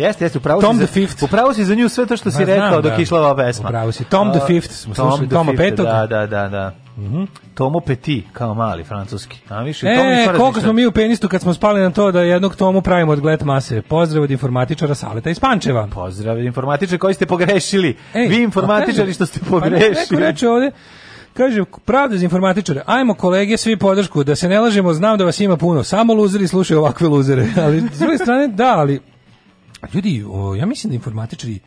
Jeste, jeste, upravo Tom si, the Fifth. Upravo si za nju sve to što si Ma, rekao znam, dok je da. išla ova pesma. Upravo si. Tom the Fifth, smo Tom slušali, Toma Petog. Da, da, da, da. Mhm. Mm Tomo Peti, kao mali francuski. A više e, Tomo koliko smo mi u penistu kad smo spali na to da jednog Tomu pravimo od glet mase. Pozdrav od informatičara Saleta iz Pančeva. Pozdrav od informatičara koji ste pogrešili. Ej, Vi pa informatičari što ste pa pogrešili. Pa neko reče ovde, Kaže, pravda za informatičare, ajmo kolege svi podršku, da se ne lažemo, znam da vas ima puno, samo luzeri slušaju ovakve luzere, ali s druge strane da, ali Ljudi, o, ja mislim da informatičari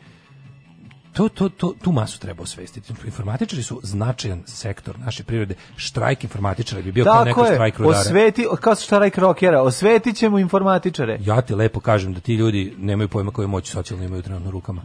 to, to, to, tu masu treba osvestiti. Informatičari su značajan sektor naše prirode. Štrajk informatičara bi bio Tako kao neko je, štrajk rudara. Osveti, kao štrajk rokera, osvetit ćemo informatičare. Ja ti lepo kažem da ti ljudi nemaju pojma koje moći socijalno imaju trenutno rukama.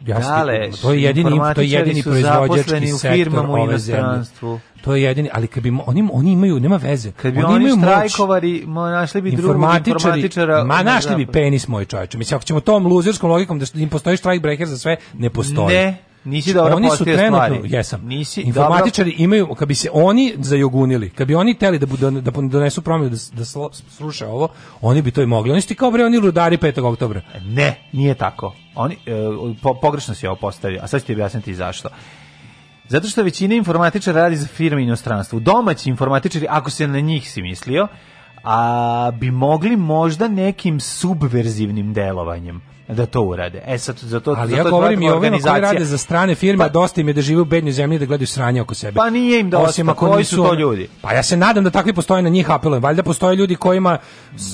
Dale, to je jedini to je jedini proizvođački u firmama u inostranstvu. To je jedini, ali kad bi oni oni imaju nema veze. Kad bi oni, oni imaju mo, našli bi drugog informatičara. Ma našli bi penis moj čovječe. Mislim ako ćemo tom luzerskom logikom da, da im postoji strike breaker za sve, ne postoji. Ne, Nisi dobro oni su trenutno, stvari. jesam. Nisi Informatičari dobro... imaju kad bi se oni zajogunili, kad bi oni teli da da, da donesu promjenu da da sluša ovo, oni bi to i mogli. Oni su ti kao bre oni rudari 5. oktobra. Ne, nije tako. Oni e, po, pogrešno se ovo postavio, a sad ću ti objasniti zašto. Zato što većina informatičara radi za firme inostranstvu. Domaći informatičari, ako se na njih si mislio, a bi mogli možda nekim subverzivnim delovanjem da to urade. E sad za to Ali za ja to govorim i ovima koji rade za strane firme, pa, dosta im je da žive u bednjoj zemlji da gledaju sranje oko sebe. Pa nije im dosta, Osim ako koji su to ljudi? Pa ja se nadam da takvi postoje na njih apelujem. Valjda postoje ljudi kojima no.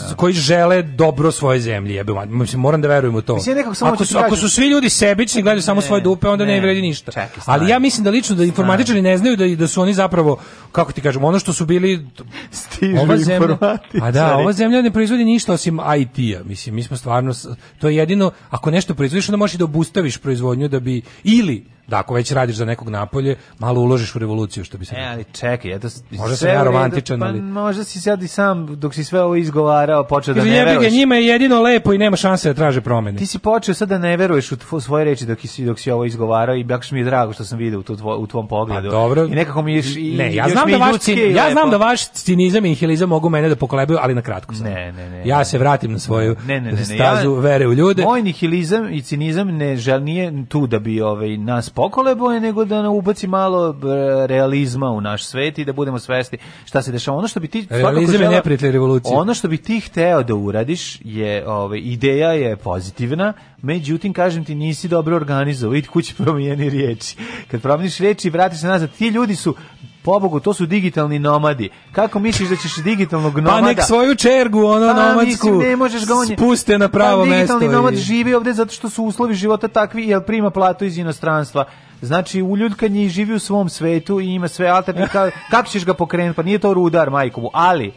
Da. koji žele dobro svoje zemlji. Jebe, mislim moram da verujem u to. Mislim, nekako samo ako, su, da ako su svi ljudi sebični, gledaju samo ne, svoje dupe, onda ne, ne vredi ništa. Čekaj, Ali ja mislim da lično da informatičari ne znaju da da su oni zapravo kako ti kažem, ono što su bili Stižu ova zemlja, a da, ova zemlja ne proizvodi ništa osim IT-a. Mislim, mi smo stvarno to je jedino jednostavno ako nešto proizvodiš onda možeš da obustaviš proizvodnju da bi ili da ako već radiš za nekog napolje, malo uložiš u revoluciju, što bi se... E, ali čekaj, eto... Možda sam ja romantičan, pa, Možda si sad i sam, dok si sve ovo izgovarao, počeo da ne veruješ. njima je jedino lepo i nema šanse da traže promene. Ti si počeo sad da ne veruješ u tvo, svoje reči dok si, dok si ovo izgovarao i baš mi je drago što sam vidio u, tvo, u tvom pogledu. Pa, dobro. I nekako mi je... I, ne, ja znam, da vaš, cin, ja znam da vaš cinizam i nihilizam mogu mene da pokolebaju, ali na kratko sam. Ne, ne, ne. Ja se vratim na svoju ne, ne, ne, stazu ja, vere u ljude. Moj nihilizam i cinizam ne žel, nije tu da bi ovaj, nas je nego da ubaci malo e, realizma u naš svet i da budemo svesti šta se dešava. Ono što bi ti Realizam je neprijatelj revolucije. Ono što bi ti hteo da uradiš je, ovaj ideja je pozitivna, međutim, kažem ti, nisi dobro organizovao, idi kući promijeni riječi. Kad promijeniš riječi, vratiš se nazad. Ti ljudi su pobogu, to su digitalni nomadi. Kako misliš da ćeš digitalnog nomada? Pa nek svoju čergu, ono pa, nomadsku, mislim, ne, možeš ga on spuste na pravo pa, mesto. Digitalni nomad i... živi ovde zato što su uslovi života takvi, jer prima platu iz inostranstva. Znači, uljutkan je i živi u svom svetu i ima sve alternative. Kako ćeš ga pokrenuti? Pa nije to rudar, majkovu. Ali,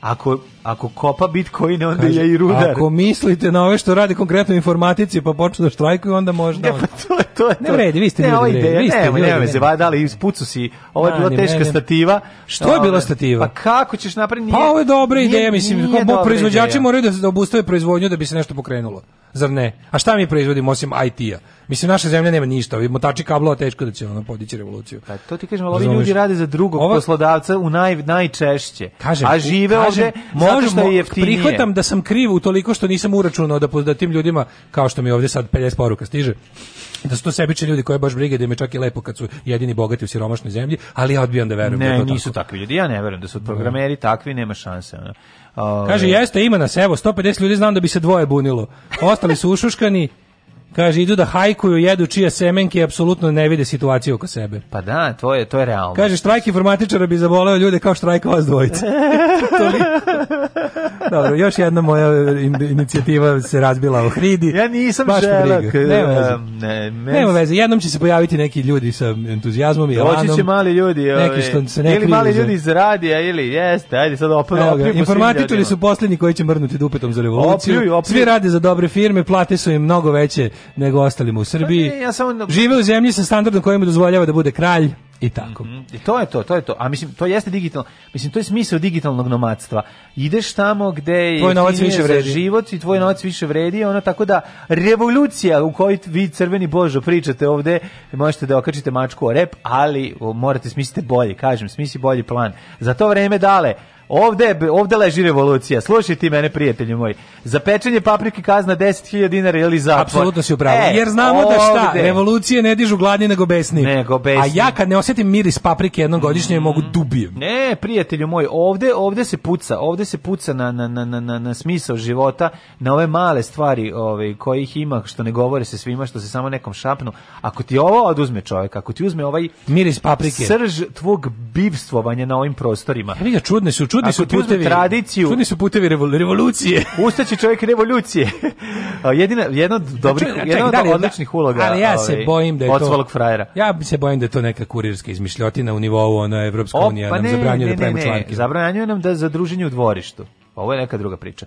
ako Ako kopa bitcoine, onda Kaže, je i rudar. Ako mislite na ove što radi konkretno informatici, pa počne da štrajkuju, onda možda... Ne, pa to je to. Je to. Ne vredi, vi ste ne, ljudi ovaj ideja, vredi. Ne, ne, ne, se vadali, ispucu si. Ovo je bila teška ne, stativa. Što je bila ovaj, stativa? Pa kako ćeš napraviti? Pa ovo je dobra nije, ideja, mislim. Nije dobra proizvođači ideja. moraju da, da obustave proizvodnju da bi se nešto pokrenulo. Zar ne? A šta mi proizvodimo osim IT-a? Mislim, naša zemlja nema ništa. Ovi motači kablova teško da će ono podići revoluciju. Pa to ti kažem, ali ovi ljudi rade za drugog Ova... poslodavca u naj, najčešće. Kažem, a žive kažem, ovde zato što je jeftinije. Prihvatam da sam kriv u toliko što nisam uračunao da, da tim ljudima, kao što mi ovdje sad 50 poruka stiže, da su to sebični ljudi koje baš brige da im je čak i lepo kad su jedini bogati u siromašnoj zemlji, ali ja odbijam da verujem da ne, da to nisu tako. takvi ljudi. Ja ne verujem da su da. programeri takvi, nema šanse. Ove... Kaže, jeste, ima nas, evo, 150 ljudi znam da bi se dvoje bunilo. Ostali su ušuškani, Kaže, idu da hajkuju, jedu čije semenke apsolutno ne vide situaciju oko sebe. Pa da, to je, to je realno. Kaže, štrajk informatičara bi zaboleo ljude kao štrajk vas dvojice. Dobro, još jedna moja e, inicijativa se razbila u hridi. Ja nisam Baš želak. Nema veze. Um, ne, mes... Nema veze, jednom će se pojaviti neki ljudi sa entuzijazmom i elanom. Doći će mali ljudi. Ove, neki ovaj, što se ne ili mali za... ljudi iz radija, ili jeste, ajde sad opet opljuju. Informatičari su posljednji koji će mrnuti dupetom za revoluciju. Opljuj, opljuj. Svi rade za dobre firme, plate su im mnogo veće nego ostalima u pa Srbiji. Pa ne, ja samo... Žive u zemlji sa standardom kojima dozvoljava da bude kralj. I tako. Mm -hmm. I to je to, to je to. A mislim to jeste digitalno. Mislim to je smisao digitalnog nomadstva. Ideš tamo gde tvoj novac više vredi. život i tvoj da. novac više vredi, ono tako da revolucija u kojoj vi crveni božo pričate ovde, možete da okačite mačku o rep, ali morate smisliti bolje, kažem, smisli bolji plan. Za to vreme dale Ovde, ovde leži revolucija. Slušaj ti mene, prijatelju moj. Za pečenje paprike kazna 10.000 dinara ili zatvor. Apsolutno si upravo. E, Jer znamo ovde. da šta, revolucije ne dižu gladnije nego besni. Nego besni. A ja kad ne osjećam osetim miris paprike jednom godišnje mm. mogu dubijem. Ne, prijatelju moj, ovde, ovde se puca, ovde se puca na, na, na, na, na smisao života, na ove male stvari ove, ovaj, kojih ima, što ne govore se svima, što se samo nekom šapnu. Ako ti ovo oduzme čovjek, ako ti uzme ovaj miris paprike, srž tvog bivstvovanja na ovim prostorima. Ja, čudne su, čudni su putevi. tradiciju. Čudni su putevi revol, revolucije. Ustaći čovjek revolucije. Jedina, jedna od da, dobrih, jedna da od odličnih uloga. Ali ja se ovaj, bojim da je to... Od frajera. Ja se bojim da to neka kurirska engleska izmišljotina u nivou ona Evropska o, unija pa nam ne, zabranjuje da ne, da pravimo članke. zabranjuje nam da za druženje u dvorištu. Ovo je neka druga priča.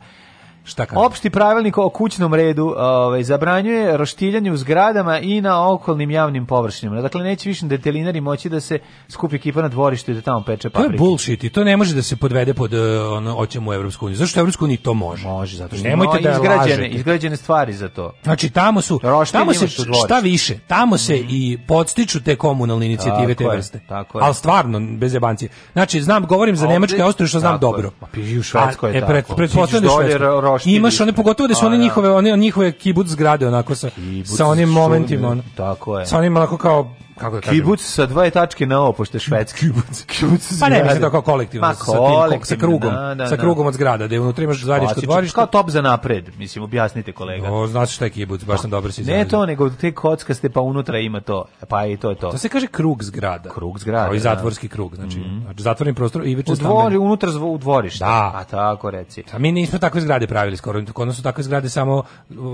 Šta kažem? Opšti pravilnik o kućnom redu ovaj, zabranjuje roštiljanje u zgradama i na okolnim javnim površinama. Dakle, neće više detelinari moći da se skupi ekipa na dvorištu i da tamo peče paprike. To je bullshit i to ne može da se podvede pod uh, ono, oćemo u Evropsku uniju. Zašto u Evropsku uniju to može? Može, zato što nemojte no, da izgrađene, lažete. izgrađene stvari za to. Znači, tamo su, tamo se, šta više, tamo se mm -hmm. i podstiču te komunalne inicijative tako te vrste. Je, tako je. Ali stvarno, bez jebancije. Znači, znam, govorim za Ovdje, Nemačke Austrije što znam dobro. Pa, u Švedskoj, tako. E, pred, baštini. Imaš one pogotovo da su one da. njihove, one njihove kibuc zgrade onako sa kibuc sa onim momentima, ono. Tako je. Sa onim onako kao kako da kažem? Kibuc sa dve tačke na opošte švedski. kibuc. Kibuc. Pa ne, mislim to kao kolektivno, sa, tim, sa krugom, na, da, sa da, da. krugom od zgrada, da je unutra imaš zajedničko dvorište. Kao top za napred, mislim, objasnite kolega. No, znači šta je kibuc, baš sam dobro si Ne to, nego te kocka ste pa unutra ima to, pa i to je to. To se kaže krug zgrada. Krug zgrada. Kao i zatvorski krug, znači, mm -hmm. znači zatvoreni prostor i već U dvori, unutra zvo, u dvorište. Da. A tako reci. A mi nismo takve zgrade pravili skoro, kod nas su takve zgrade samo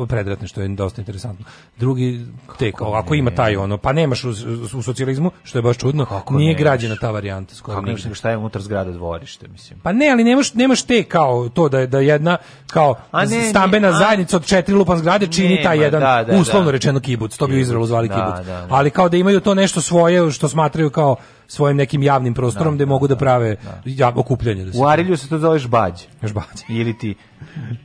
predratne, što je dosta interesantno. Drugi tek, ako ima taj ono, pa nemaš uz u socijalizmu, što je baš čudno, Kako nije građena ta varijanta skoro. Kako šta je unutar zgrada dvorište, mislim. Pa ne, ali nemaš, nemaš te kao to da je, da jedna kao a ne, stambena ne, zajednica od četiri lupan zgrade čini Nema, taj jedan da, da, uslovno da. rečeno kibuc, to bi u Izraelu zvali da, kibuc. Da, da. Ali kao da imaju to nešto svoje što smatraju kao svojim nekim javnim prostorom gdje mogu da prave okupljanje. Da se u Arilju se to zove žbađ. Žbađ. Ili ti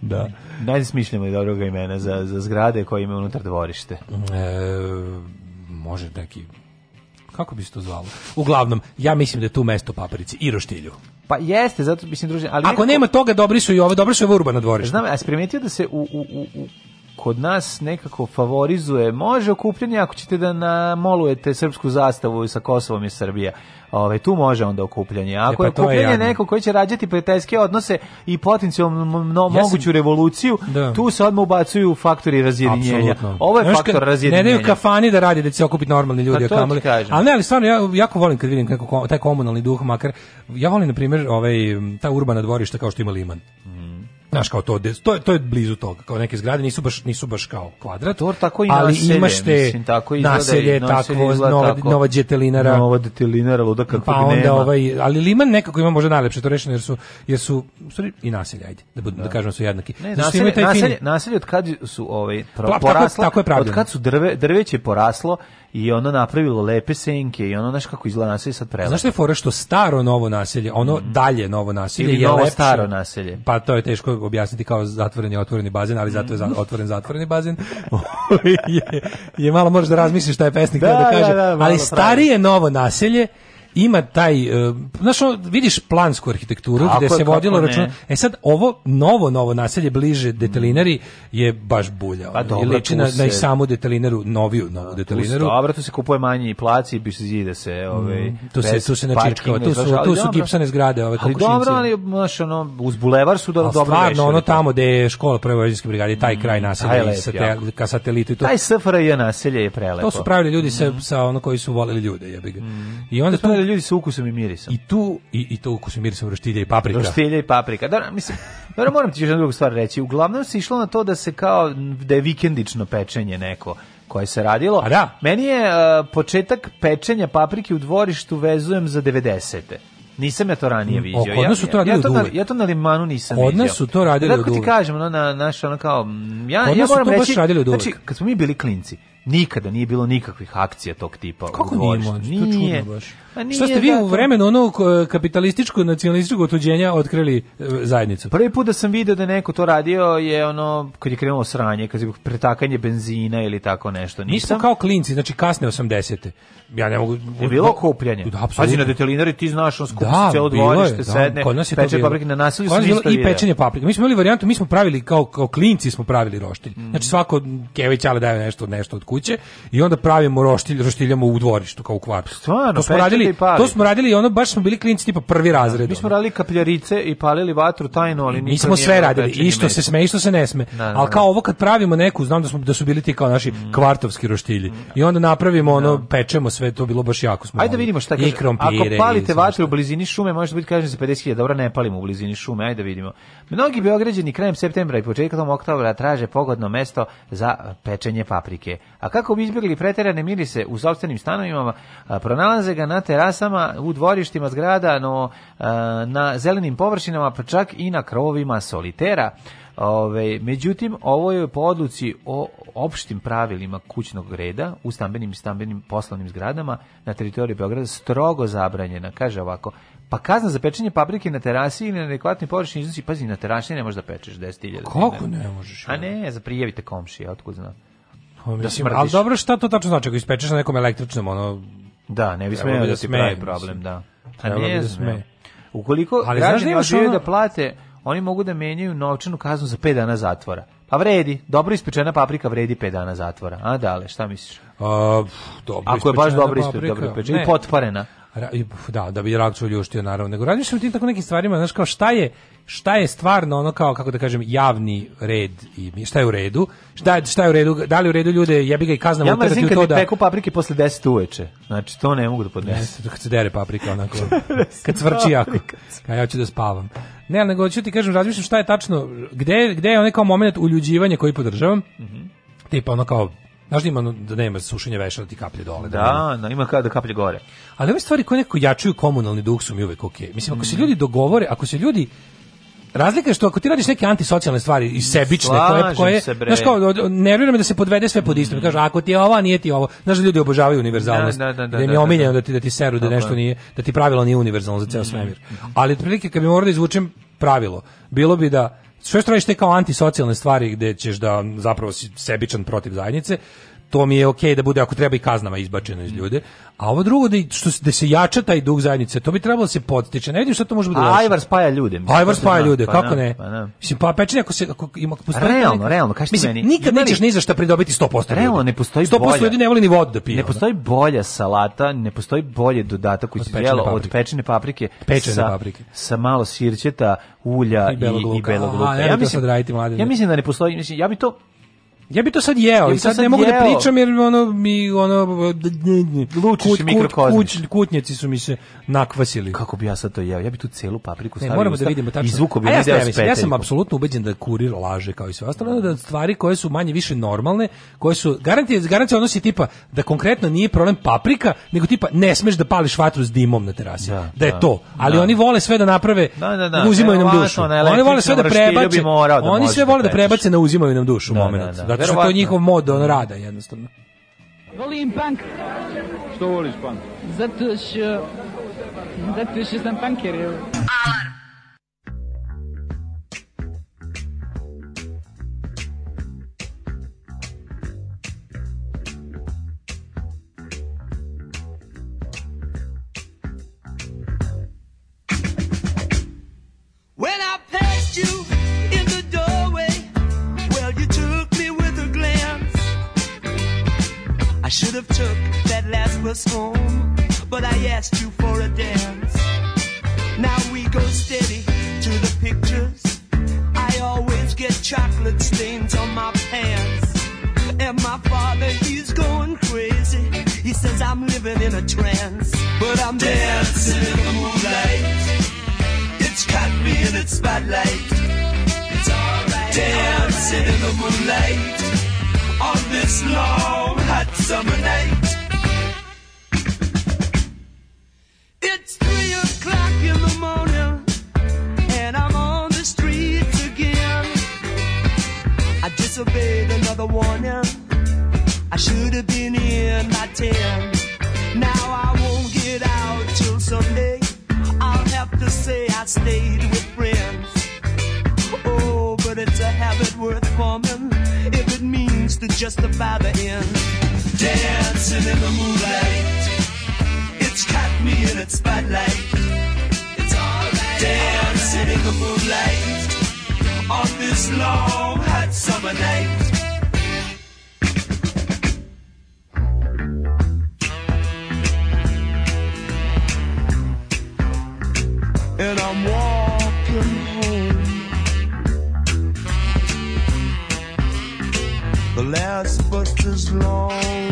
da. Ne smišljamo i dobroga imena za, za zgrade koje imaju unutar dvorište. E, može neki kako bi se to zvalo? Uglavnom, ja mislim da je tu mesto paprici i roštilju. Pa jeste, zato mislim druže, ali Ako nekako... nema toga, dobri su i ove, dobri su i urbana dvorišta. Znam, a primetio da se u, u, u, u, kod nas nekako favorizuje, može okupljanje ako ćete da namolujete srpsku zastavu sa Kosovom i Srbija. Ove, ovaj, tu može onda okupljanje. E, ako e pa je okupljanje je neko koji će rađati prijateljske odnose i potencijalno no, ja moguću revoluciju, da. tu se odmah ubacuju faktori razjedinjenja. Absolutno. Ovo je ne faktor razjedinjenja. Ne daju kafani da radi da će se okupiti normalni ljudi. Pa to Ali ne, ali stvarno, ja jako volim kad vidim neko, taj komunalni duh, makar, ja volim, na primjer, ovaj, ta urbana dvorišta kao što ima Liman. Znaš kao to, to, to je blizu toga, kao neke zgrade nisu baš nisu baš kao kvadrat. To tako i ali naselje, imaš te mislim, tako izgleda, naselje, takvo, nova, tako, nova djetelinara. Nova djetelinara, luda kako pa onda nema. Ovaj, ali Liman nekako ima možda najlepše to rešeno, jer su, jer su sorry, i naselje, ajde, da, budem, da. da kažem su jednaki. Ne, naselje, naselje, naselje, od kad su ovaj, pro, Pla, tako je, tako od kad su drve, drveće poraslo, i ono napravilo lepe senke i ono znaš kako izgleda naselje sad prelepo. Znaš što je fora što staro novo naselje, ono mm. dalje novo naselje Ili je novo lepše. staro naselje. Pa to je teško objasniti kao zatvoren i otvoreni bazen, ali zato je za, mhm. otvoren zatvoreni bazen. je, je malo možeš da razmisliš šta je pesnik da, da, da kaže. Da, da, ali starije pravi. novo naselje ima taj, uh, znaš, vidiš plansku arhitekturu gde se vodilo račun E sad, ovo novo, novo naselje bliže detelinari je baš bulja. Pa dobro, liči na, se... na i samu detelinaru, noviju novu detelinaru. Dobro, tu se kupuje manji plac i zide se. Ove, ovaj, mm, tu, se tu se načečkava, tu su, tu su gipsane zgrade. Ove, ali dobro, ali znaš, ono, uz bulevar su dobro dobro stvarno, ono tamo gde je škola prevojeđanske brigade, taj mm, kraj naselja i satel, ka satelitu. I to. Taj SFRJ naselje je prelepo. To su pravili ljudi sa, mm. sa ono koji su voleli ljude, jebi ga. Mm. I onda ljudi sa ukusom i mirisom. I tu, i, i to ukusom i mirisom roštilja i paprika. Roštilja i paprika. Da, mislim, da, moram ti još jednu drugu stvar reći. Uglavnom se išlo na to da se kao, da je vikendično pečenje neko koje se radilo. A pa da. Meni je uh, početak pečenja paprike u dvorištu vezujem za 90. te Nisam ja to ranije mm, viđao. Oko, od su to radili ja, ja, to na, ja to na limanu nisam viđao. Od su to radili od Kako ti kažem, ono, na, naš, ono kao... Mm, ja, ja moram reći, radili od Znači, kad smo mi bili klinci, nikada nije bilo nikakvih akcija tog tipa Kako u dvorištu. Kako nije, nije, to čudno baš. Pa Što ste vi da, u vremenu onog kapitalističkog nacionalističkog otuđenja otkrili e, zajednicu? Prvi put da sam video da neko to radio je ono kad je krenulo sranje, kad je pretakanje benzina ili tako nešto. Nisam kao klinci, znači kasne 80-te. Ja ne mogu je bilo kupljanje? Da, Pazi na detelinari, ti znaš, on skupi da, celo dvorište, da, sedne, kod nas je peče paprike na nasilju. Kod nas je i pečenje paprike. Mi smo imali varijantu, mi smo pravili kao, kao klinci smo pravili roštilj. Mm. Znači svako Kević ali daje nešto, nešto od kuće i onda pravimo roštilj, roštiljamo u dvorištu kao u kvartu. Stvarno, to smo radili to smo radili i ono baš smo bili klinci tipa prvi da, razred. Mi smo radili kapljarice i palili vatru tajno, ali Mi smo sve radili, i što se sme i što se ne sme. Da, da, Al kao ovo kad pravimo neku, znam da smo da su bili ti kao naši mm. kvartovski roštilji. I onda napravimo ono pečemo sve, to bilo baš jako smo. Ajde da vidimo šta kaže. Ako palite vatru u blizini šume, može biti kaže za 50.000, dobro ne palimo u blizini šume, ajde da vidimo. Mnogi beograđani krajem septembra i početkom oktobra traže pogodno mesto za e, pečenje paprike. A kako bi izbjegli preterane mirise u sobstvenim stanovima, e, pronalaze ga na terasama, u dvorištima zgrada, no e, na zelenim površinama, pa čak i na krovima solitera. Ove, međutim, ovo je po odluci o opštim pravilima kućnog reda u stambenim i stambenim poslovnim zgradama na teritoriji Beograda strogo zabranjena. Kaže ovako, Pa kazna za pečenje paprike na terasi ili na adekvatnoj površini iznosi, pazi, na terasi ne možeš da pečeš 10.000. Pa kako ne možeš? A ne, za prijavite komšije, otkud znam. Pa da mislim, ali dobro, šta to tačno znači ako ispečeš na nekom električnom, ono... Da, ne bi smeo da, da ti pravi problem, da. A ne da sme. Ukoliko ali građani da odbijaju ono... da plate, oni mogu da menjaju novčanu kaznu za 5 dana zatvora. Pa vredi, dobro ispečena paprika vredi 5 dana zatvora. A dale, šta misliš? A, dobro Ako je baš dobro ispečena paprika, dobro ispečena, i potparena da, da bi Rakču ljuštio, naravno. Nego radiš se u tim tako nekim stvarima, znaš, kao šta je, šta je stvarno ono kao, kako da kažem, javni red i šta je u redu, šta, je, šta je u redu, da li u redu ljude, jebi ga i kaznamo ja utrati u to da... Ja peku paprike posle 10 uveče, znači to ne mogu da podnesu. Ne, kad se dere paprika, onako, kad cvrči jako, kad ja ću da spavam. Ne, nego hoću ti kažem, razmišljam šta je tačno, gde, gde je onaj kao moment uljuđivanja koji podržavam, mm -hmm. tipa ono kao Znaš da ima, da nema sušenja veša da ti kaplje dole. Da, da no, ima kao da kaplje gore. Ali ove stvari koje neko jačuju komunalni duh su mi uvek okej. Okay. Mislim, ako se mm. ljudi dogovore, ako se ljudi Razlika je što ako ti radiš neke antisocijalne stvari i sebične koje koje se znaš kao nervira me da se podvede sve pod isto. Mm. Kaže ako ti je ovo, nije ti ovo. Znaš da ljudi obožavaju univerzalnost. Da, da, da, da, da im je da, da, omiljeno da ti da ti seru da nešto nije, da ti pravilo nije univerzalno za ceo mm, svemir. Mm. Ali otprilike kad bi morao da izvučem pravilo, bilo bi da sve što radiš te kao antisocijalne stvari gde ćeš da zapravo si sebičan protiv zajednice, to mi je okej okay da bude ako treba i kaznama izbačeno iz ljude. A ovo drugo da što da se jača taj dug zajednice, to bi trebalo da se podstiče. Ne vidim šta to može biti. Ajvar spaja ljude. Mislim, Ajvar spaja ljude, pa kako da, ne? Pa ne. Da. Mislim pa pečenje ako se ako ima postoji realno, neka, realno, kaži mislim, meni. Nikad nećeš ni za šta pridobiti 100%. Realno ne postoji 100% bolja. ljudi ne voli ni vodu da pije. Ne postoji bolja salata, ne postoji bolje dodatak koji se jelo od pečene paprike, pečene sa, paprike sa malo sirćeta, ulja i, belog luka. I belog luka. A, ja, ja mislim da raditi mladen. Ja mislim da ne postoji, mislim ja bi to Ja bi to sad jeo, ja i sad, sad ne mogu da pričam jer ono mi ono lučiš kut, mikrokozmič. Kut, kut, kutnjaci su mi se nakvasili. Kako bi ja sad to jeo? Ja bih tu celu papriku stavio. Ne, moramo usta, da vidimo tačno. Izvuko bi ja, ja, ja sam apsolutno ubeđen da kurir laže kao i sve ostalo, da stvari koje su manje više normalne, koje su garantije garancija odnosi tipa da konkretno nije problem paprika, nego tipa ne smeš da pališ vatru s dimom na terasi. Da, da je da, to. Ali da. oni vole sve da naprave da, da, da, da uzimaju nam dušu. Oni vole sve da prebace. Da oni sve da vole da prebace na uzimaju nam dušu u momenat zato što to njihov mod on rada jednostavno. Volim punk. Što voliš punk? Zato što... Zato što sam punker, Alarm I should have took that Lazarus home, but I asked you for a dance. Now we go steady to the pictures. I always get chocolate stains on my pants. And my father, he's going crazy. He says I'm living in a trance, but I'm dancing in the moonlight. It's got me in its spotlight. It's alright. Dancing all right. in the moonlight on this long summer night. It's three o'clock in the morning, and I'm on the streets again. I disobeyed another warning. I should have been in by ten. Now I won't get out till Sunday. I'll have to say I stayed with friends. Oh, but it's a habit worth forming if it means to justify the end dancing in the moonlight. It's caught me in its spotlight. It's alright. Dancing in the moonlight on this long hot summer night. And I'm walking home. The last bus is long.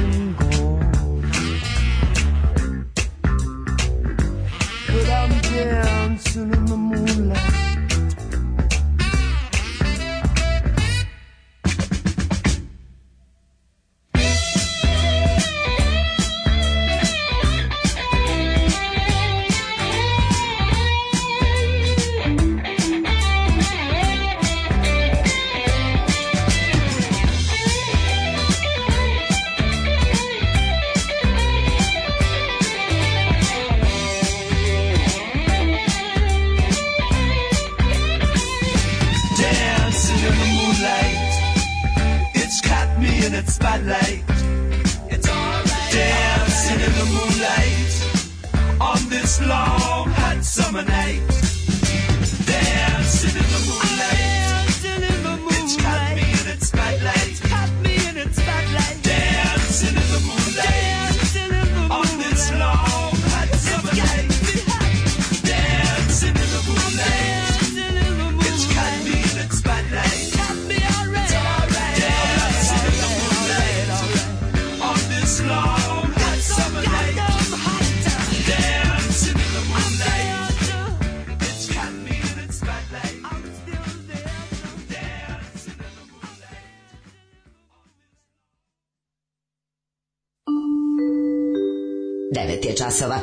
časova.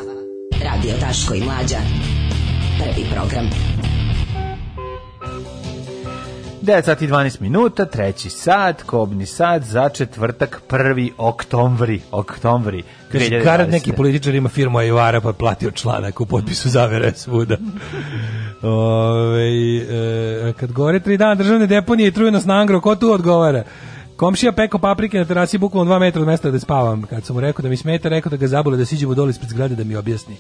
Radio Daško i Mlađa. Prvi program. 9 sati 12 minuta, treći sat, kobni sat za četvrtak, prvi oktombri, oktombri. Garad neki političar ima firmu Ajvara pa platio članak u potpisu zavere svuda. Ove, e, kad gore tri dana državne deponije i trujenost na Angro, ko tu odgovara? Komšija peko paprike na terasi bukvalno 2 metra od mesta gde spavam. Kad sam mu rekao da mi smeta, rekao da ga zabole da siđemo dole ispred zgrade da mi objasni.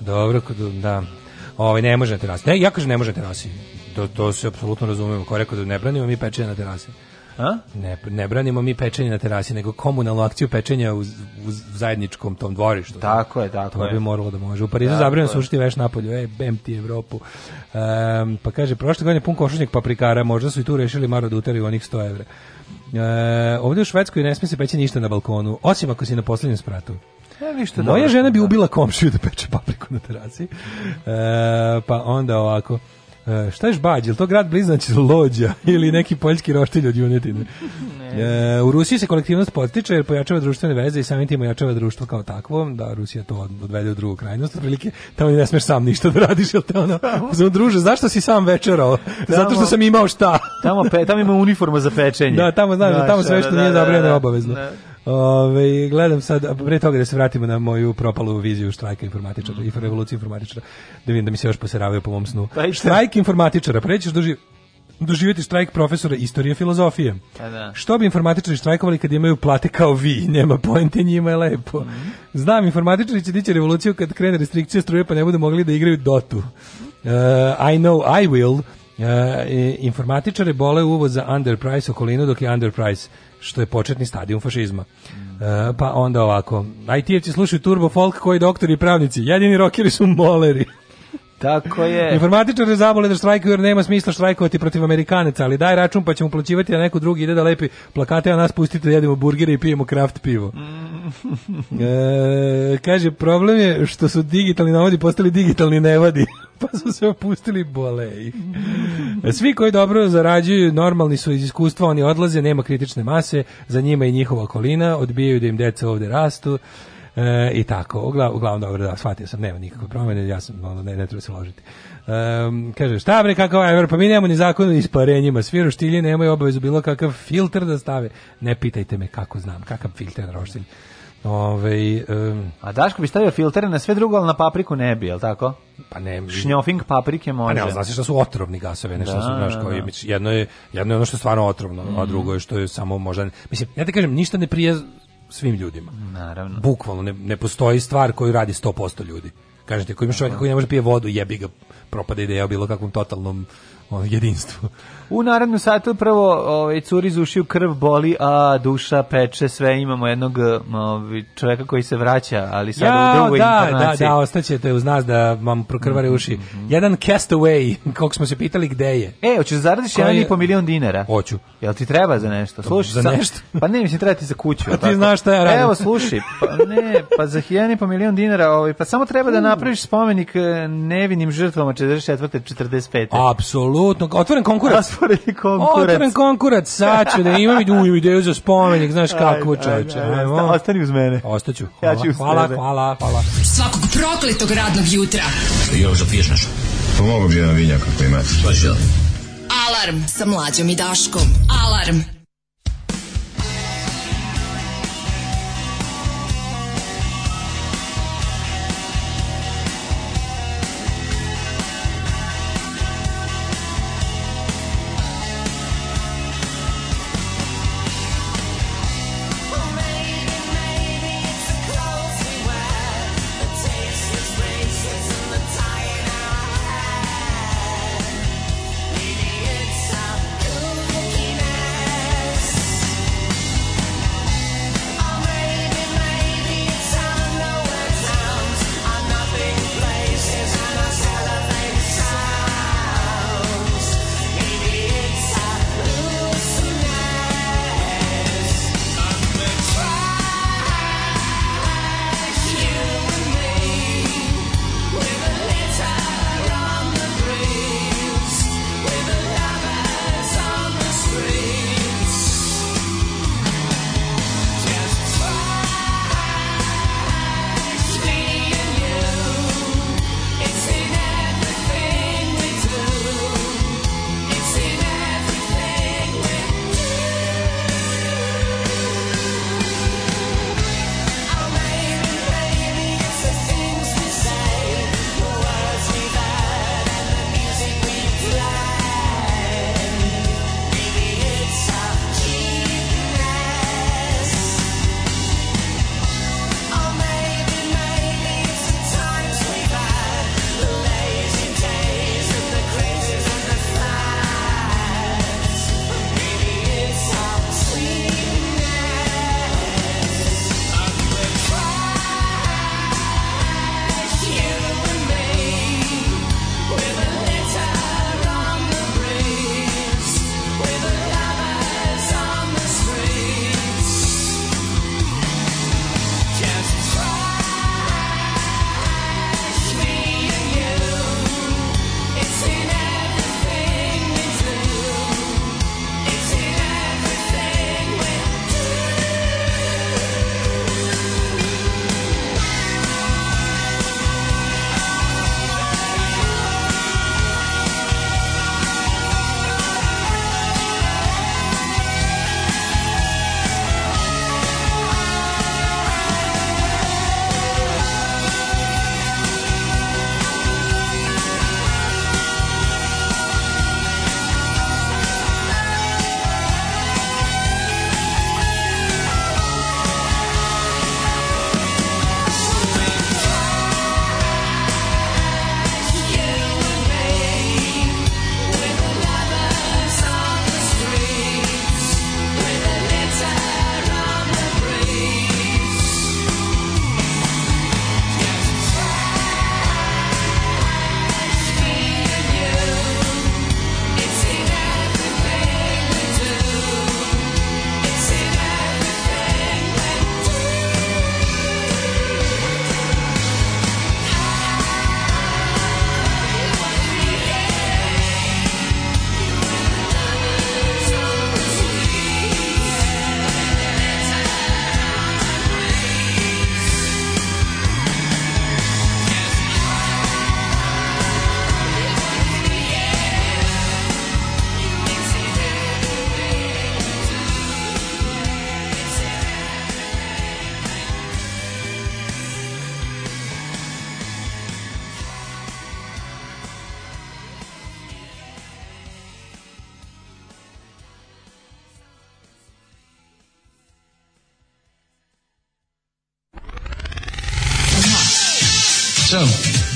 Dobro, da. Ovaj ne može na terasi. Ne, ja kažem ne može na terasi. To, to se apsolutno razumemo. Ko rekao da ne branimo, mi pečemo na terasi. A? Ne, ne branimo mi pečenje na terasi, nego komunalnu akciju pečenja u, u zajedničkom tom dvorištu. Tako je, tako to je. To bi moralo da može. U Parizu zabranjeno sušiti veš napolju, ej, bem ti Evropu. Um, pa kaže, prošle godine pun košušnjak paprikara, možda su i tu rešili maro da uteraju onih 100 evra. E, ovdje u Švedskoj ne smije se peći ništa na balkonu, osim ako si na poslednjem spratu. Ja, e, Moja žena bi ubila komšiju da peče papriku na terasi. E, pa onda ovako. Uh, šta je Žbađ? Je to grad bliznaći Lođa ili neki poljski roštilj od Junetine? ne. E, u Rusiji se kolektivnost potiče jer pojačava društvene veze i samim tim pojačava društvo kao takvo, da Rusija to odvede u drugu krajnost, otprilike tamo ne smeš sam ništa da radiš, jel te ono, za druže, zašto si sam večerao? Zato što sam imao šta. tamo, pe, tamo ima uniforma za pečenje. Da, tamo, znaš, da, tamo sve što da, nije da, zabranjeno obavezno. Da. da. Ove, gledam sad, a pre toga da se vratimo na moju propalu viziju štrajka informatičara mm. i revoluciju informatičara, da vidim da mi se još poseravaju po mom snu. Pa Taj štrajk informatičara, prećeš pa doživ doživjeti štrajk profesora istorije filozofije. Pa da. Što bi informatičari štrajkovali kad imaju plate kao vi? Nema pojente, njima je lepo. Mm -hmm. Znam, informatičari će dići revoluciju kad krene restrikcije struje pa ne budu mogli da igraju Dotu. Uh, I know I will. Uh, informatičare bole uvoz za underprice okolinu dok je underprice što je početni stadion fašizma. E, pa onda ovako, IT-evci slušaju turbo folk koji doktori i pravnici, jedini rokeri su moleri. Tako je. Informatičar je zabole da štrajkuju jer nema smisla štrajkovati protiv Amerikanaca, ali daj račun pa ćemo plaćivati, da neko drugi ide da lepi plakate, a nas pustite da jedemo burgere i pijemo kraft pivo. Mm. e, kaže, problem je što su digitalni navodi postali digitalni nevadi, pa su se opustili boleji. E, svi koji dobro zarađuju, normalni su iz iskustva, oni odlaze, nema kritične mase, za njima i njihova okolina, odbijaju da im deca ovde rastu. E, I tako, uglavnom, uglavnom dobro, da, shvatio sam, nema nikakve promene, ja sam, ono, ne, ne treba se ložiti. Um, kaže, šta bre, kakav ajver, pa mi nemamo ni zakon o isparenjima, svi roštilje nemaju obavezu bilo kakav filter da stave. Ne pitajte me kako znam, kakav filter roštilj. Ove, um, A Daško bi stavio filtere na sve drugo, ali na papriku ne bi, jel tako? Pa ne. Šnjofing paprike može. Pa ne, znaš što su otrovni gasovi, nešto da, su, znaš, da, kao, da. jedno, je, jedno je ono što je stvarno otrovno, mm. a mhm. drugo je što je samo možda... Mislim, ja te kažem, ništa ne prije svim ljudima. Naravno. Bukvalno, ne, ne postoji stvar koju radi 100% ljudi. Kažete, ako imaš čovjeka koji ne može da pije vodu, jebi ga, propada ideja o bilo kakvom totalnom jedinstvu. U narednom satu prvo ovaj, curi iz krv boli, a duša peče, sve imamo jednog ovaj, čoveka koji se vraća, ali sad ja, u drugoj da, da inkarnaciji. Da, da, ostaćete uz nas da vam prokrvare mhm, uši. Mm -hmm. Jedan castaway, kako smo se pitali gde je. E, hoćeš da zaradiš koji... jedan i po milion dinara? Hoću. Jel ti treba za nešto? Slušaj, za nešto? pa ne, mislim, treba ti za kuću. Pa ti znaš šta ja radim. Evo, slušaj, pa ne, pa za jedan i po milion dinara, ovaj, pa samo treba da mm. napraviš spomenik eh, nevinim žrtvama 44. 45. Apsolutno, otvoren konkurs. Otvoreni konkurac. Otvoren konkurac, sad ću da imam uju ideju za spomenik, znaš kako čoveče. Ostani uz mene. Ostaću. Hvala, ja ću hvala, hvala, hvala. Svakog prokletog radnog jutra. Još da piješ nešto? Pomogu pa bi jedan vinjak ako imate. Pa Alarm sa mlađom i Daškom. Alarm.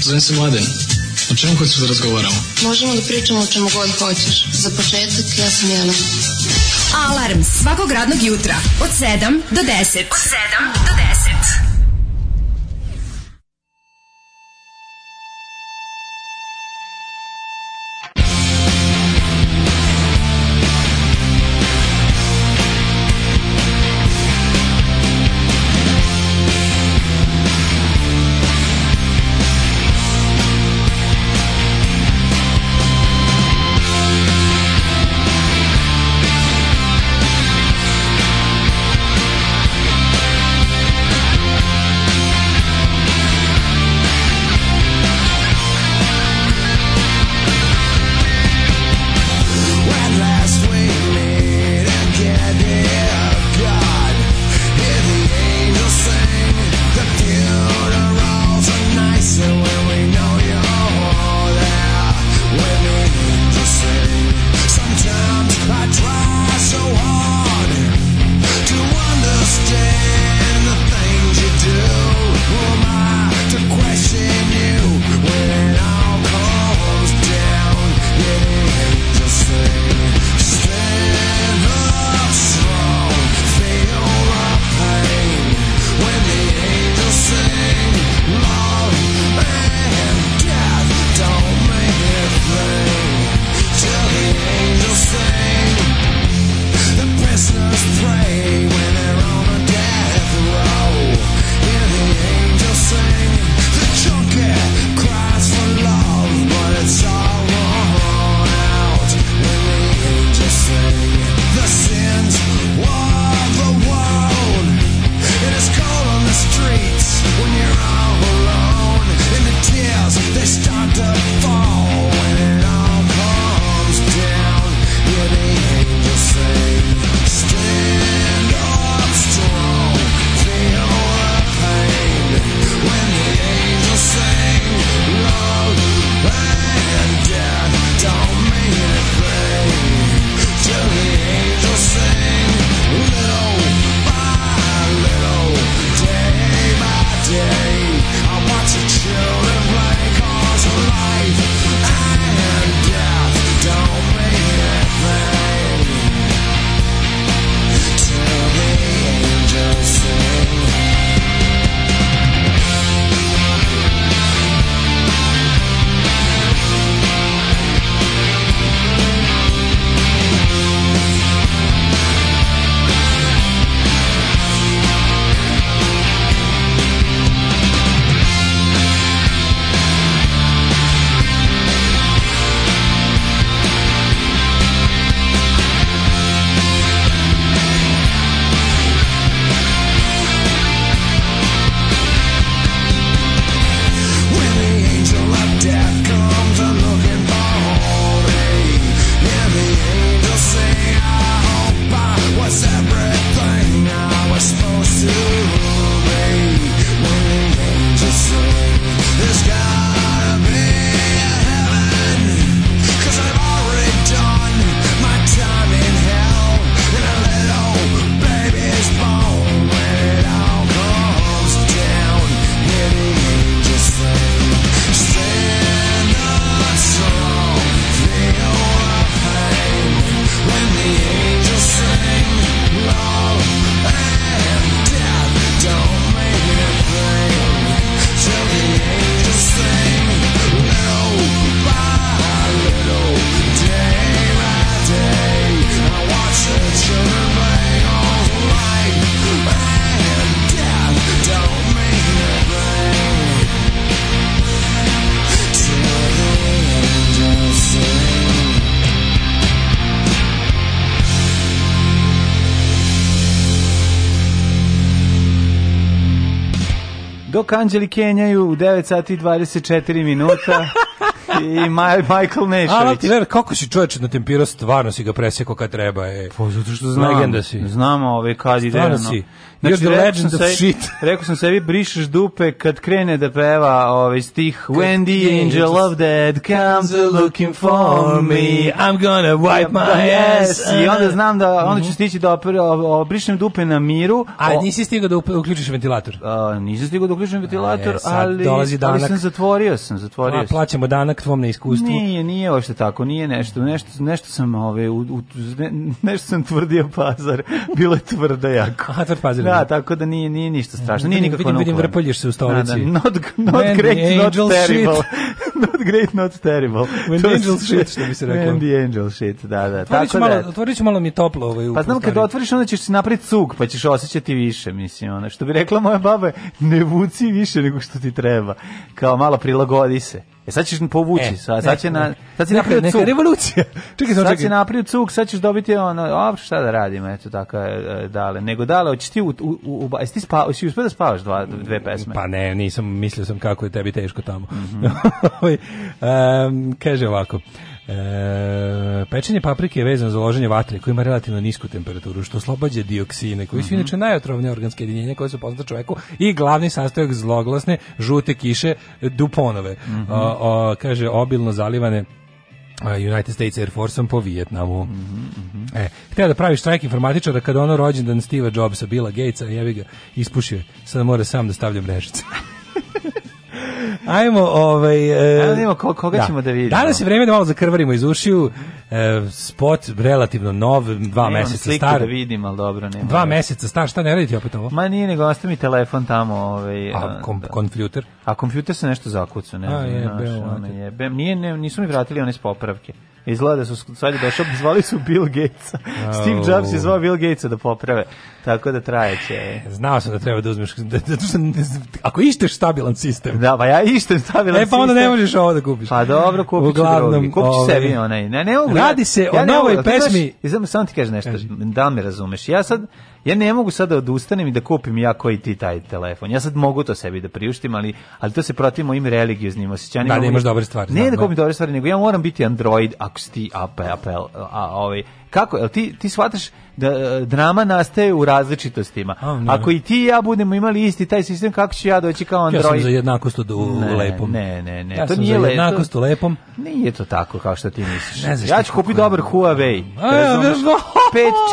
Zovem se Mladen. O čemu hoćeš da razgovaramo? Možemo da pričamo o čemu god hoćeš. Za početak, ja sam Jelena. Alarms svakog radnog jutra od 7 do 10. Od 7 do 10. Kanđeli Kenjaju u 9 sati 24 minuta. i My, Michael Nešović. A, ver, kako si čoveče na tempirao, stvarno si ga presjeko kad treba. E. Pa, zato što znam. Legenda si. Znam ove ovaj, kad ide. Stvarno si. Znači, You're the legend of shit. Rekao sam sebi, brišeš dupe kad krene da peva ovaj stih When the angel of death comes looking for me, I'm gonna wipe my ass. I onda znam da, onda ću mhm. stići da obrišem dupe na miru. A nisi stigao da uključiš ventilator? A, nisam stigao da uključim e, ventilator, ali, ali sam zatvorio sam, zatvorio sam. plaćamo danak tvom neiskustvu. Nije, nije uopšte tako, nije nešto, nešto, nešto sam ove, u, u, ne, nešto sam tvrdio pazar, bilo je tvrda jako. A, tvrd pazar. Da, tako da nije, nije ništa strašno, nije nikako Vidim, vidim, vrpoljiš se u stolici. Da, da, not, not great, not terrible. not great, not terrible. When to the angels shit, što bi se reklo. When the angel shit, da, da. Otvoriću Tako malo, da. Otvoriću malo mi toplo ovaj Pa znam, kad otvoriš, onda ćeš napraviti cuk, pa ćeš osjećati više, mislim, ono. Što bi rekla moja baba, ne vuci više nego što ti treba. Kao malo prilagodi se. E sad ćeš povući, e, sad, e, sad će na sad će napraviti neka cuk. revolucija. čekaj, sad čekaj. će napraviti cuk, sad ćeš dobiti ono, a šta da radimo, eto tako e, e, dale. Nego dale, hoćeš ti u, u, u, jesi ti spavaš, uspeo da spavaš dva, dve pesme? Pa ne, nisam, mislio sam kako je tebi teško tamo. Mm -hmm. ovaj, um, kaže ovako, E, pečenje paprike je vezano za loženje vatre koji ima relativno nisku temperaturu što oslobađa dioksine koji su mm -hmm. inače najotrovnije organske jedinjenja koje su poznate čoveku i glavni sastojak zloglasne žute kiše duponove mm -hmm. o, o, kaže obilno zalivane United States Air Force-om po Vijetnamu. Mm -hmm. E, htio da pravi štrajk informatičara kada ono rođendan Steve'a Jobsa, Billa Gatesa, jevi ga, ispušio. Sada mora sam da stavlja mrežice. Ajmo, ovaj... E, Ajmo, da koga da. ćemo da vidimo? Danas je vreme da malo zakrvarimo iz ušiju. E, spot relativno nov, dva ne, meseca da star. da vidim, ali dobro. Nema dva meseca star, šta ne radite opet ovo? Ma nije, nego ostavi telefon tamo. Ovaj, a kom, da. konfjuter? A kompjuter se nešto zakucu, ne znam. A jebe, ono, jebe. Nije, ne, nisu mi vratili one s popravke. Izgleda da su sad je došao, zvali su Bill Gates. Steve Jobs je zvao Bill Gatesa da poprave. Tako da trajeće. Znao sam da treba da uzmeš da, da, da, da, da ako išteš stabilan sistem. Da, pa ja ištem stabilan sistem. E pa onda ne možeš ovo da kupiš. Pa dobro, kupiš Uglavnom, Kupiš ove, sebi ovaj, onaj. Ne, ne mogu. Radi se ja, o novoj pesmi. Izam samo ti kažeš nešto, da me razumeš. Ja sad Ja ne mogu sad da odustanem i da kupim ja koji ti taj telefon. Ja sad mogu to sebi da priuštim, ali, ali to se protiv im religioznim osjećanjima. Da, nemaš dobre stvari. Ne da znam, da kupim dobre stvari, nego ja moram biti Android ako si ti Apple, Apple a, ovaj, kako, jel ti, ti shvataš da e, drama nastaje u različitostima. A, Ako i ti i ja budemo imali isti taj sistem, kako ću ja doći kao Android? Ja sam za jednakost u ne, lepom. Ne, ne, ne. Ja to sam nije za jednakost u lepom. Nije to tako kao što ti misliš. Ne ja ću kupiti dobar Huawei. Ja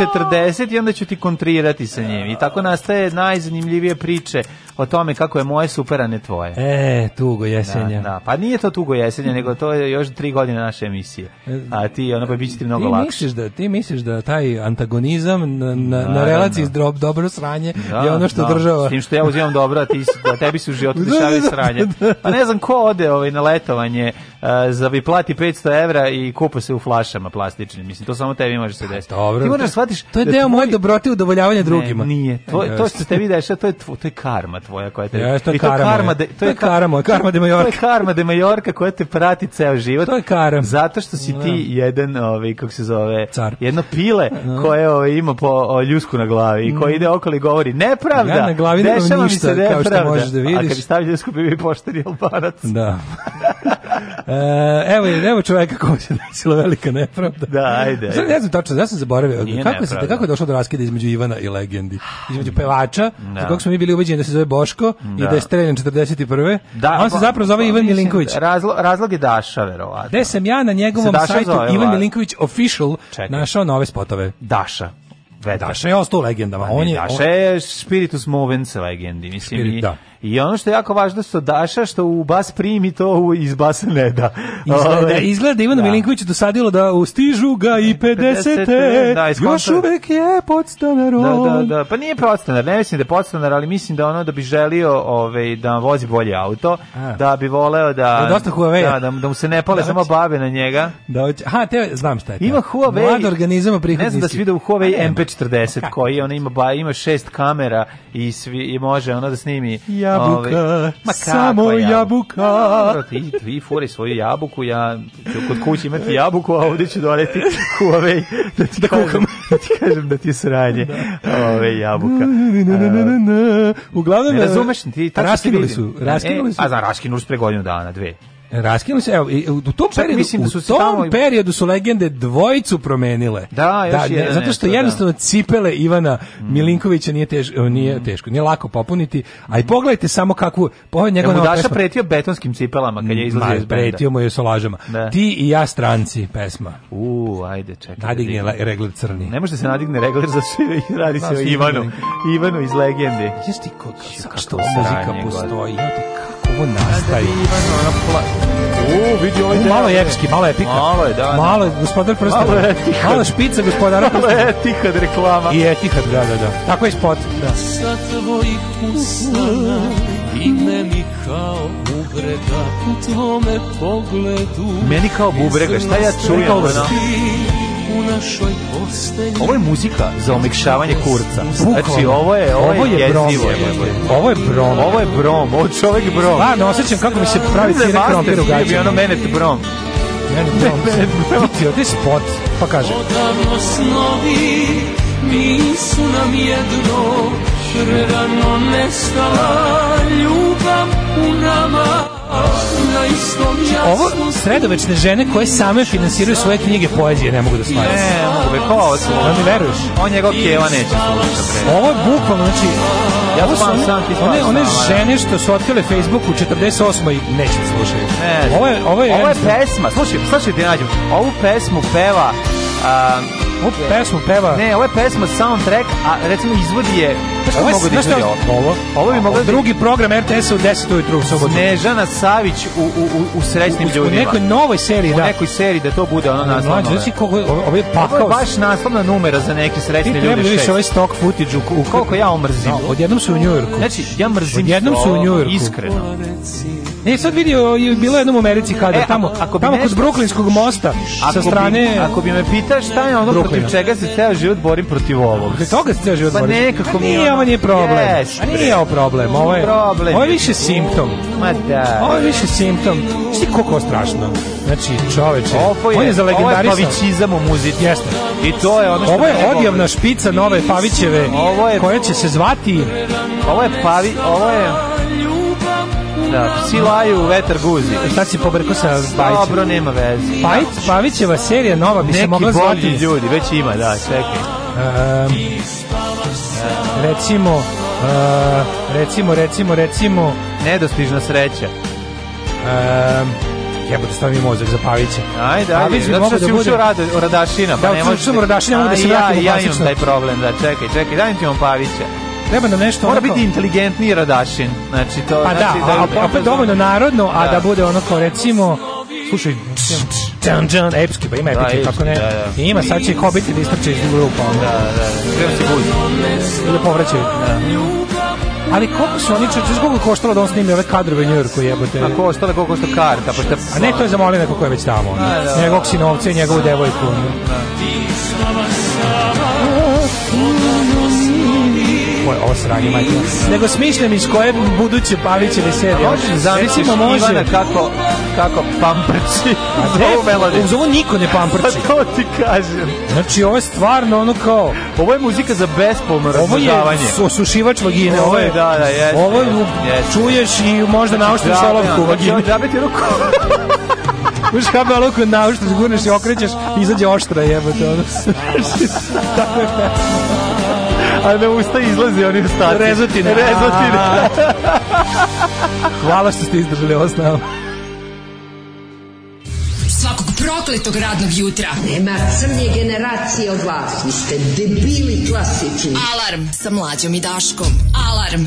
5.40 i onda ću ti kontrirati sa njim. I tako nastaje najzanimljivije priče o tome kako je moje super, a ne tvoje. E, tugo jesenja. Da, da. Pa nije to tugo jesenja, mm. nego to je još tri godine naše emisije. E, a ti, ono, pa bit ti mnogo ti lakše. Misliš da, ti misliš da taj antagonizam na, na, da, na relaciji da, da. da. Drob, dobro sranje je da, ono što da. država... S tim što ja uzimam dobro, a ti, da tebi su u životu dešavaju sranje. Pa ne znam ko ode ovaj, na letovanje za bi plati 500 evra i kupa se u flašama plastičnim. Mislim, to samo tebi može se pa desiti. Dobro, ti moraš shvatiš... To je deo moje dobrote udovoljavanja drugima. nije. Tvoj, to što se tebi dešava, to je, to je karma tvoja koja te ja, to je karma, to, to je karma, karma de Majorka. To je karma de Majorka koja te prati ceo život. To je karma. Zato što si ti da. jedan, ovaj kako se zove, Car. jedno pile da. koje ovaj, ima po o, ljusku na glavi i mm. koji ide okolo i govori nepravda. Ja na glavi nemam ništa, mi se kao što možeš da vidiš. A kad staviš ljusku bi bi pošteni albanac. Da. E, evo, evo čoveka kome se desila velika nepravda. Da, ajde. Sad ne znam tačno, ja sam zaboravio. Nije kako, se, kako je došlo do raskida između Ivana i legendi? Između pevača, da. kako smo mi bili ubeđeni da se zove Boško da. i da je streljen 41. Da, on se zapravo zove Ivan Milinković. Razlog, razlog je Daša, verovatno. Gde sam ja na njegovom sajtu zove, Ivan Milinković Official Čekaj. našao nove spotove. Daša. Vetar. Daša je ostao legendama. Pa on je, Daša je spiritus movens legendi. Mislim, Spirit, i, da I ono što je jako važno što Daša što u bas primi to iz basa ne ovaj, da. Izgleda, izgleda Ivanu da. Milinkoviću dosadilo da ustižu ga i 50. E, 50 da, Još uvek je podstanar. Da, da, da. Pa nije podstanar, ne mislim da je podstanar, ali mislim da ono da bi želio ovaj da vozi bolje auto, A. da bi voleo da da, da, da, da mu se ne pale da, samo babe na njega. Da, oči. ha, te znam šta je. To. Ima Huawei. Mlad organizam Ne znam da se vidi Huawei MP40 koji ona ima ba, ima šest kamera i svi i može ona da snimi. Ja jabuka, ove, samo jabuka. jabuka. Dobro, da, da, da, ti, ti furi svoju jabuku, ja ću kod kući imati jabuku, a ovdje ću doleti Huawei da ti, da kuham. da ti kažem da ti sranje ove jabuka. Uglavnom, ne razumeš, ti, raskinuli su, raskinuli e, su. E, a za raskinuli su pre godinu dana, dve. Raskinuli se, evo, u tom Čak periodu, da su u tom tamo... periodu su legende dvojicu promenile. Da, još da, ne, Zato što nešto, da. jednostavno da. cipele Ivana mm. Milinkovića nije, tež, nije mm. teško, nije lako popuniti, a i pogledajte samo kakvu... Pogledaj njegov Daša pesma. pretio betonskim cipelama kad je izlazio iz Pretio mu je sa lažama. Da. Ti i ja stranci pesma. U, ajde, čekaj. Nadigne da regler crni. Ne može se nadigne regler za sve, radi se o Ivanu. Ivanu iz legende. Jesi ti kako, što muzika postoji? Ja ovo nastaje. U, vidi ovaj U, malo je epski, malo je epika. Malo je, da. da. Malo je gospodar prsta. Malo je etihad. Malo špica gospodara prsta. Malo je etihad reklama. I etihad, da, da, da. Tako je spot. Da. Sa tvojih usana i meni kao bubrega u tvome pogledu. Meni kao bubrega, šta ja čujem? kao bubrega u našoj postelji. Ovo je muzika za omekšavanje kurca. Bukvalno. Znači, ovo je, ovo je, ovo je jezivo. Je, ovo je brom. Ovo je brom, ovo je čovek brom. Stvarno, osjećam kako mi se pravi da cire krompir u gaćama. Ono menet brom. Menet brom. Menet brom. Ti ovdje spot, pa kaže. Odavno snovi nisu nam jedno, prerano nestala ljubav u nama. Ovo sredovečne žene koje same finansiraju svoje knjige poezije ne mogu da smarim. Ne, mogu be, ko ovo sluša? Da mi veruješ? On njegov pjeva neće slušati. Ovo je bukvalno, znači, ja ovo su one, sam, ti one, one žene što su otkrile Facebook u 48. i neće da slušaju. Ne, ovo je, ovo je, ovo je pesma, slušaj, slušaj ti nađem, ovu pesmu peva... Um, ovu pesmu peva... Ne, ovo je pesma soundtrack, a recimo izvodi je Pa šta mogu da izmeri ovo? Ovo, ovo bi moglo da- drugi program rts u 10 ujutru u sobotu. Snežana Savić u, u, u, u srećnim ljudima. U nekoj novoj seriji, da. U nekoj seriji da to bude ono naslovno. Mlađe, znači koliko je, ovo je pakao. Ovo je baš naslovna numera za neke srećne ljude. Ti treba da vidiš ovaj stock footage u, u koliko ja omrzim. No, da, odjednom su u Njujorku. Znači, ja mrzim odjednom su u Njujorku. Iskreno. Ne, sad vidio, je bilo jednom u Americi kada, e, tamo, ako tamo kod Bruklinskog mosta, sa strane... ako bi me pitaš šta je ono protiv čega se ceo život borim protiv ovog. Protiv toga se ceo život pa borim. Pa nekako mi je Uznemiravanje je problem. Yes, A nije ovo problem, ovo je, problem. Ovo je više simptom. Ma da. Ovo je više simptom. Šti koliko strašno. Znači, čoveče, ovo je, on je za legendarista. Ovo je pavićizam u muzici. Jeste. I to je ono što... Ovo je odjavna špica nove Pavićeve, ovo je, koja će se zvati... Ovo je Pavi... Ovo je... Da, psi laju, vetar guzi. Šta si pobrko sa Bajićem? Dobro, nema veze. Pajić, Pavićeva serija nova bi Neki se mogla zvati... Neki bolji ljudi, već ima, da, čekaj. Um, recimo, uh, recimo, recimo, recimo... Nedostižna sreća. Um, jebote, stavi mi mozak za Pavića. Ajde, ajde, Pavić zato što si da učio rade, o Radašina, pa da, ne možeš... Da, Radašina, mogu da se ja, u ja, ja imam taj problem, da, čekaj, čekaj, dajem ti vam Pavića. Treba nam da nešto Mora onako... biti inteligentniji Radašin. Znači to pa znači da, da a, opet dovoljno narodno, a da. da bude ono kao recimo slušaj, pš, pš, džan džan, epski, pa ima da, epike, da, kako ne. Da, da. Ima, sad će hobiti da istrče iz grupa. Da, da, da. se budi. Da Ili povraćaju. Da. Ali koliko su oni, češ koliko koštalo da on snimi ove kadrove u Njujorku jebote? A koštalo da, koliko košta karta, pa šta... A ne, to je za Molina kako je već tamo. Da, da, Njegov sinovce i njegovu devojku. Da. Ovo je ovo sranje, majke. Nego smišljam iz koje buduće Pavićeve serije. Možeš zamisliti Ivana kako kako pamprči. Ovu melodiju. Uz ovo niko ne pamprči. Pa to ti kažem. Znači, ovo je stvarno ono kao... Ovo je muzika za bespolno razložavanje. Ovo je osušivač vagine. Ovo je, da, da, jeste. Ovo je, yes, znači, čuješ i možda naoštiš znači, olovku znači, vagine. Da, bi ti ruku... Uš kabe olovku naoštiš, gurneš i okrećeš, izađe oštra jebote. Ono. Tako je a na usta izlazi oni ostati. Rezotine. Rezotine. Hvala što ste izdržali ovo s nama prokletog radnog jutra. Nema crnje generacije od vas, vi ste debili klasici. Alarm sa mlađom i Daškom. Alarm.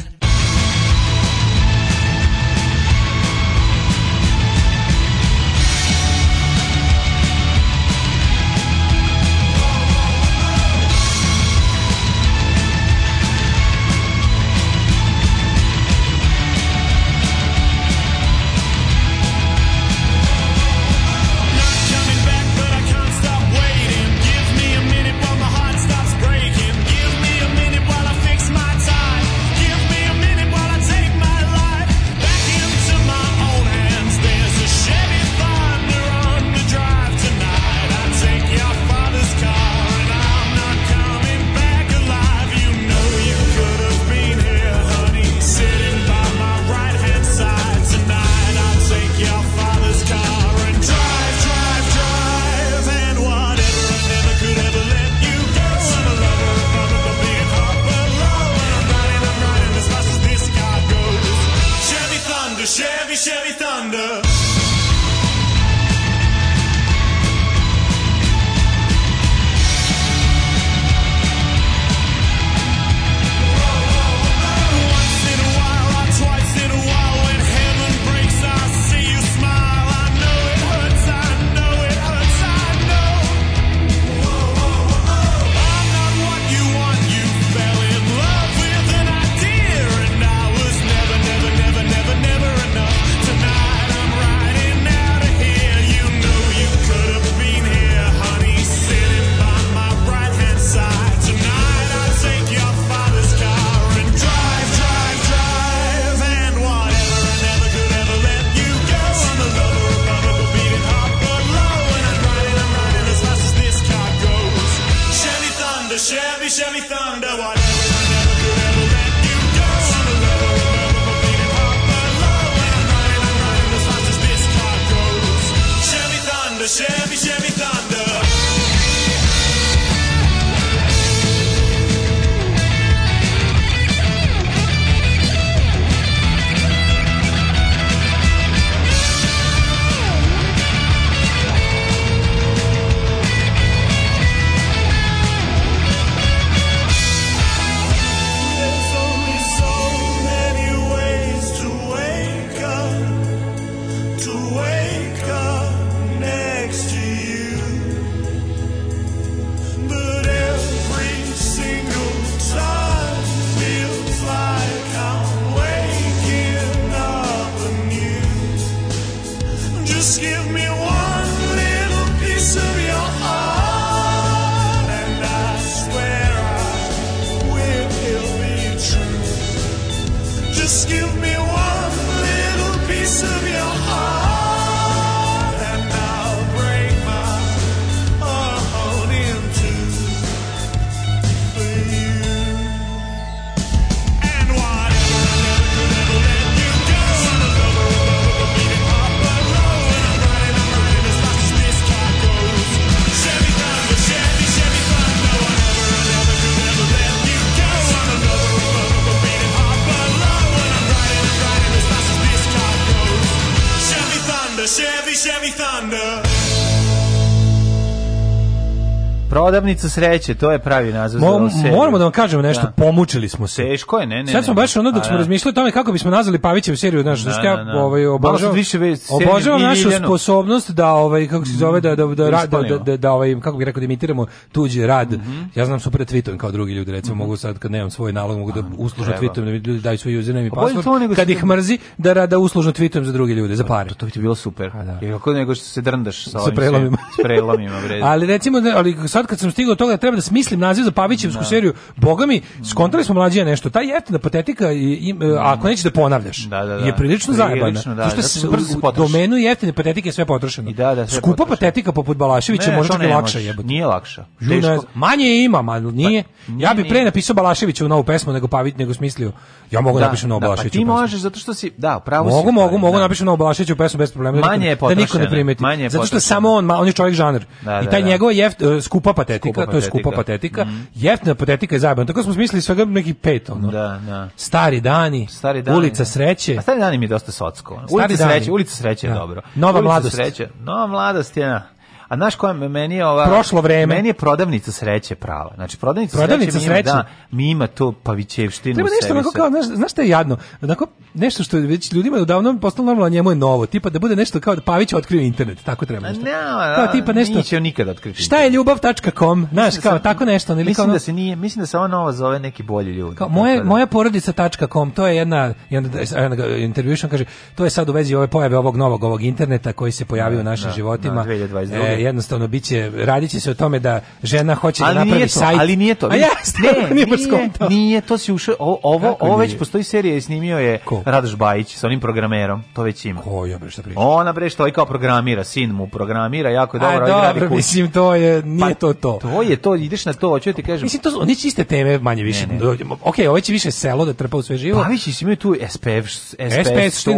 Prodavnica sreće, to je pravi naziv Mo, za Moramo da vam kažemo nešto, da. pomučili smo se. Teško je, ne, ne. Sad smo baš ono dok pa smo da. razmišljali o tome kako bismo nazvali Pavićevu seriju, znaš, da, da, da, ovaj, obožavam, više obožavam našu sposobnost da, ovaj, kako se zove, da, da, da, da, da, da, da, ovaj, kako bih rekao, da imitiramo tuđi rad. Mm -hmm. Ja znam super tweetujem kao drugi ljudi, recimo, mm -hmm. mogu sad kad nemam svoj nalog, mogu da pa, uslužno tweetujem, da ljudi daju svoj username i pa password, kad ih mrzi, da, da uslužno tweetujem za druge ljude, za pare. To, bi ti bilo super. I da. kako nego što se drndaš sa, sa prelomima. S prelomima, Ali recimo, ali sad kad sam stigao do toga da treba da smislim naziv za Pavićevsku da. seriju, boga mi, da. skontali smo mlađe nešto. Ta jeftina da patetika, i, e, ako nećeš da ponavljaš, da, da, da. je prilično zajebana. Zato što u domenu jeftine patetike je sve potrošeno. I da, da, sve Skupa potrošeno. patetika poput Balaševića ne, možda čak lakša jebote. Nije lakša. Ju, manje ima, ali nije. Pa, nije ja bih pre napisao Balaševiću novu pesmu nego Pavić nego smislio. Ja mogu da, napišem novu da, pa Balaševiću. Pa ti možeš zato što si, da, pravo mogu, si. Mogu, mogu, mogu napišem novu Balaševiću pesmu bez problema. Manje je potrošeno. Da niko ne primeti. Zato što samo on, on je čovjek žanr. I taj njegova e, skupa patetika, to je skupa patetika. Mm. Jeftina patetika je zajebana. Tako smo smislili svega neki pet, ono. Da, da. Stari dani, stari dani ulica da. sreće. A stari dani mi je dosta socsko. Ono. Ulica sreće, ulica sreće je da. dobro. Nova ulica mladost. Sreće, nova mladost je, na. Da. A znaš koja meni je ova prošlo vreme. Meni je prodavnica sreće prava. Znači prodavnica, prodavnica sreće, sreće. Ima, da, mi ima to pavićevštinu. Treba nešto onako kao znaš, znaš šta je jadno. Onako nešto što je već ljudima odavno postalo normalno, njemu je novo. Tipa da bude nešto kao da Pavić otkrio internet, tako treba nešto. No, kao tipa nešto. Neće on nikada otkriti. Šta je ljubav.com? Znaš da kao sam, tako nešto, Ne, mislim kao, da se nije, mislim da se ona nova zove neki bolji ljudi. Kao moje da. moja porodica.com, to je jedna jedna, onda intervjušan kaže, to je sad u vezi ove pojave ovog novog ovog interneta koji se pojavio u da, našim životima. 2022. E, Dakle, jednostavno biće radiće se o tome da žena hoće da ali da napravi nije to, sajt. Ali nije to. A ja, ne, nije, nije, nije, to se ušao. Ovo, ovo, ovo već postoji serija i snimio je Ko? Radoš Bajić sa onim programerom. To već ima. Ko je bre šta priča? Ona bre što je ovaj kao programira, sin mu programira, jako dobro, A, dobro, radi mislim, to je, nije pa, to to. To je to, ideš na to, hoću da ti kažem. Mislim, to su, oni iste teme manje više. Ne, ne. Ok, ovo će više selo da trpa u sve živo. Pavić i tu SPF, SPF, SPF što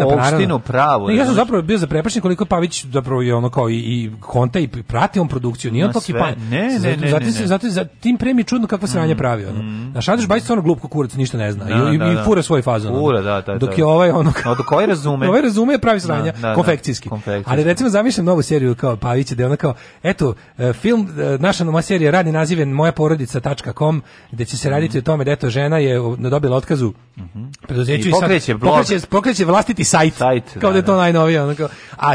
na pravo. ja sam zapravo bio za zaprepašten koliko Pavić zapravo je ono kao i, i konta i i prati on produkciju, nije on toki pa. Ne, ne, ne, zato, se, zato za tim premi čudno kakva sranja mm, pravi ono. Mm. Naš Andrić Bajić stvarno glup kurac, ništa ne zna. Da, I, i, da, da. fura svoj fazon. Fura, da, da, Dok da. je ovaj ono kao, dok ovaj razume. ovaj razume pravi da, sranja, konfekcijski. Ali recimo zamišljam novu seriju kao Pavić da ona kao eto e, film e, naša nova serija radi naziv moja porodica.com gde će se raditi mhm. o tome da eto žena je dobila otkazu mhm. preduzeću i, pokreće, pokreće, pokreće vlastiti sajt. Kao da je to najnovije. ono, kao, A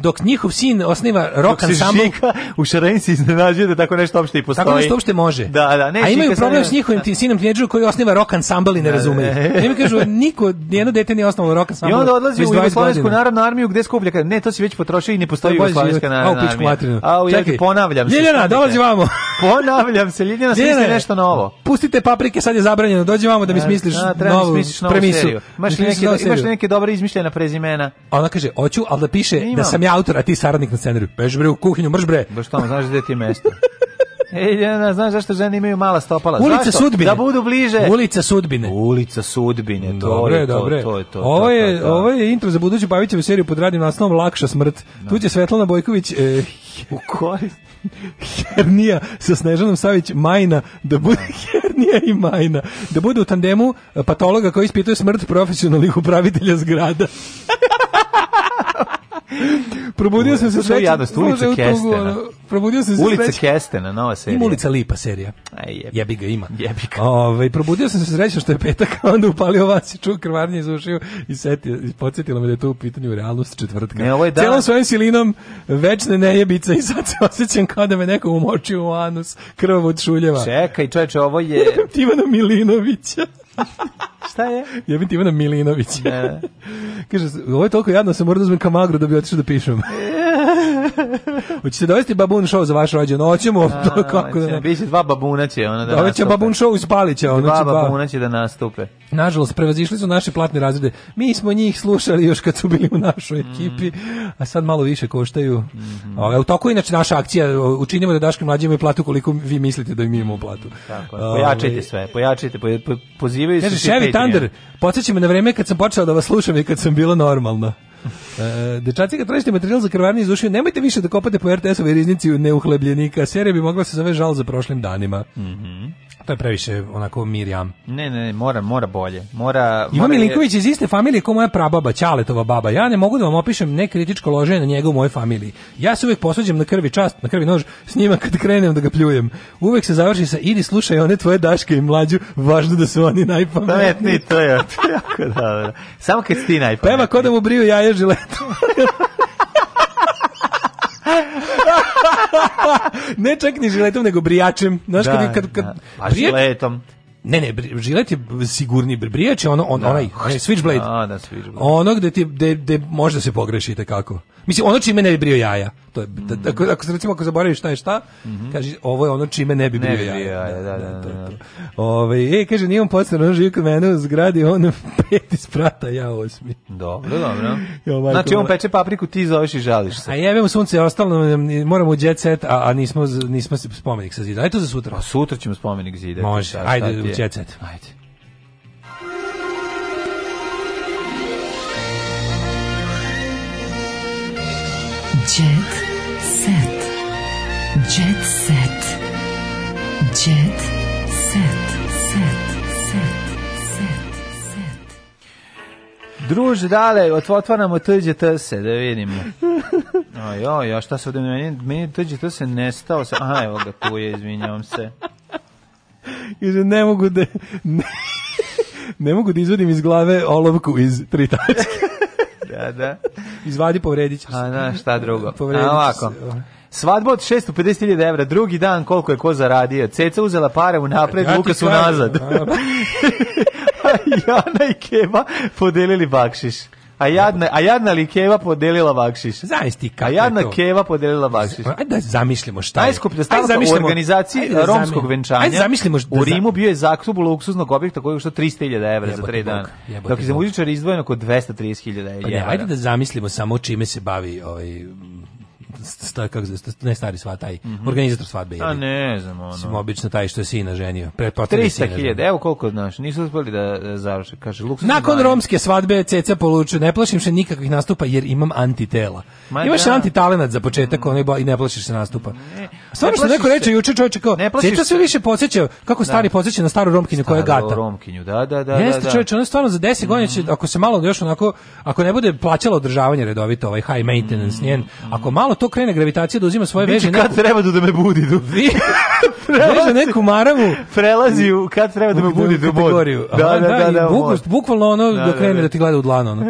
dok njihov sin osniva rock šika u šarenci iznenađuje da tako nešto uopšte i postoji. Tako nešto uopšte može. Da, da, ne, A imaju problem s njihovim tim sinom tineđeru koji osniva rock ansambl i ne da, da. razumeju. Ne mi kažu, niko, jedno dete nije osnovalo rock ansambl. I onda odlazi u Jugoslavijsku narodnu armiju gde skuplja, ne, to si već potrošio i ne postoji Jugoslavijska narodna armija. A u Čekaj, ponavljam se. Ljeljana, dolazi vamo. ponavljam se, Ljeljana, smisli nešto novo. Pustite paprike, sad je zabranjeno, dođi vamo da mi da smisliš novu premisu. Imaš neke, imaš neke dobre izmišljena prezimena? Ona kaže, hoću, ali da piše da sam ja autor, a ti saradnik na scenariju. Peš bre u kuhinju kuhinju, mrš bre. Baš tamo, znaš gde ti je mesto. E, znaš zašto žene imaju mala stopala? Ulica zašto? sudbine. Da budu bliže. Ulica sudbine. Ulica sudbine. To dobre, je to, dobre. To, je to, ovo, je, to, to, ovo je intro za buduću Pavićevu seriju pod radnim naslovom Lakša smrt. No. Da. Tu će Svetlana Bojković... E, u korist. Hernija sa Snežanom Savić Majna, da bude Hernija i Majna, da bude u tandemu e, patologa koji ispituje smrt profesionalnih upravitelja zgrada. probudio sam se sve jadnost ulica Kestena. Probudio sam se ulica srećan. Kestena, nova serija. Ima ulica Lipa serija. Aj jebi. jebi ga ima. Jebi ga. Ovaj probudio sam se srećan što je petak, a onda upalio vas i čuo krvarnje iz ušiju i setio i podsetilo me da je to u pitanju realnost četvrtka. Ne, ovo je dan... Celom svojim silinom večne nejebica i sad se osjećam kao da me neko umočio u anus krv od šuljeva. Čekaj, čoveče, ovo je Ivana Milinovića. Šta je? Jebim ti Ivana Milinović. Da. Kaže, ovo je toliko jadno, da sam mora da uzmem kamagru da bi otišao da pišem. E, Hoćete dovesti babun show za vaš rođendan? Hoćemo, to kako da. Biće dva babuna će ona da. da Hoće babun show iz Palića, ona će dva babuna će da nastupe. Nažalost prevazišli su naše platne razrede. Mi smo njih slušali još kad su bili u našoj mm. ekipi, mm. a sad malo više koštaju. Mm -hmm. u toku inače naša akcija učinimo da Daški mlađi imaju platu koliko vi mislite da im imamo platu. Tako, je. Ovaj, pojačajte sve, pojačajte, po, po, pozivaju se. Kaže Chevy Thunder, podsećamo na vreme kad sam počela da vas slušam i kad sam bila normalna. Uh, dečaci kad tražite materijal za krvarni iz nemojte više da kopate po RTS-ove riznici neuhlebljenika. Serija bi mogla da se zove žal za prošlim danima. Mm -hmm to je previše onako Mirjam. Ne, ne, ne, mora, mora bolje. Mora, Ima Milinković je... iz iste familije kao moja prababa, Ćaletova baba. Ja ne mogu da vam opišem nekritičko loženje na njega u mojoj familiji. Ja se uvek posuđem na krvi čast, na krvi nož, s njima kad krenem da ga pljujem. Uvek se završi sa, idi slušaj one tvoje daške i mlađu, važno da su oni najpametniji. to je jako dobro. Samo kad si ti najpametniji. Peva ko da mu briju jaje žiletom. ne čak ni žiletom, nego brijačem. Znaš, da, kad, kad, kad, da. A pa brijak... žiletom? Ne, ne, žilet je sigurni brijač, je ono on, da. onaj ne, switchblade. Da, da, switchblade. Ono gde ti gde, gde može da se pogreši te kako. Mislim ono čime ne bi brio jaja to je, da, mm -hmm. ako, ako se recimo ako zaboraviš šta je šta, mm -hmm. kaže ovo je ono čime ne bi bio ja. ja. Da, da, da, da. da Ove, ovaj, e, kaže, nijem podstavno, on živi kod mene u zgradi, on peti sprata, ja osmi. Dobro, dobro. jo, znači, on peče papriku, ti zoveš i žališ se. A jebemo sunce, ostalo moramo u jet set, a, a nismo, nismo se spomenik sa zida. Ajde za sutra. Pa sutra ćemo spomenik zida. Može, ajde u jet set. Ajde. Jet set. Jet set. Jet set. Set. Set. Set. set. Druž, dale, otvaramo tuđe tse, da vidimo. Ajoj, ja šta se ovdje meni, meni tuđe tse nestao se. Aha, evo ga tu je, izvinjavam se. Kaže, ne mogu da... Ne, ne mogu da izvodim iz glave olovku iz tri tačke da. Izvadi, povredit ćeš. A, da, šta drugo. Povredit ćeš. A, ovako. Svadba od 650.000 evra, drugi dan koliko je ko zaradio. Ceca uzela pare u napred, ja Lukas u nazad. Jana i Keba podelili bakšiš a jadna, a jadna li keva podelila bakšiš. Zamisli kako A jadna to? keva podelila bakšiš. Ajde da zamislimo šta je. Najskuplja stavka u organizaciji da romskog venčanja. Ajde zamislimo da U Rimu bio je zakup luksuznog objekta koji je što 300.000 evra za 3 dana. Dok je za muzičara izdvojeno oko 230.000 evra. Pa ne, ajde da zamislimo samo čime se bavi ovaj sta, kak, ne stari sva, taj mm -hmm. organizator svadbe. A ne znam, ono. Sim, obično taj što je sina ženio. 300.000, evo koliko znaš, nisu uspeli da, da završe. Kaže, Nakon manj. romske svadbe CC polučuje, ne plašim se nikakvih nastupa jer imam antitela. Ma Imaš da. antitalenat za početak, mm. ono i ne plašiš se nastupa. Ne, Stvarno što neko reče juče čovječe kao, ceca se više podsjeća, kako stari da. podsjeća na staru romkinju koja je gata. Staru romkinju, da, da, da. Jeste da, da. čovječe, ono stvarno za 10 godina će, mhm. ako se malo još onako, ako ne bude plaćala održavanje redovito, ovaj high maintenance njen, mhm. ako malo to krene gravitacija da uzima svoje veže veže. Kad treba da me budi, du. Vi... veže neku maramu. Prelazi u kad treba da me budi, du. Kategoriju. Da, da, da, da, da, buk, bukvalno ono da, da krene da, da, ti gleda u dlano. Ono.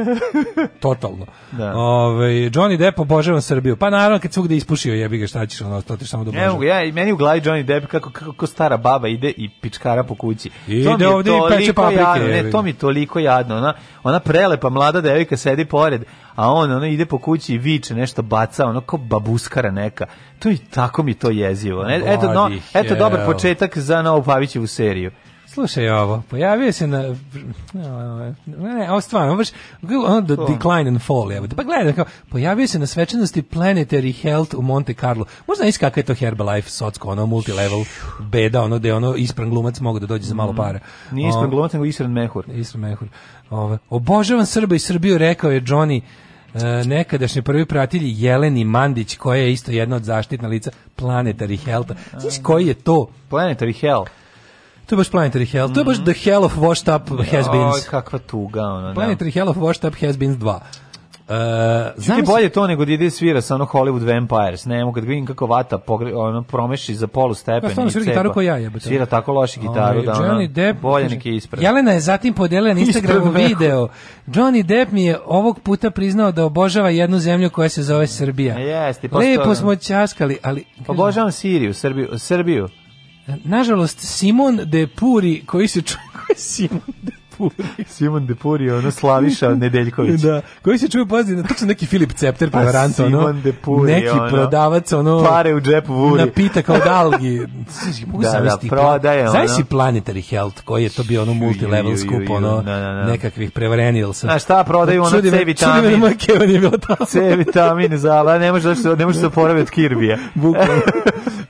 Totalno. Da. Ove, Johnny Depp obožava Srbiju. Pa naravno kad svugde ispušio jebi ga šta ćeš ono, ti samo da Ne mogu, ja, meni u glavi Johnny Depp kako, kako stara baba ide i pičkara po kući. Ide ovde i peče paprike. Jadno, ne, to mi toliko jadno. Ona, ona prelepa mlada devojka sedi pored, a on ono ide po kući i viče nešto baca ono kao babuskara neka to i tako mi to jezivo e, eto no, eto dobar početak za Novu Pavićevu seriju Slušaj ovo, pojavio se na ne, ne, ovo stvarno, baš ono the decline and fall, evo. Pa gledaj, kao, pojavio se na svečanosti Planetary Health u Monte Carlo. Možda nisi kakva je to Herbalife, socko, ono multilevel beda, ono gde ono ispran glumac mogu da dođe za malo mm. para. Nije ispran glumac, nego ispran mehur. Ispran mehur. Ove, obožavam Srba i Srbiju, rekao je Johnny e, nekadašnji prvi pratitelj Jeleni Mandić, koja je isto jedna od zaštitna lica Planetary Health. Znaš koji je to? Planetary Health. To je baš Planetary Health Mm -hmm. To je baš mhm. The Hell of Washed Up Has Been Oj, kakva tuga. Ona, da. Planetary da. Hell of Washed Up Has Been 2. Uh, e, znam bolje to nego da ide svira sa ono Hollywood Vampires, ne mogu kad da vidim kako vata pogre, ono promeši za polu stepen. Ja pa stvarno svira gitaru koja ja jebate. Svira tako loše ovaj, gitaru Ove, da ono, Depp, bolje neki ispred. Jelena je zatim podelila na Instagramu video. Johnny Depp mi je ovog puta priznao da obožava jednu zemlju koja se zove Srbija. E, jeste, Lepo smo ćaskali, ali... Obožavam Siriju, Srbiju. Srbiju. Nažalost, Simon de Puri, koji se čuje Simon de Depuri. Simon Depuri, ono Slaviša Nedeljković. da, koji se čuje, pazi, to točno neki Filip Cepter, pa prevarant, Simon ono, Depuri, neki ono, prodavac, ono, pare u džepu vuri. Napita kao dalgi. Mogu da, da, prodaje, pa, ono. Znaš si Planetary Health, koji je to bio ono multilevel skup, ono, na, na, na. nekakvih prevarenilsa. A šta prodaju, ono, C vitamin. Čudi me Makevan da je bilo tamo. C vitamin, zala, ne može, da se, ne može da se oporavi od Kirbija. Bukvalno.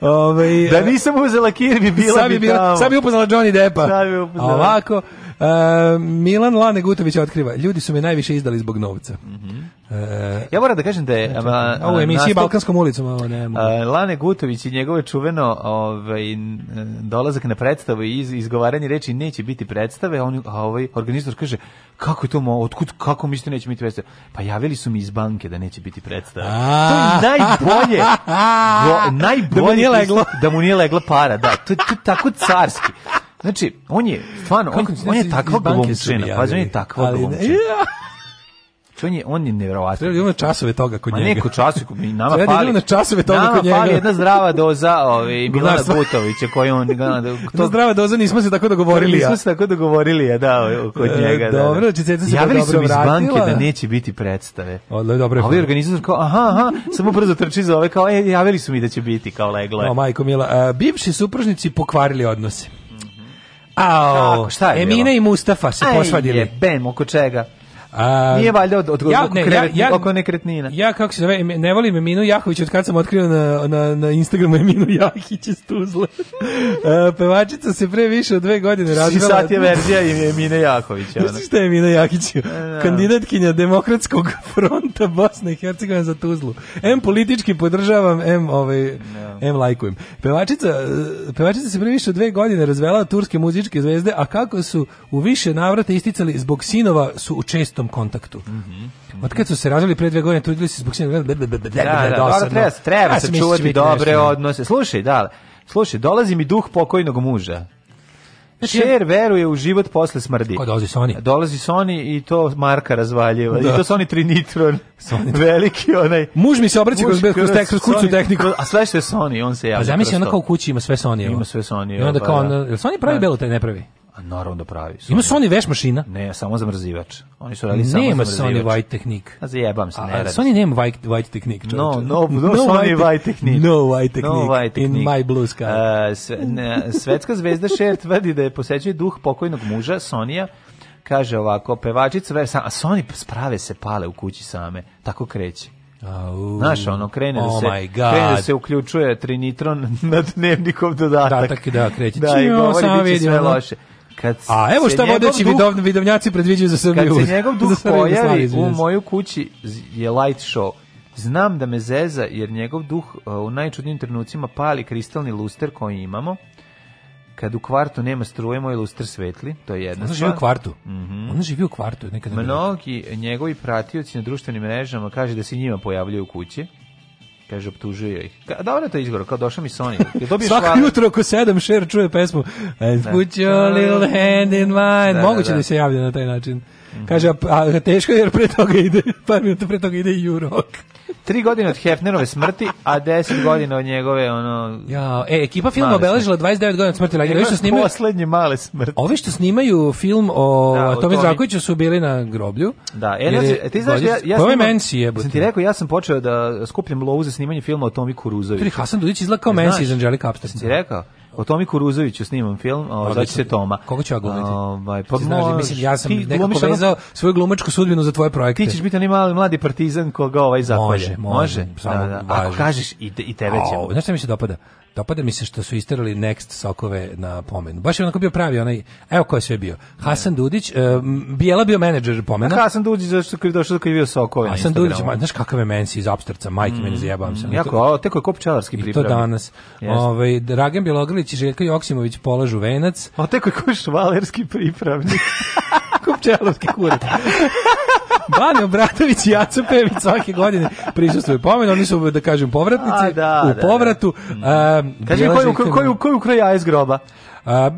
Ove, ovaj, da e, nisam uzela Kirby, bila bi, bi bila, tamo. Sad bi upoznala Johnny Deppa. Sad bi upoznala. ovako, Uh, Milan Lane Gutović otkriva, ljudi su me najviše izdali zbog novca. Mm -hmm. uh, ja moram da kažem da je... Znači, a, ovo je emisija Balkanskom ulicom, ovo ne Uh, Lane Gutović i njegove čuveno ovaj, dolazak na predstavu i iz, izgovaranje reči neće biti predstave, a, on, a ovaj organizator kaže, kako je to, mo, otkud, kako mislite da neće biti predstave? Pa javili su mi iz banke da neće biti predstave. A, to je najbolje, go, najbolje da, da mu nije legla para, da, to, to je tako carski. Znači, on je, stvarno, on, on je takva glumčina, pa on je takva glumčina. Znači, on je, on je nevjerovatno. Treba na da časove toga kod Ma njega. neko časove kod nama pali. Treba da fali. na časove toga kod njega. Nama fali jedna zdrava doza ovaj, Milana Butovića koji on... Da- to, zdrava doza nismo se tako dogovorili. Nismo se tako dogovorili, ja, da, ovaj, kod e, njega. Da, dobro, da. Znači, Čeceta se Javili su iz banke da neće biti predstave. da, dobro. A ovaj organizator kao, aha, aha, samo brzo trči za ove, kao, e, javili su mi da će biti, kao leglo. O, majko mila, bivši supružnici pokvarili odnose. Ao, Kako, šta je Emine bilo? i Mustafa se Aj, posvadili. Jebem, oko čega? A, Nije valjda od, od, ja, ne, krevet, ja, oko nekretnina. Ja, kako se zove, ne volim Eminu Jahović od kad sam otkrio na, na, na Instagramu Eminu Jahić iz Tuzle. uh, pevačica se pre više od dve godine razvela. Sad je verzija Emine Jahovića. Misliš šta je Emina Jahić? E, da. Kandidatkinja Demokratskog fronta Bosne i Hercegovine za Tuzlu. M politički podržavam, M, ovaj, no. Da. M lajkujem. Pevačica, e, pevačica se pre više od dve godine razvela turske muzičke zvezde, a kako su u više navrata isticali zbog sinova su često nultom kontaktu. Mhm. -hmm. Od kad su se razvili pre dve godine, trudili se zbog sjena. Da, da, dobro, treba, treba se čuvati dobre odnose. Slušaj, da, slušaj, dolazi mi duh pokojnog muža. Šer znači, veruje u život posle smrdi. Ko dolazi Sony? Dolazi Sony i to Marka razvaljeva. Da. I to Sony Trinitron. Sony. Veliki onaj. Muž mi se obraća kroz bez kroz kuću tehniku. A sve što je Sony, on se javlja. Pa zamisli ona kao u kući ima sve Sony. Ima sve Sony. I onda pa kao, da. on, Sony pravi da. belo, taj ne pravi? A naravno da pravi. Sony. Ima Sony veš mašina? Ne, samo zamrzivač. Oni su radili samo zamrzivač. Nema Sony white tehnik. A zajebam se, ne radi. Sony nema white, white tehnik. No, no, no, no Sony white tehnik. No white tehnik. No white tehnik. In my blue sky. Uh, sve, ne, svetska zvezda Cher tvrdi da je posećuje duh pokojnog muža, Sonija, kaže ovako, pevačica, a Sony sprave se pale u kući same, tako kreće. Au. Znaš, ono, krene da oh se, krene da se uključuje trinitron na dnevnikom dodatak. Datak, da, kreće. Da, i govori, bit će sve loše. Kad A evo šta vodeći duh, vidovnjaci predviđaju za Srbiju. Kad se njegov duh pojavi u moju kući je light show. Znam da me zeza jer njegov duh uh, u najčudnijim trenucima pali kristalni luster koji imamo kad u kvartu nema struje, moj luster svetli, to je jedna stvar. Mhm. Ona živi u kvartu. Mm -hmm. Ona živi u kvartu. Nekada Mnogi njegovi pratioci na društvenim mrežama kaže da se njima pojavljaju u kući kaže optužuje ih. Da dobro to izbor, kao došao mi Sony. Je dobiješ Svako švar... jutro oko 7 šer čuje pesmu And da. put your little hand in mine. Da, da Moguće da, da. da se javlja na taj način. Mm -hmm. Kaže, a, a teško jer pre toga ide, par minuta pre toga ide Euro. Jurok. 3 godine od Hefnerove smrti, a 10 godina od njegove ono Ja, e, ekipa filma obeležila 29 godina od smrti Lagera. što snimaju poslednje male smrti. Ovi što snimaju film o da, Tomi Zrakoviću su bili na groblju. Da, e, je, ti znaš ja ja sam Mensi je. Sam ti rekao ja sam počeo da skupljam lovu za snimanje filma o Tomi Kuruzoviću. Tri Hasan Dudić izlakao e, Mensi iz Anđelika Kapstan. Ti rekao? O Tomi Kuruzoviću snimam film, o, će se Toma. Koga ću ja glumiti? Ovaj, pa znaš, da mo, mislim, ja sam nekako vezao svoju glumačku sudbinu za tvoje projekte. Ti ćeš biti onaj mali mladi partizan koga ovaj zakolje. Može, može. može. Da, da. Ako kažeš i, i tebe ćemo. Znaš šta mi se dopada? Dopada mi se što su isterali Next sokove na pomenu. Baš je onako bio pravi onaj, evo ko je sve bio. Hasan Dudić, uh, Bijela bio menadžer pomena. Hasan Dudić zašto je došao kad je bio sokove na Hasan Dudić, ma, znaš kakav je mensi iz Apstarca, majke mm. mene zajebam se. Jako, a teko je kopčalarski pripravnik. I to danas. Yes. Ovaj Dragan Bjelogrlić i Željko Joksimović polažu venac. A teko je kopčalarski pripravnik. kopčalarski kurac. Bane Obratović i Jaco Pević svake godine prisustuju pomen, oni su, da kažem, povratnici, A, da, u povratu. Da, da. Mhm. Kaži, koju, koju, koju, koju kraja iz groba? A,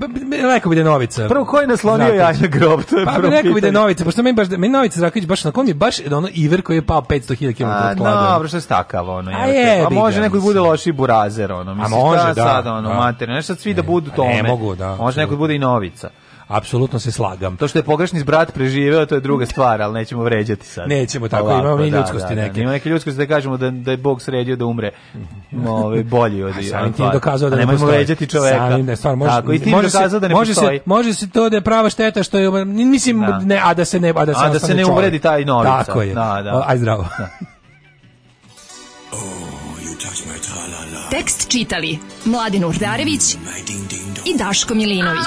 rekao bi da je Novica. Prvo, ko je naslonio jaj na grob? To je pa, prvo rekao bi da je Novica, pošto meni baš, da, meni Novica Zrakić baš, na kom je baš da ono Iver koji je pao 500.000 km od klada. A, dobro, što je stakavo, ono. A, je, a može neko da bude loši burazer, ono. Mislim, a može, da. Sad, ono, da. Mater, nešto svi da budu tome. Ne mogu, da. Može neko bude i Novica apsolutno se slagam. To što je pogrešni brat preživeo, to je druga stvar, ali nećemo vređati sad. Nećemo tako, Ovako, imamo mi da, ljudskosti da, da. neke. Da, ima neke ljudskosti da kažemo da, da je Bog sredio da umre Ove, bolji od... A samim ti dokazao da ne postoji. vređati čoveka. Samim, ne, stvar, može, tako, i tim može dokazao da ne može postoji. Se, može se to da je prava šteta što je... Mislim, da. ne, a da se ne... A da se, a da se ne uvredi taj novica. Tako je. Da, da. Aj zdravo. Da. Tekst čitali Mladin Urdarević i Daško Milinović